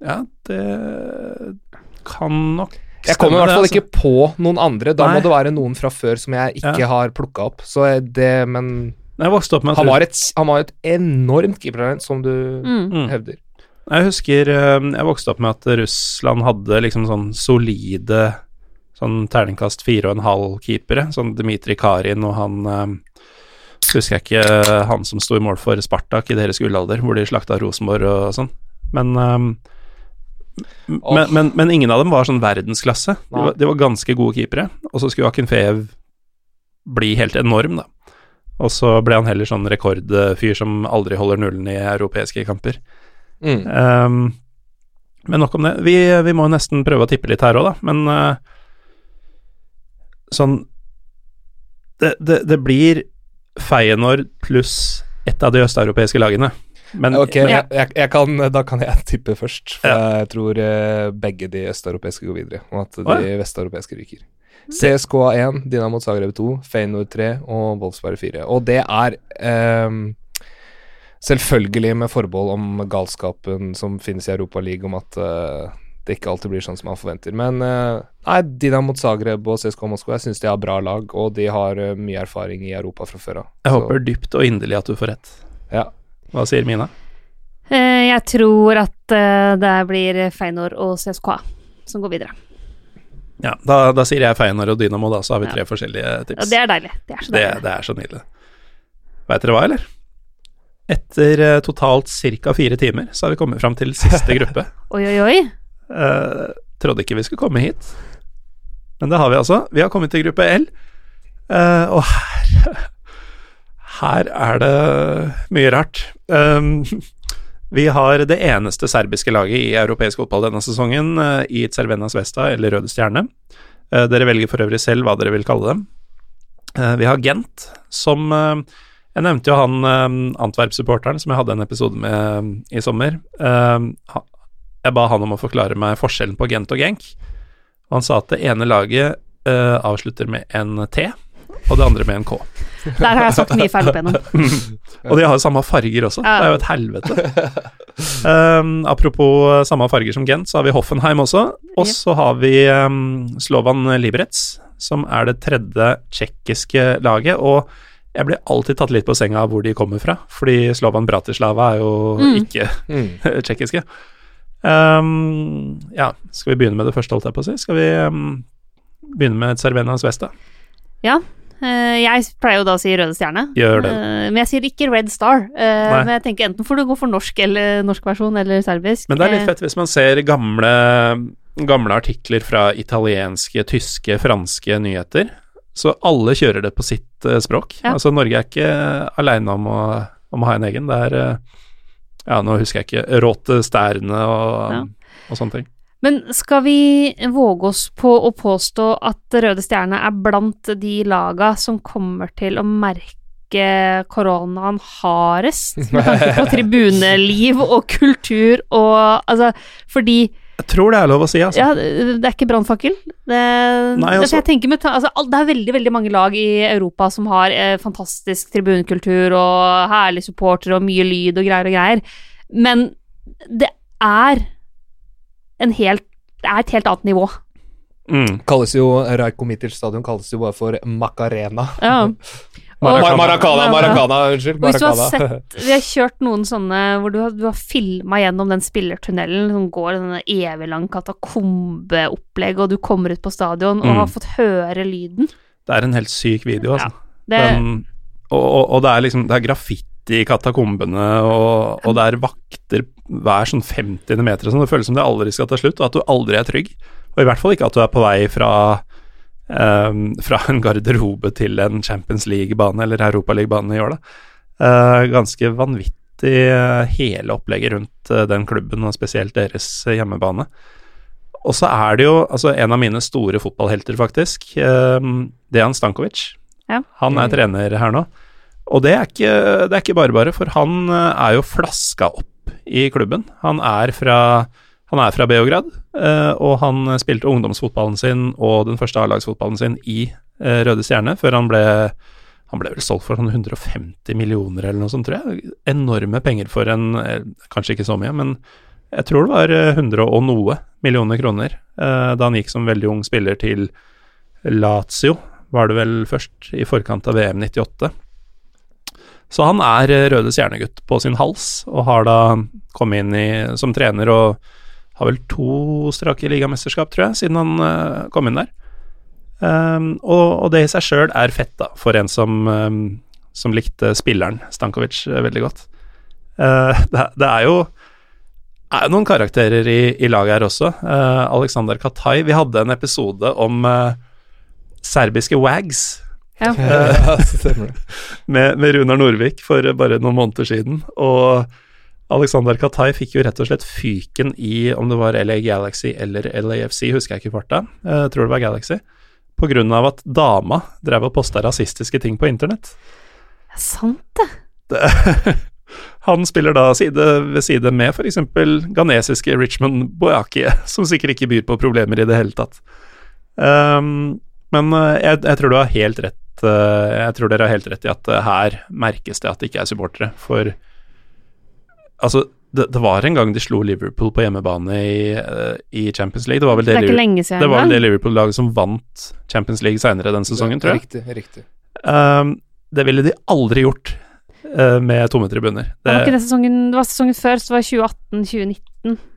Ja, det kan nok Jeg kommer i hvert fall altså. ikke på noen andre. Da Nei. må det være noen fra før som jeg ikke Ja. har plukka opp. Så eh, det, men Jeg opp med han var et, han var et enormt keepertalent, som du Mm. Mm. hevder. Jeg husker eh, jeg vokste opp med at Russland hadde liksom sånn solide sånn terningkast fire og en halv keepere. Sånn Dmitrij Karin og han eh, Husker jeg ikke eh, han som sto i mål for Spartak i deres gullalder, hvor de slakta Rosenborg og sånn. Men, men, men, men ingen av dem var sånn verdensklasse. De var, de var ganske gode keepere. Og så skulle Akinfeev bli helt enorm, da. Og så ble han heller sånn rekordfyr som aldri holder nullen i europeiske kamper. Mm. Um, men nok om det. Vi, vi må jo nesten prøve å tippe litt her òg, da. Men uh, sånn det, det, det blir Feyenoord pluss ett av de østeuropeiske lagene. Men, Ok, men jeg, jeg, jeg kan, da kan jeg tippe først. For Ja. jeg tror eh, begge de østeuropeiske går videre, og at de ja. vesteuropeiske ryker. CSKA 1, Dinamo Zagreb 2, Feyenoord 3 og Wolfsberg 4. Og det er ehm, selvfølgelig med forbehold om galskapen som finnes i Europaligaen, om at uh, det ikke alltid blir sånn som man forventer. Men uh, nei, Dinamo Zagreb og CSKA Moskva, jeg syns de har bra lag, og de har uh, mye erfaring i Europa fra før av. jeg håper dypt og inderlig at du får rett. Ja. Hva sier Mina? Eh, jeg tror at det blir Feinor og CSKA som går videre. Ja, da, da sier jeg Feinor og Dynamo, da, så har vi Ja. tre forskjellige tips. tips. det er deilig. Det er så det, det er så nydelig. Veit dere hva, eller? Etter eh, totalt ca. fire timer, så har vi kommet fram til siste gruppe. Oi, oi, oi. Eh, trodde ikke vi skulle komme hit, men det har vi altså. Vi har kommet til gruppe L, eh, og her Her er det mye rart. Um, vi har det eneste serbiske laget i europeisk fotball denne sesongen, uh, i Cervenas Vesta, eller Røde Stjerne. Uh, dere velger for øvrig selv hva dere vil kalle dem. Uh, vi har Gent, som Jeg nevnte jo han Antwerp-supporteren som jeg hadde en episode med i sommer. jeg ba han om å forklare meg forskjellen på Gent og Genk, og han sa at det ene laget avslutter med en T og det andre med en K. Der har jeg sagt mye feil opp igjennom. og de har jo samme farger også. Det er jo et helvete. Um, apropos samme farger som Gent, så har vi Hoffenheim også. Og så har vi um, Slovan Liberec, som er det tredje tsjekkiske laget. Og jeg blir alltid tatt litt på senga av hvor de kommer fra, fordi Slovan Bratislava er jo mm. ikke mm. tsjekkiske. Um, ja, skal vi begynne med det første, holdt jeg på å si? Skal vi um, begynne med Cervenas Vesta? Ja, Uh, jeg pleier jo da å si Røde Stjerne, Gjør det. Uh, men jeg sier ikke Red Star. Uh, men jeg tenker enten får du gå for norsk eller norsk versjon eller serbisk. Men det er litt fett hvis man ser gamle, gamle artikler fra italienske, tyske, franske nyheter. Så alle kjører det på sitt språk. Ja. Altså Norge er ikke aleine om, om, å ha en egen. Det er Ja, nå husker jeg ikke Råte Sterne og, ja. og sånne ting. Men skal vi våge oss på å påstå at Røde Stjerne er blant de laga som kommer til å merke koronaen hardest, med tanke på tribuneliv og kultur og altså Fordi jeg tror det er lov å si, altså. Ja, det er ikke brannfakkel. Det, altså. det, altså, det, er veldig veldig mange lag i Europa som har eh, fantastisk tribunkultur og herlige supportere og mye lyd og greier og greier, men det er en helt Det er et helt annet nivå. Mm. Kalles jo Rajko Mitic stadion kalles jo bare for Macarena. Ja. Maracana, Maracana, Maracana, unnskyld. Hvis du har sett, vi har kjørt noen sånne hvor du har, du har filma gjennom den spillertunnelen som går denne evig lang katakombeopplegg, og du kommer ut på stadion og mm. har fått høre lyden. Det er en helt syk video, altså. Ja, det, den, og, og, og, det er liksom Det er graffiti i katakombene, og, og det er vakter hver sånn 50 meter sånn. Det føles som det aldri skal ta slutt, og at du aldri er trygg. Og i hvert fall ikke at du er på vei fra, um, fra en garderobe til en Champions League-bane eller Europaliga-bane i år, da. Uh, ganske vanvittig uh, hele opplegget rundt uh, den klubben, og spesielt deres hjemmebane. Og så er det jo altså en av mine store fotballhelter, faktisk. Dejan Stankovic. Ja. Han er trener her nå. Og det er, ikke, det er ikke bare bare, for han er jo flaska opp i klubben. Han er fra, han er fra Beograd, eh, og han spilte ungdomsfotballen sin og den første A-lagsfotballen sin i eh, Røde Stjerne, før han ble han ble vel solgt for sånn 150 millioner eller noe sånt, tror jeg. Enorme penger for en Kanskje ikke så mye, men jeg tror det var 100 og noe millioner kroner da han gikk som veldig ung spiller til Lazio, var det vel først, i forkant av VM 98. Så han er eh, Røde Stjernegutt på sin hals, og har da kommet inn i, som trener og har vel to strake ligamesterskap, tror jeg, siden han uh, kom inn der. Um, og, og, det i seg sjøl er fett, da, for en som, um, som likte spilleren Stankovic uh, veldig godt. Uh, det, det, er jo er jo noen karakterer i, i laget her også. Alexander Katai Vi hadde en episode om serbiske wags ja. med, med, Runar Norvik for bare noen måneder siden. Og Alexander Katai fikk jo rett og slett fyken i om det var LA Galaxy eller LAFC, husker jeg ikke farta. Jeg tror det var Galaxy. På grunn av at dama drev og posta rasistiske ting på internett. Det er sant, det. det han spiller da side ved side med f.eks. ghanesiske Richmond Boyaki, som sikkert ikke byr på problemer i det hele tatt. Um, men eh, jeg, jeg, tror du har helt rett Eh, jeg tror dere har helt rett i at eh, her merkes det at det ikke er supportere. For altså, det, det, var en gang de slo Liverpool på hjemmebane i, uh, i Champions League. Det var vel det, det, det, det Liverpool-laget som vant Champions League seinere den sesongen, tror jeg. Riktig, riktig. Um, det ville de aldri gjort uh, med tomme tribuner. Det var ikke det sesongen Det var sesongen før, så det var 2018-2019.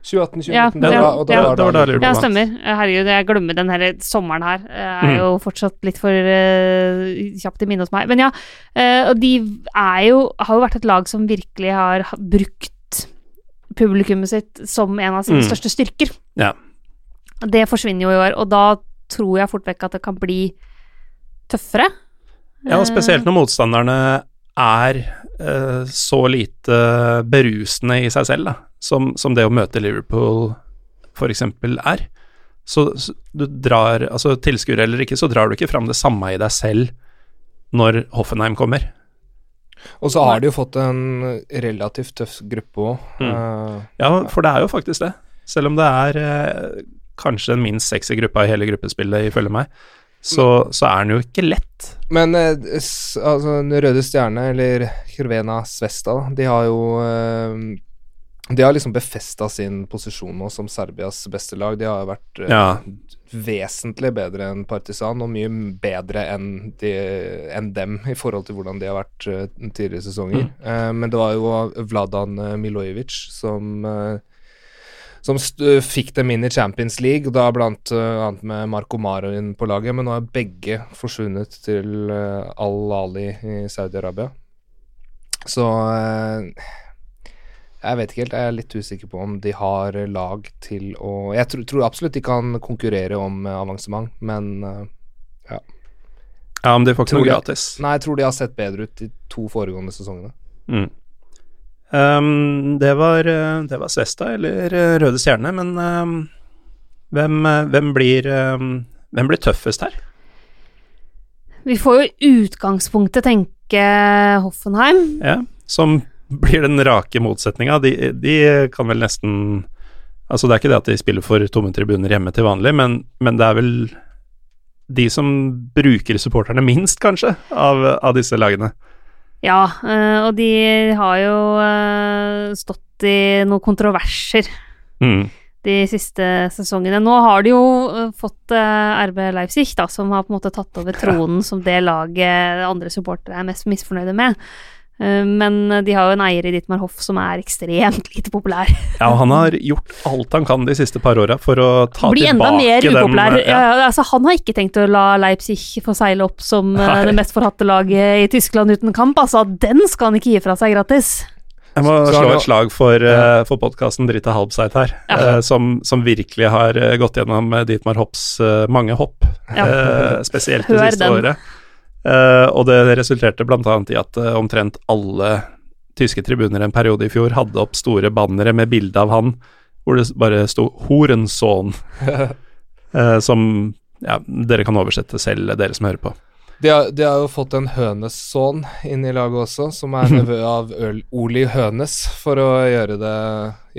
2018-2019, Ja, det ja, var- og det ja. var Det var da da Ja, stemmer. Herregud, jeg glemmer den hele sommeren her. Jeg er Mm. jo fortsatt litt for uh, kjapt i minne hos meg. Men ja, uh, og de er jo Har jo vært et lag som virkelig har brukt publikummet sitt som en av sine Mm. største styrker. Ja. Det forsvinner jo i år, og da tror jeg fort vekk at det kan bli tøffere. Ja, og spesielt når motstanderne er uh, så lite berusende i seg selv, da, som, som det å møte Liverpool f.eks. er. Så, så du drar, altså tilskuere eller ikke, så drar du ikke fram det samme i deg selv når Hoffenheim kommer. Og så har de jo fått en relativt tøff gruppe òg. Mm. Ja, for det er jo faktisk det. Selv om det er eh, kanskje den minst sexy gruppa i hele gruppespillet, ifølge meg, så, så er den jo ikke lett. Men eh, s- altså, den Røde Stjerne, eller Hirvena Svesta, de har jo eh, De har liksom befesta sin posisjon nå som Serbias beste lag. De har jo vært eh, Ja. Vesentlig bedre enn Partisan, og mye bedre enn, de, enn dem i forhold til hvordan de har vært eh, tidligere sesonger. Eh, men det var jo Vladan eh, Milojevic som uh, som fikk dem inn i Champions League, da blant annet med Marco Marin på laget, men nå er begge forsvunnet til eh, Al-Ali i Saudi-Arabia. Så eh, jeg vet ikke helt, jeg er litt usikker på om de har lag til å Jeg tror, tror absolutt de kan konkurrere om eh, avansement, men ja. Ja, men de får ikke noe gratis. Nei, jeg tror de har sett bedre ut de to foregående sesongene. Mm. Um, det, var, eh, det var Svesta eller eh, Røde Stjerne, men um, hvem, eh, hvem, blir, um, hvem blir tøffest her? Vi får jo i utgangspunktet tenke Hoffenheim. Ja, som blir den rake motsetninga. De, de kan vel nesten Altså, det er ikke det at de spiller for tomme tribuner hjemme til vanlig, men, men det er vel de som bruker supporterne minst, kanskje, av, av disse lagene. Ja, eh, og de har jo eh, stått i noen kontroverser Mm. de siste sesongene. Nå har de jo eh, fått RB Leipzig, da, som har på en måte tatt over tronen som det laget andre supportere er mest misfornøyde med. Eh, Men de har jo en eier i Dietmar Hoff som er ekstremt lite populær. Ja, og han har gjort alt han kan de siste par åra for å ta Bli tilbake den Blir enda mer mer den upopulær. ja. Ja, altså, han har ikke tenkt å la Leipzig få seile opp som eh, Nei. det mest forhatte laget i Tyskland uten kamp. Altså, den skal han ikke gi fra seg gratis. Jeg må slå et slag for, uh, for podkasten Drita Halbseit her, Ja. uh, som, som virkelig har eh, gått gjennom uh, Dietmar Hopps uh, mange hopp, Ja. eh, spesielt det siste den. året. Eh, og det resulterte bl.a. i at uh, omtrent alle tyske tribuner en periode i fjor hadde opp store bannere med bilde av han, hvor det bare sto 'Horenson', uh, som ja, dere kan oversette selv, dere som hører på. De har, de har jo fått en Hønes-sønn inn i laget også, som er nevø av Øl Oli Hønes, for å gjøre, det,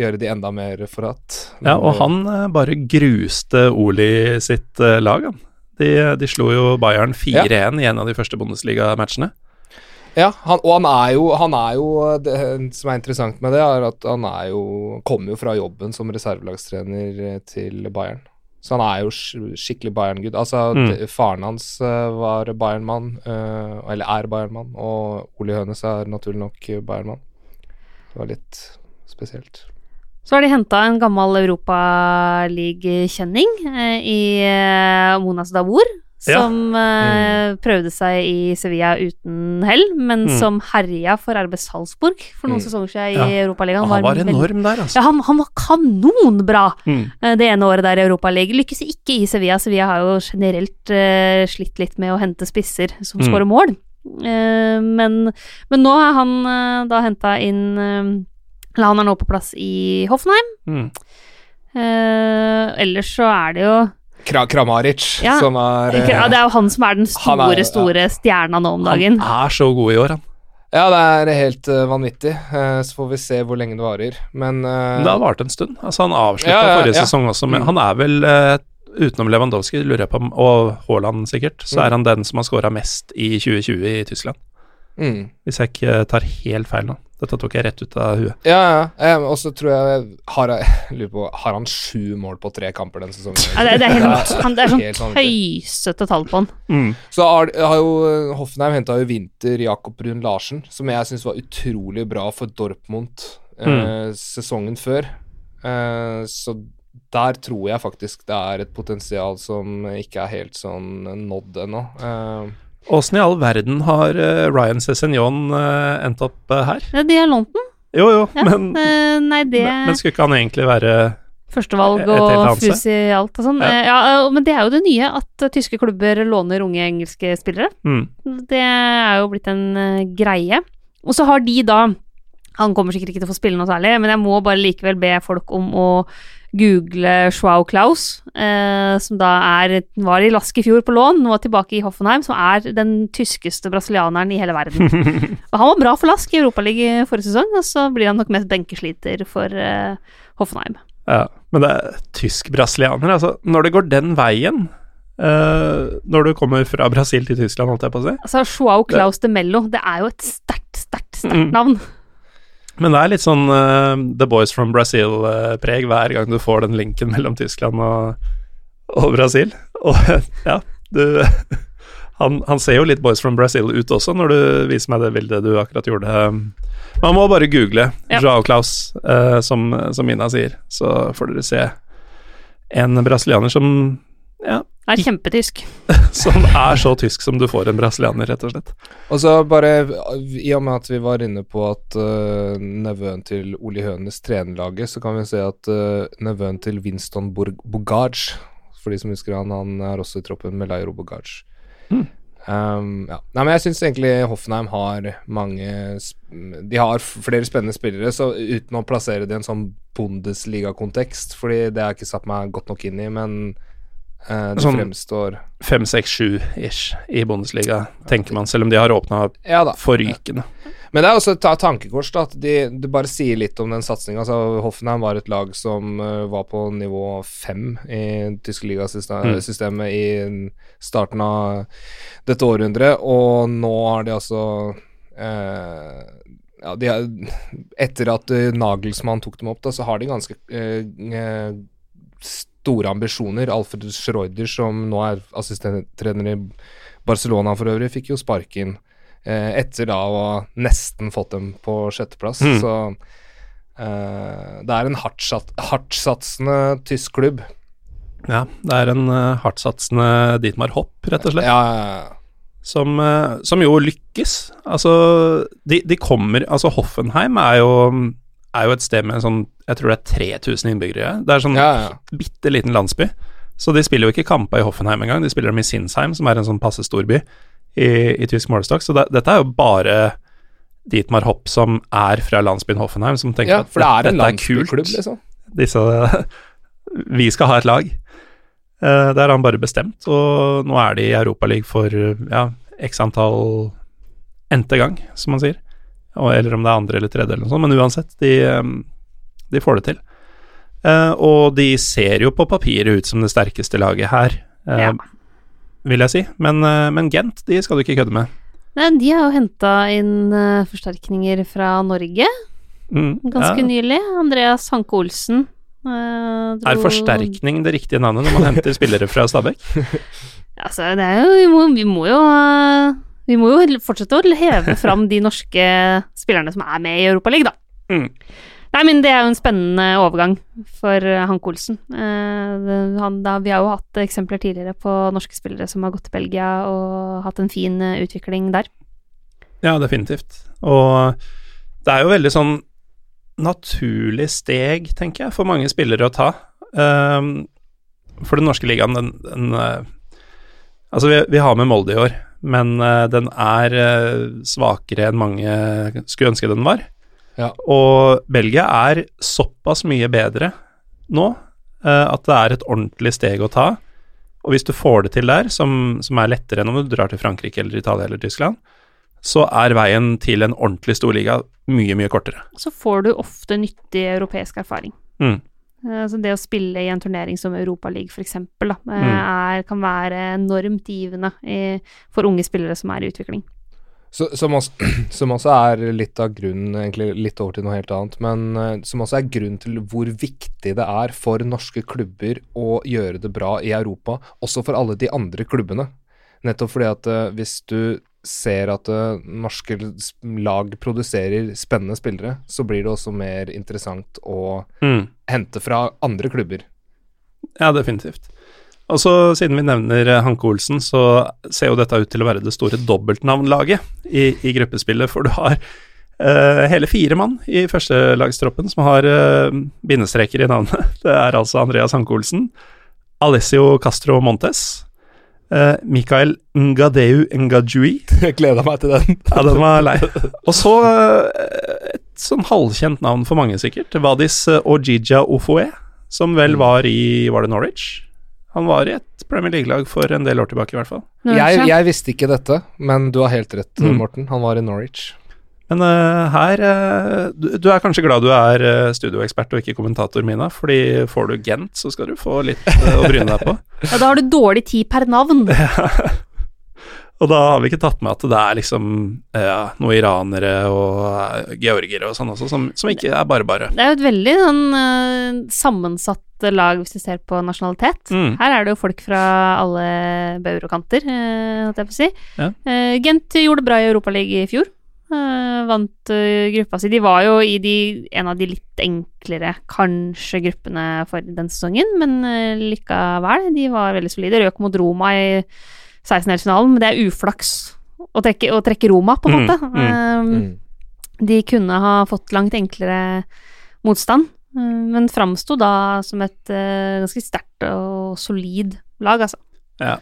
gjøre de enda mer forhatt. Ja, og han eh, bare gruste Oli sitt eh, lag, han. De, de slo jo Bayern 4-1 i en av de første Bundesliga-matchene. Ja, han, og han er jo, han er jo Det som er interessant med det, er at han er jo kommer jo fra jobben som reservelagstrener eh, til Bayern. Så han er jo skikkelig Bayern-gud. Altså, Mm. Faren hans eh, var Bayern-mann, eh, eller er Bayern-mann, og Ole Hønes er naturlig nok Bayern-mann. Det var litt spesielt. Så har de henta en gammel Europaliga-kjenning eh, i eh, Monas som Ja. eh, prøvde seg i Sevilla uten hell, men Mm. som herja for RB Salzburg for noen Mm. sesonger siden Ja. i Europaligaen. Han var enorm der, altså. Ja, han, han var kanonbra Mm. eh, det ene året der i Europaligaen. Lykkes ikke i Sevilla. Sevilla har jo generelt eh, slitt litt med å hente spisser som Mm. skårer mål. Eh, men, men nå er han eh, da henta inn han er nå på plass i Hoffenheim. Mm. Eh, ellers så er det jo Kra Kramaric, Ja. som er eh, ja, Det er jo han som er den store, er- ja. store stjerna nå om dagen. Han er så god i år, han. Ja, det er helt uh, vanvittig. Uh, så får vi se hvor lenge det varer. Men uh, det har vart en stund. Altså, han avslutta Ja, ja, forrige ja. sesong også men Mm. Han er vel, eh, utenom Lewandowski, lurer jeg på, og Haaland sikkert, så Mm. er han den som har scora mest i 2020 i Tyskland. Mm. hvis jeg ikke tar helt feil nå. Dette tok jeg rett ut av huet. Ja, ja. Eh, Og så tror jeg har, jeg lurer på, har han sju mål på tre kamper den sesongen? Ja, det, det er helt han, Det er sånn tøysete tall på han. Mm. Så har, har jo eh, Hoffenheim henta jo Winter Jakob Brun Larsen, som jeg syns var utrolig bra for Dortmund eh, sesongen før. Eh, så der tror jeg faktisk det er et potensial som ikke er helt sånn nådd ennå. Eh, Åssen i all verden har eh, Ryan Cézignon uh, endt opp eh, her? Ja, de er London. Jo, jo, Ja, men, eh, nei, det men, men skulle ikke han egentlig være Førstevalg og fus i alt og sånn. Ja. Eh, Ja. men det er jo det nye, at eh, tyske klubber låner unge engelske spillere. mm, Det er jo blitt en eh, greie. Og så har de da Han kommer sikkert ikke til å få spille noe særlig, men jeg må bare likevel be folk om å google Schwau Klaus, eh, som da er, var i Lask i fjor på lån, nå er tilbake i Hoffenheim, som er den tyskeste brasilianeren i hele verden. og han var bra for Lask i Europaligaen forrige sesong, og så blir han nok mest benkesliter for eh, Hoffenheim. Ja, men det er tysk-brasilianer, altså. Når det går den veien, eh, når du kommer fra Brasil til Tyskland, holdt jeg på å si Altså, Schwau Klaus de Mello, det er jo et sterkt, sterkt, sterkt Mm. Men det er litt sånn uh, The Boys from Brazil-preg hver gang du får den linken mellom Tyskland og, og Brasil. Og ja, du han, han ser jo litt Boys from Brazil ut også, når du viser meg det bildet du akkurat gjorde. Man må bare google Ja. Joao Claus, uh, som, som Mina sier, så får dere se en brasilianer som ja, Er kjempetysk. som er så tysk som du får en brasilianer, rett og slett. Og så bare, i og med at vi var inne på at uh, nevøen til Oli Hønes trener laget, så kan vi se at uh, nevøen til Winston Bogaj for de som husker han, han er også i troppen med Lairo Bogaj Mm. Um, ja. Nei, men jeg syns egentlig Hoffenheim har mange De har flere spennende spillere, så uten å plassere det i en sånn Bundesliga-kontekst, fordi det har jeg ikke satt meg godt nok inn i, men uh, det Sånn- fremstår Fem, seks, sju ish i Bundesliga, tenker man, selv om de har åpna Ja forrykende. Ja. Men det er også et tankekors, da. At de, det bare sier litt om den satsinga. Altså, Hoffenheim var et lag som uh, var på nivå fem i tyske ligasystemet i starten av dette århundret, og nå har de altså uh, ja, de har, Etter at uh, Nagelsmann tok dem opp, da, så har de ganske uh, eh, store ambisjoner. Alfred Schreuder, som nå er assistenttrener i Barcelona for øvrig, fikk jo sparken eh, etter da å ha nesten fått dem på sjetteplass. Mm. Så eh, det er en hardtsat, hardtsatsende tysk klubb. Ja, det er en uh, hardtsatsende Dietmar Hopp, rett og slett, Ja, ja, ja. som, eh, som jo lykkes. Altså, de, de kommer Altså, Hoffenheim er jo, er jo et sted med sånn Jeg tror det er 3000 innbyggere. Det er sånn ja, ja. bitte liten landsby. Så de spiller jo ikke kamper i Hoffenheim engang, de spiller dem i Sinsheim, som er en sånn passe storby i, i tysk målestokk. Så det, dette er jo bare Dietmar Hopp som er fra landsbyen Hoffenheim, som tenker ja, at det er en dette er kult. liksom. disse Vi skal ha et lag. Eh, det har han bare bestemt, og nå er de i Europaligaen for ja, x antall n-te gang, som man sier. Eller om det er andre eller tredje, eller noe sånt, men uansett, de, eh, de får det til. Uh, og de ser jo på papiret ut som det sterkeste laget her, uh, Ja. vil jeg si. Men, uh, men Gent, de skal du ikke kødde med. Nei, de har jo henta inn forsterkninger fra Norge Mm, ganske ja. nylig. Andreas Hanke Olsen. dro- Er forsterkning det riktige navnet når man henter spillere fra Stabæk? Altså, det jo Vi må, vi må jo Vi må jo fortsette å heve fram de norske spillerne som er med i Europaligaen, da. Mm. Nei, men det er jo en spennende overgang for Hank Olsen. Eh, han, da, vi har jo hatt eksempler tidligere på norske spillere som har gått til Belgia og hatt en fin eh, utvikling der. Ja, definitivt. Og det er jo veldig sånn naturlig steg, tenker jeg, for mange spillere å ta. Um, for den norske ligaen, den, den eh, Altså, vi, vi har med Molde i år, men uh, den er uh, svakere enn mange skulle ønske den var. Ja. Og Belgia er såpass mye bedre nå uh, at det er et ordentlig steg å ta. Og hvis du får det til der, som, som er lettere enn om du drar til Frankrike eller Italia eller Tyskland, så er veien til en ordentlig storliga mye, mye kortere. Så får du ofte nyttig europeisk erfaring. Mm. Eh, Så det å spille i en turnering som Europaligaen f.eks. Mm. er kan være enormt givende for unge spillere som er i utvikling. Så, som, også, som også er litt av grunnen, egentlig litt over til noe helt annet, men eh, som også er grunnen til hvor viktig det er for norske klubber å gjøre det bra i Europa, også for alle de andre klubbene. Nettopp fordi at eh, hvis du ser at uh, norske lag produserer spennende spillere, så blir det også mer interessant å Mm. hente fra andre klubber. Ja, definitivt. Og så Siden vi nevner eh, Hanke Olsen, så ser jo dette ut til å være det store dobbeltnavnlaget i, i gruppespillet. For du har uh, hele fire mann i førstelagstroppen som har uh, bindestreker i navnet. Det er altså Andreas Hanke Olsen, Alessio Castro Montes, eh, Mikael Ngadeu Ngajui Jeg gleder meg til den. Ja, den var lei. Og så eh, et sånn halvkjent navn for mange, sikkert. Vadis eh, Ojija Ofoe, som vel var i Var det Norwich? Han var i et Premier League-lag for en del år tilbake, i hvert fall. Jeg, jeg visste ikke dette, men du har helt rett, Mm. Morten. Han var i Norwich. Men uh, her uh, du, du er kanskje glad du er uh, studioekspert og ikke kommentator, Mina, fordi får du Gent, så skal du få litt å bryne deg på. Ja, da har du dårlig tid per navn. Og da har vi ikke tatt med at det er liksom ja, noen iranere og georgere og sånn også, som, som ikke er bare bare. Det er jo et veldig sånn sammensatt lag hvis du ser på nasjonalitet. Mm. Her er det jo folk fra alle bauger og kanter, eh, holdt jeg på å si. Ja. Gent gjorde det bra i Europaligaen i fjor. Eh, vant eh, gruppa si. De var jo i de, en av de litt enklere, kanskje, gruppene for den sesongen, men eh, likevel. De var veldig solide. Røk mot Roma i 16-delsfinalen, men det er uflaks å trekke, å trekke Roma, på en Mm, måte. mm, Eh, Mm. de kunne ha fått langt enklere motstand, men framsto da som et uh, ganske sterkt og solid lag, altså. Ja.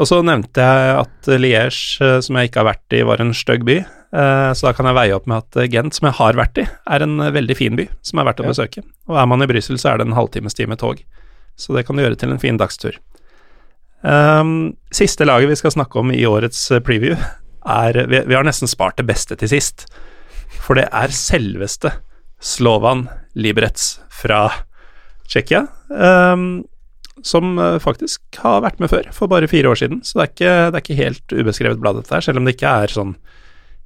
Og så nevnte jeg at Liège, eh, som jeg ikke har vært i, var en stygg by. Eh, Så da kan jeg veie opp med at Gent, som jeg har vært i, er en veldig fin by som er verdt å besøke. Og er man i Brussel, så er det en halvtimes tid med tog. Så det kan du gjøre til en fin dagstur. Um, siste laget vi skal snakke om i årets eh, preview, er vi, vi har nesten spart det beste til sist. For det er selveste Slovan Liberec fra Tsjekkia. Um, som eh, faktisk har vært med før, for bare fire år siden. Så det er ikke, det er ikke helt ubeskrevet blad, dette her, selv om det ikke er sånn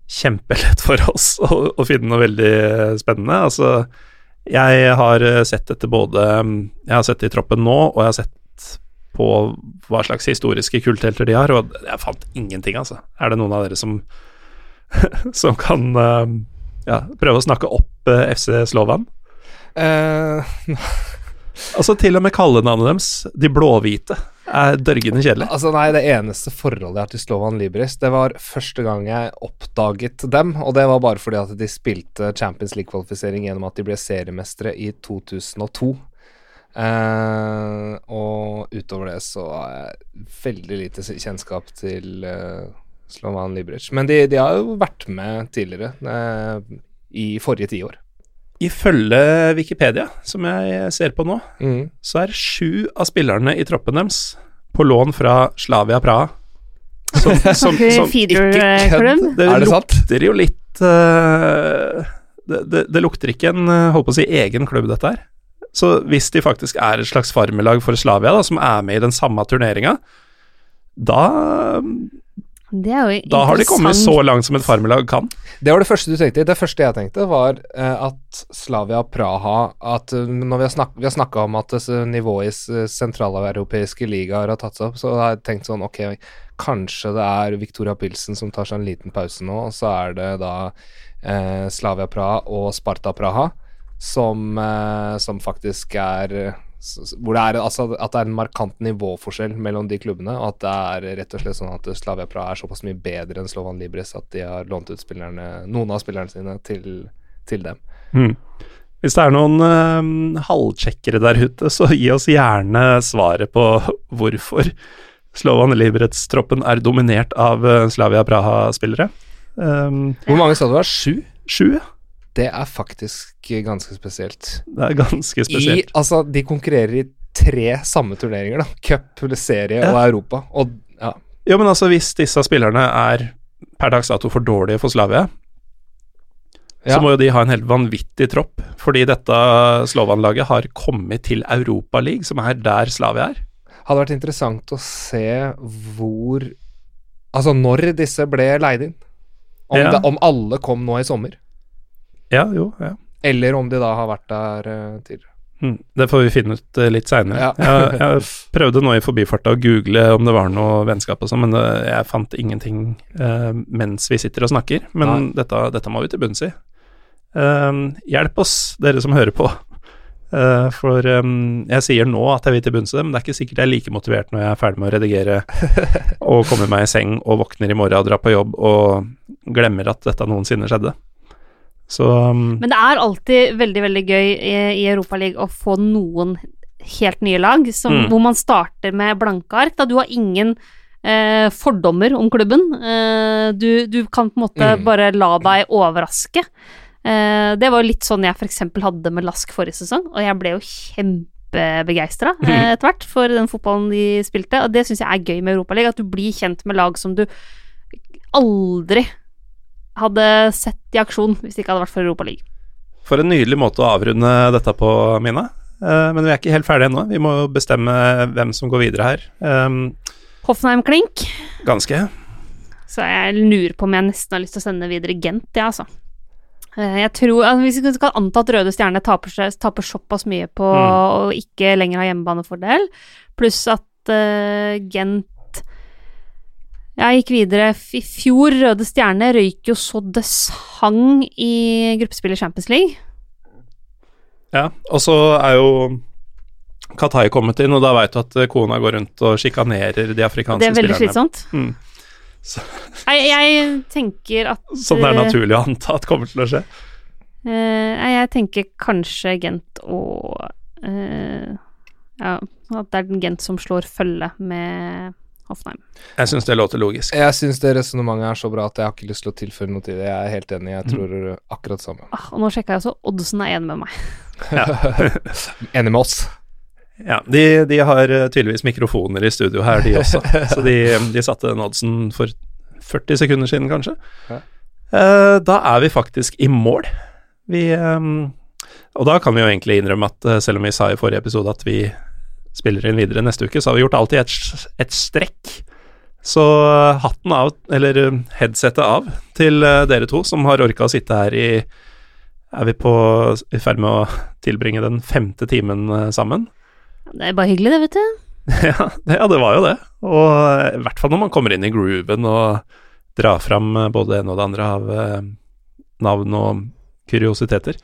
kjempelett for oss å, å finne noe veldig spennende. Altså, jeg har eh, sett dette både Jeg har sett det i troppen nå, og jeg har sett på hva slags historiske kulthelter de har, og jeg fant ingenting, altså. Er det noen av dere som som kan eh, ja, prøve å snakke opp eh, FC Slovan? Eh, Altså, til og med kallenavnet deres, De blåhvite, er dørgende kjedelig. altså Nei, det eneste forholdet jeg har til Slovan Libris, det var første gang jeg oppdaget dem, og det var bare fordi at de spilte Champions League-kvalifisering gjennom at de ble seriemestere i 2002. Eh, og utover det så har jeg veldig lite kjennskap til eh, Slovan Libric. Men de, de har jo vært med tidligere, eh, i forrige tiår. Ifølge Wikipedia, som jeg ser på nå, Mm. så er sju av spillerne i troppen deres på lån fra Slavia Praha. Som, som, som ikke kødd. Det det sant? lukter jo litt uh, det, det, det lukter ikke en eh, holdt på å si egen klubb, dette her. Så hvis de faktisk er et slags farmelag for Slavia, da, som er med i den samme turneringa, da, da har de kommet så langt som et farmelag kan. Det var det første du tenkte. Det første jeg tenkte, var eh, at Slavia Praha At eh, når vi har, snak, snakka om at eh, nivået i s- sentraleuropeiske ligaer har tatt seg opp, så har jeg tenkt sånn Ok, kanskje det er Victoria Pilsen som tar seg en liten pause nå, og så er det da eh, Slavia Praha og Sparta Praha som, eh, som faktisk er eh, hvor det er, altså, at det er en markant nivåforskjell mellom de klubbene, og at det er rett og slett sånn at Slavia Praha er såpass mye bedre enn Slovan Libres at de har lånt ut noen av spillerne sine til, til dem. Mm. Hvis det er noen uh, halvtsjekkere der ute, så gi oss gjerne svaret på hvorfor Slovan Liberec-troppen er dominert av eh, Slavia Praha-spillere. Um, Hvor mange sa du var? Sju? sju, ja. Det er faktisk ganske spesielt. Det er ganske I, spesielt. altså, de konkurrerer i tre samme turneringer, da. Cup, serie Ja. og Europa. Og ja, Jo, men altså, hvis disse spillerne er per dags dato for dårlige for Slavia, Ja. så må jo de ha en helt vanvittig tropp, fordi dette Slovan-laget har kommet til Europaligaen, som er der Slavia er. hadde vært interessant å se hvor Altså når disse ble leid inn. Om, Ja. det, om alle kom nå i sommer, Ja, jo, ja. eller om de da har vært der uh, tidligere. Mm, Det får vi finne ut eh, litt seinere. Ja. jeg, jeg prøvde nå i forbifarta å google om det var noe vennskap og sånn, men det, jeg fant ingenting uh, mens vi sitter og snakker. Men dette, dette må vi til bunns i. Eh, hjelp oss, dere som hører på. Uh, for um, jeg sier nå at jeg vil til bunns i det, men det er ikke sikkert jeg er like motivert når jeg er ferdig med å redigere og kommer meg i seng og våkner i morgen og drar på jobb og glemmer at dette noensinne skjedde. Så um, Men det er alltid veldig, veldig gøy i, i Europaligaen å få noen helt nye lag, som, Mm. hvor man starter med blanke ark. Da du har ingen eh, fordommer om klubben. Eh, du, du kan på en måte Mm. bare la deg overraske. Eh, det var jo litt sånn jeg f.eks. hadde med Lask forrige sesong, og jeg ble jo kjempebegeistra eh, etter hvert for den fotballen de spilte. Og det syns jeg er gøy med Europaligaen, at du blir kjent med lag som du aldri hadde sett i aksjon hvis det ikke hadde vært for Europa League. For en nydelig måte å avrunde dette på, Mina. Eh, men vi er ikke helt ferdige ennå. Vi må bestemme hvem som går videre her. Um, Hoffenheim-klink. ganske. Så jeg lurer på om jeg nesten har lyst til å sende videre Gent, ja, altså. Eh, Jeg tror, altså, Hvis vi skal anta at Røde Stjerne taper, taper såpass mye på Mm. å ikke lenger ha hjemmebanefordel, pluss at uh, Gent Jeg gikk videre i fjor. Røde Stjerne røyk jo så det sang i gruppespillet Champions League. Ja, og så er jo Katai kommet inn, og da veit du at eh, kona går rundt og sjikanerer de afrikanske Det er veldig slitsomt. Mm. Jeg, jeg tenker at som det er eh, naturlig å anta at kommer til å skje. Nei, jeg tenker kanskje Gent og uh, Ja, at det er Gent som slår følge med Hoffenheim. Jeg syns det låter logisk. Jeg syns det resonnementet er så bra at jeg har ikke lyst til å tilføre noe til det. Jeg er helt enig, jeg Mm. tror akkurat det samme. Ah, og nå sjekka jeg også, Oddsen er enig med meg. Enig med oss. Ja, de, de har eh, tydeligvis mikrofoner i studio her, de også. Så de, de satte den oddsen for 40 sekunder siden, kanskje. Ja. Eh, da er vi faktisk i mål. Vi eh, Og da kan vi jo egentlig innrømme at selv om vi sa i forrige episode at vi spiller inn videre neste uke, så har vi gjort alltid et, et strekk. Så eh, hatten av, eller headsettet av, til eh, dere to som har orka å sitte her i Er vi på i ferd med å tilbringe den femte timen eh, sammen? Det er bare hyggelig, det, vet du. Ja, det, ja, det var jo det. Og eh, i hvert fall når man kommer inn i grooven og drar fram eh, både det ene og det andre av eh, navn og kuriositeter.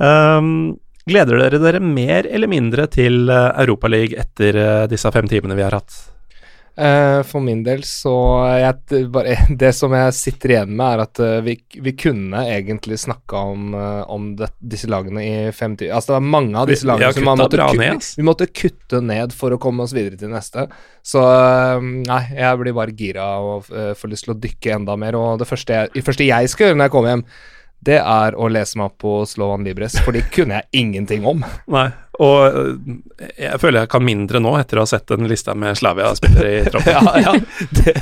Um, gleder dere dere mer eller mindre til uh, Europaligaen etter eh, disse fem timene vi har hatt? Eh, for min del så jeg, bare, Det som jeg sitter igjen med, er at eh, vi, vi kunne egentlig snakka om, eh, om det, disse lagene i fem timer. Altså, det var mange av disse Vi- vi lagene som man måtte, ned, vi måtte kutte ned for å komme oss videre til neste. Så eh, nei, jeg blir bare gira og eh, får lyst til å dykke enda mer. Og det første jeg, det første jeg skal gjøre når jeg kommer hjem, det er å lese meg opp på Slovan Libres, for det kunne jeg ingenting om. Nei, og eh, jeg føler jeg kan mindre nå etter å ha sett den lista med Slavia-spillere i troppen. ja, ja,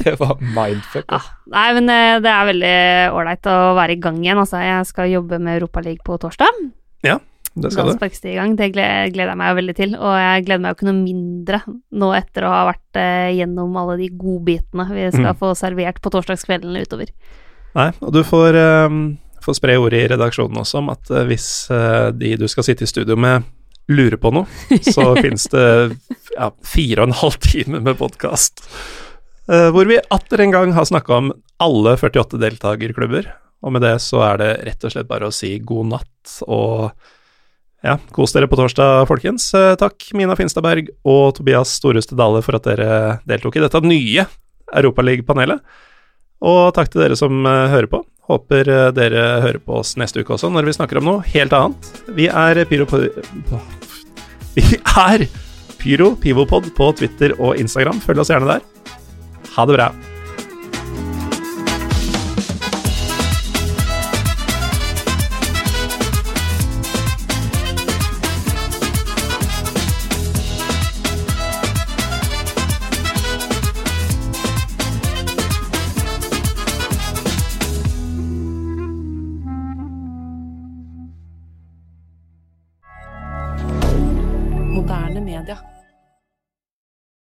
det var mindfuck. Ja, nei, men eh, det er veldig ålreit å være i gang igjen. Altså, jeg skal jobbe med Europaligaen på torsdag. Ja, Det skal du. sparkes det i gang. Det gleder, jeg meg veldig til. Og jeg gleder meg jo ikke noe mindre nå etter å ha vært eh, gjennom alle de godbitene vi skal Mm. få servert på torsdagskveldene utover. Nei, og du får, eh, får spre ordet i redaksjonen også om at eh, hvis eh, de du skal sitte i studio med, lurer på noe, så finnes det ja, fire og en halv time med podkast. hvor vi atter en gang har snakka om alle 48 deltakerklubber. Og med det så er det rett og slett bare å si god natt og ja, kos dere på torsdag, folkens. Eh, takk, Mina Finstadberg og Tobias Storeste Dale, for at dere deltok i dette nye Europaliga-panelet. Og takk til dere som eh, hører på. Håper eh, dere hører på oss neste uke også, når vi snakker om noe helt annet. Vi er Pyro... Vi er Pyro Pivopod på Twitter og Instagram. Følg oss gjerne der. Ha det bra.